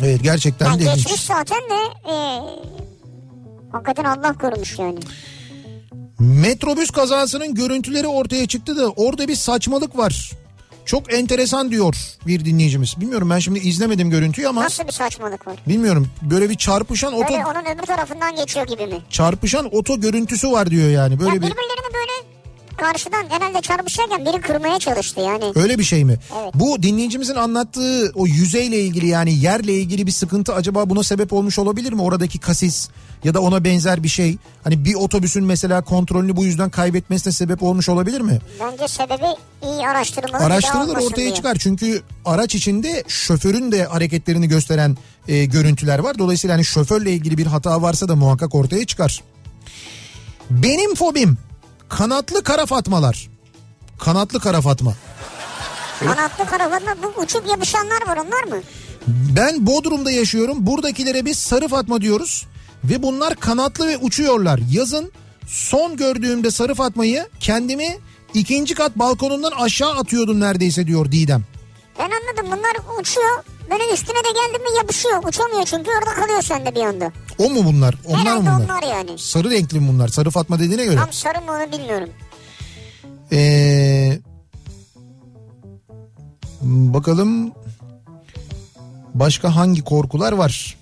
Evet gerçekten Yani de geçmiş zaten de e, hakikaten Allah korumuş yani. Metrobüs kazasının görüntüleri ortaya çıktı da orada bir saçmalık var. Çok enteresan diyor bir dinleyicimiz. Bilmiyorum ben şimdi izlemedim görüntüyü ama Nasıl bir saçmalık var? bilmiyorum böyle bir çarpışan oto Böyle onun öbür tarafından geçiyor gibi mi? çarpışan oto görüntüsü var diyor yani. ya Böyle bir birbirlerini böyle karşıdan herhalde çarpışırken biri kırmaya çalıştı yani. öyle bir şey mi? Evet. Bu dinleyicimizin anlattığı o yüzeyle ilgili yani yerle ilgili bir sıkıntı acaba buna sebep olmuş olabilir mi? Oradaki kasis ya da ona benzer bir şey. Hani bir otobüsün mesela kontrolünü bu yüzden kaybetmesine sebep olmuş olabilir mi? Bence sebebi iyi daha Araştırılır ortaya diye. çıkar çünkü araç içinde şoförün de hareketlerini gösteren e, görüntüler var. Dolayısıyla hani şoförle ilgili bir hata varsa da muhakkak ortaya çıkar. Benim fobim kanatlı kara fatmalar. Kanatlı kara fatma. Kanatlı karavanla bu uçup yapışanlar var onlar mı? Ben Bodrum'da yaşıyorum. Buradakilere biz sarı fatma diyoruz. Ve bunlar kanatlı ve uçuyorlar. Yazın son gördüğümde sarı fatmayı kendimi ikinci kat balkonundan aşağı atıyordum neredeyse diyor Didem. Ben anladım bunlar uçuyor. Böyle üstüne de geldi mi yapışıyor. Uçamıyor çünkü orada kalıyor sende bir anda. O mu bunlar? Onlar Herhalde mı bunlar? onlar yani. Sarı renkli mi bunlar? Sarı Fatma dediğine göre. Tam sarı mı onu bilmiyorum. Ee, bakalım başka hangi korkular var?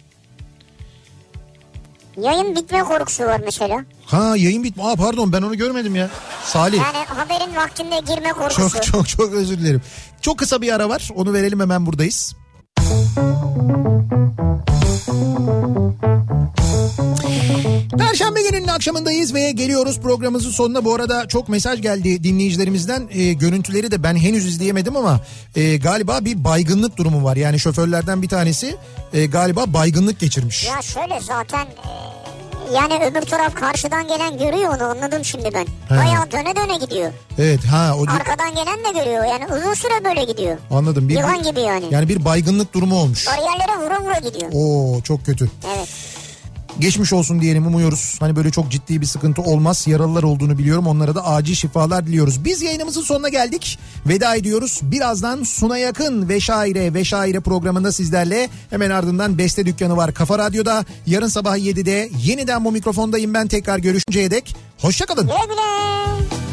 Yayın bitme korkusu var mesela. Ha yayın bitme. Aa pardon ben onu görmedim ya. Salih. Yani haberin vaktinde girme korkusu. Çok çok çok özür dilerim. Çok kısa bir ara var. Onu verelim hemen buradayız. Perşembe gününün akşamındayız ve geliyoruz programımızın sonuna. Bu arada çok mesaj geldi dinleyicilerimizden. Ee, görüntüleri de ben henüz izleyemedim ama e, galiba bir baygınlık durumu var. Yani şoförlerden bir tanesi e, galiba baygınlık geçirmiş. Ya şöyle zaten e, yani öbür taraf karşıdan gelen görüyor onu anladım şimdi ben. He. Bayağı döne döne gidiyor. Evet ha o Arkadan gelen de görüyor yani uzun süre böyle gidiyor. anladım. Bir, Yılan gibi yani. Yani bir baygınlık durumu olmuş. Bariyerlere vura vura gidiyor. Oo çok kötü. Evet. Geçmiş olsun diyelim umuyoruz. Hani böyle çok ciddi bir sıkıntı olmaz. Yaralılar olduğunu biliyorum. Onlara da acil şifalar diliyoruz. Biz yayınımızın sonuna geldik. Veda ediyoruz. Birazdan Suna Yakın ve Şaire ve Şaire programında sizlerle. Hemen ardından Beste Dükkanı var Kafa Radyo'da. Yarın sabah 7'de yeniden bu mikrofondayım ben tekrar görüşünceye dek. Hoşçakalın. Güle.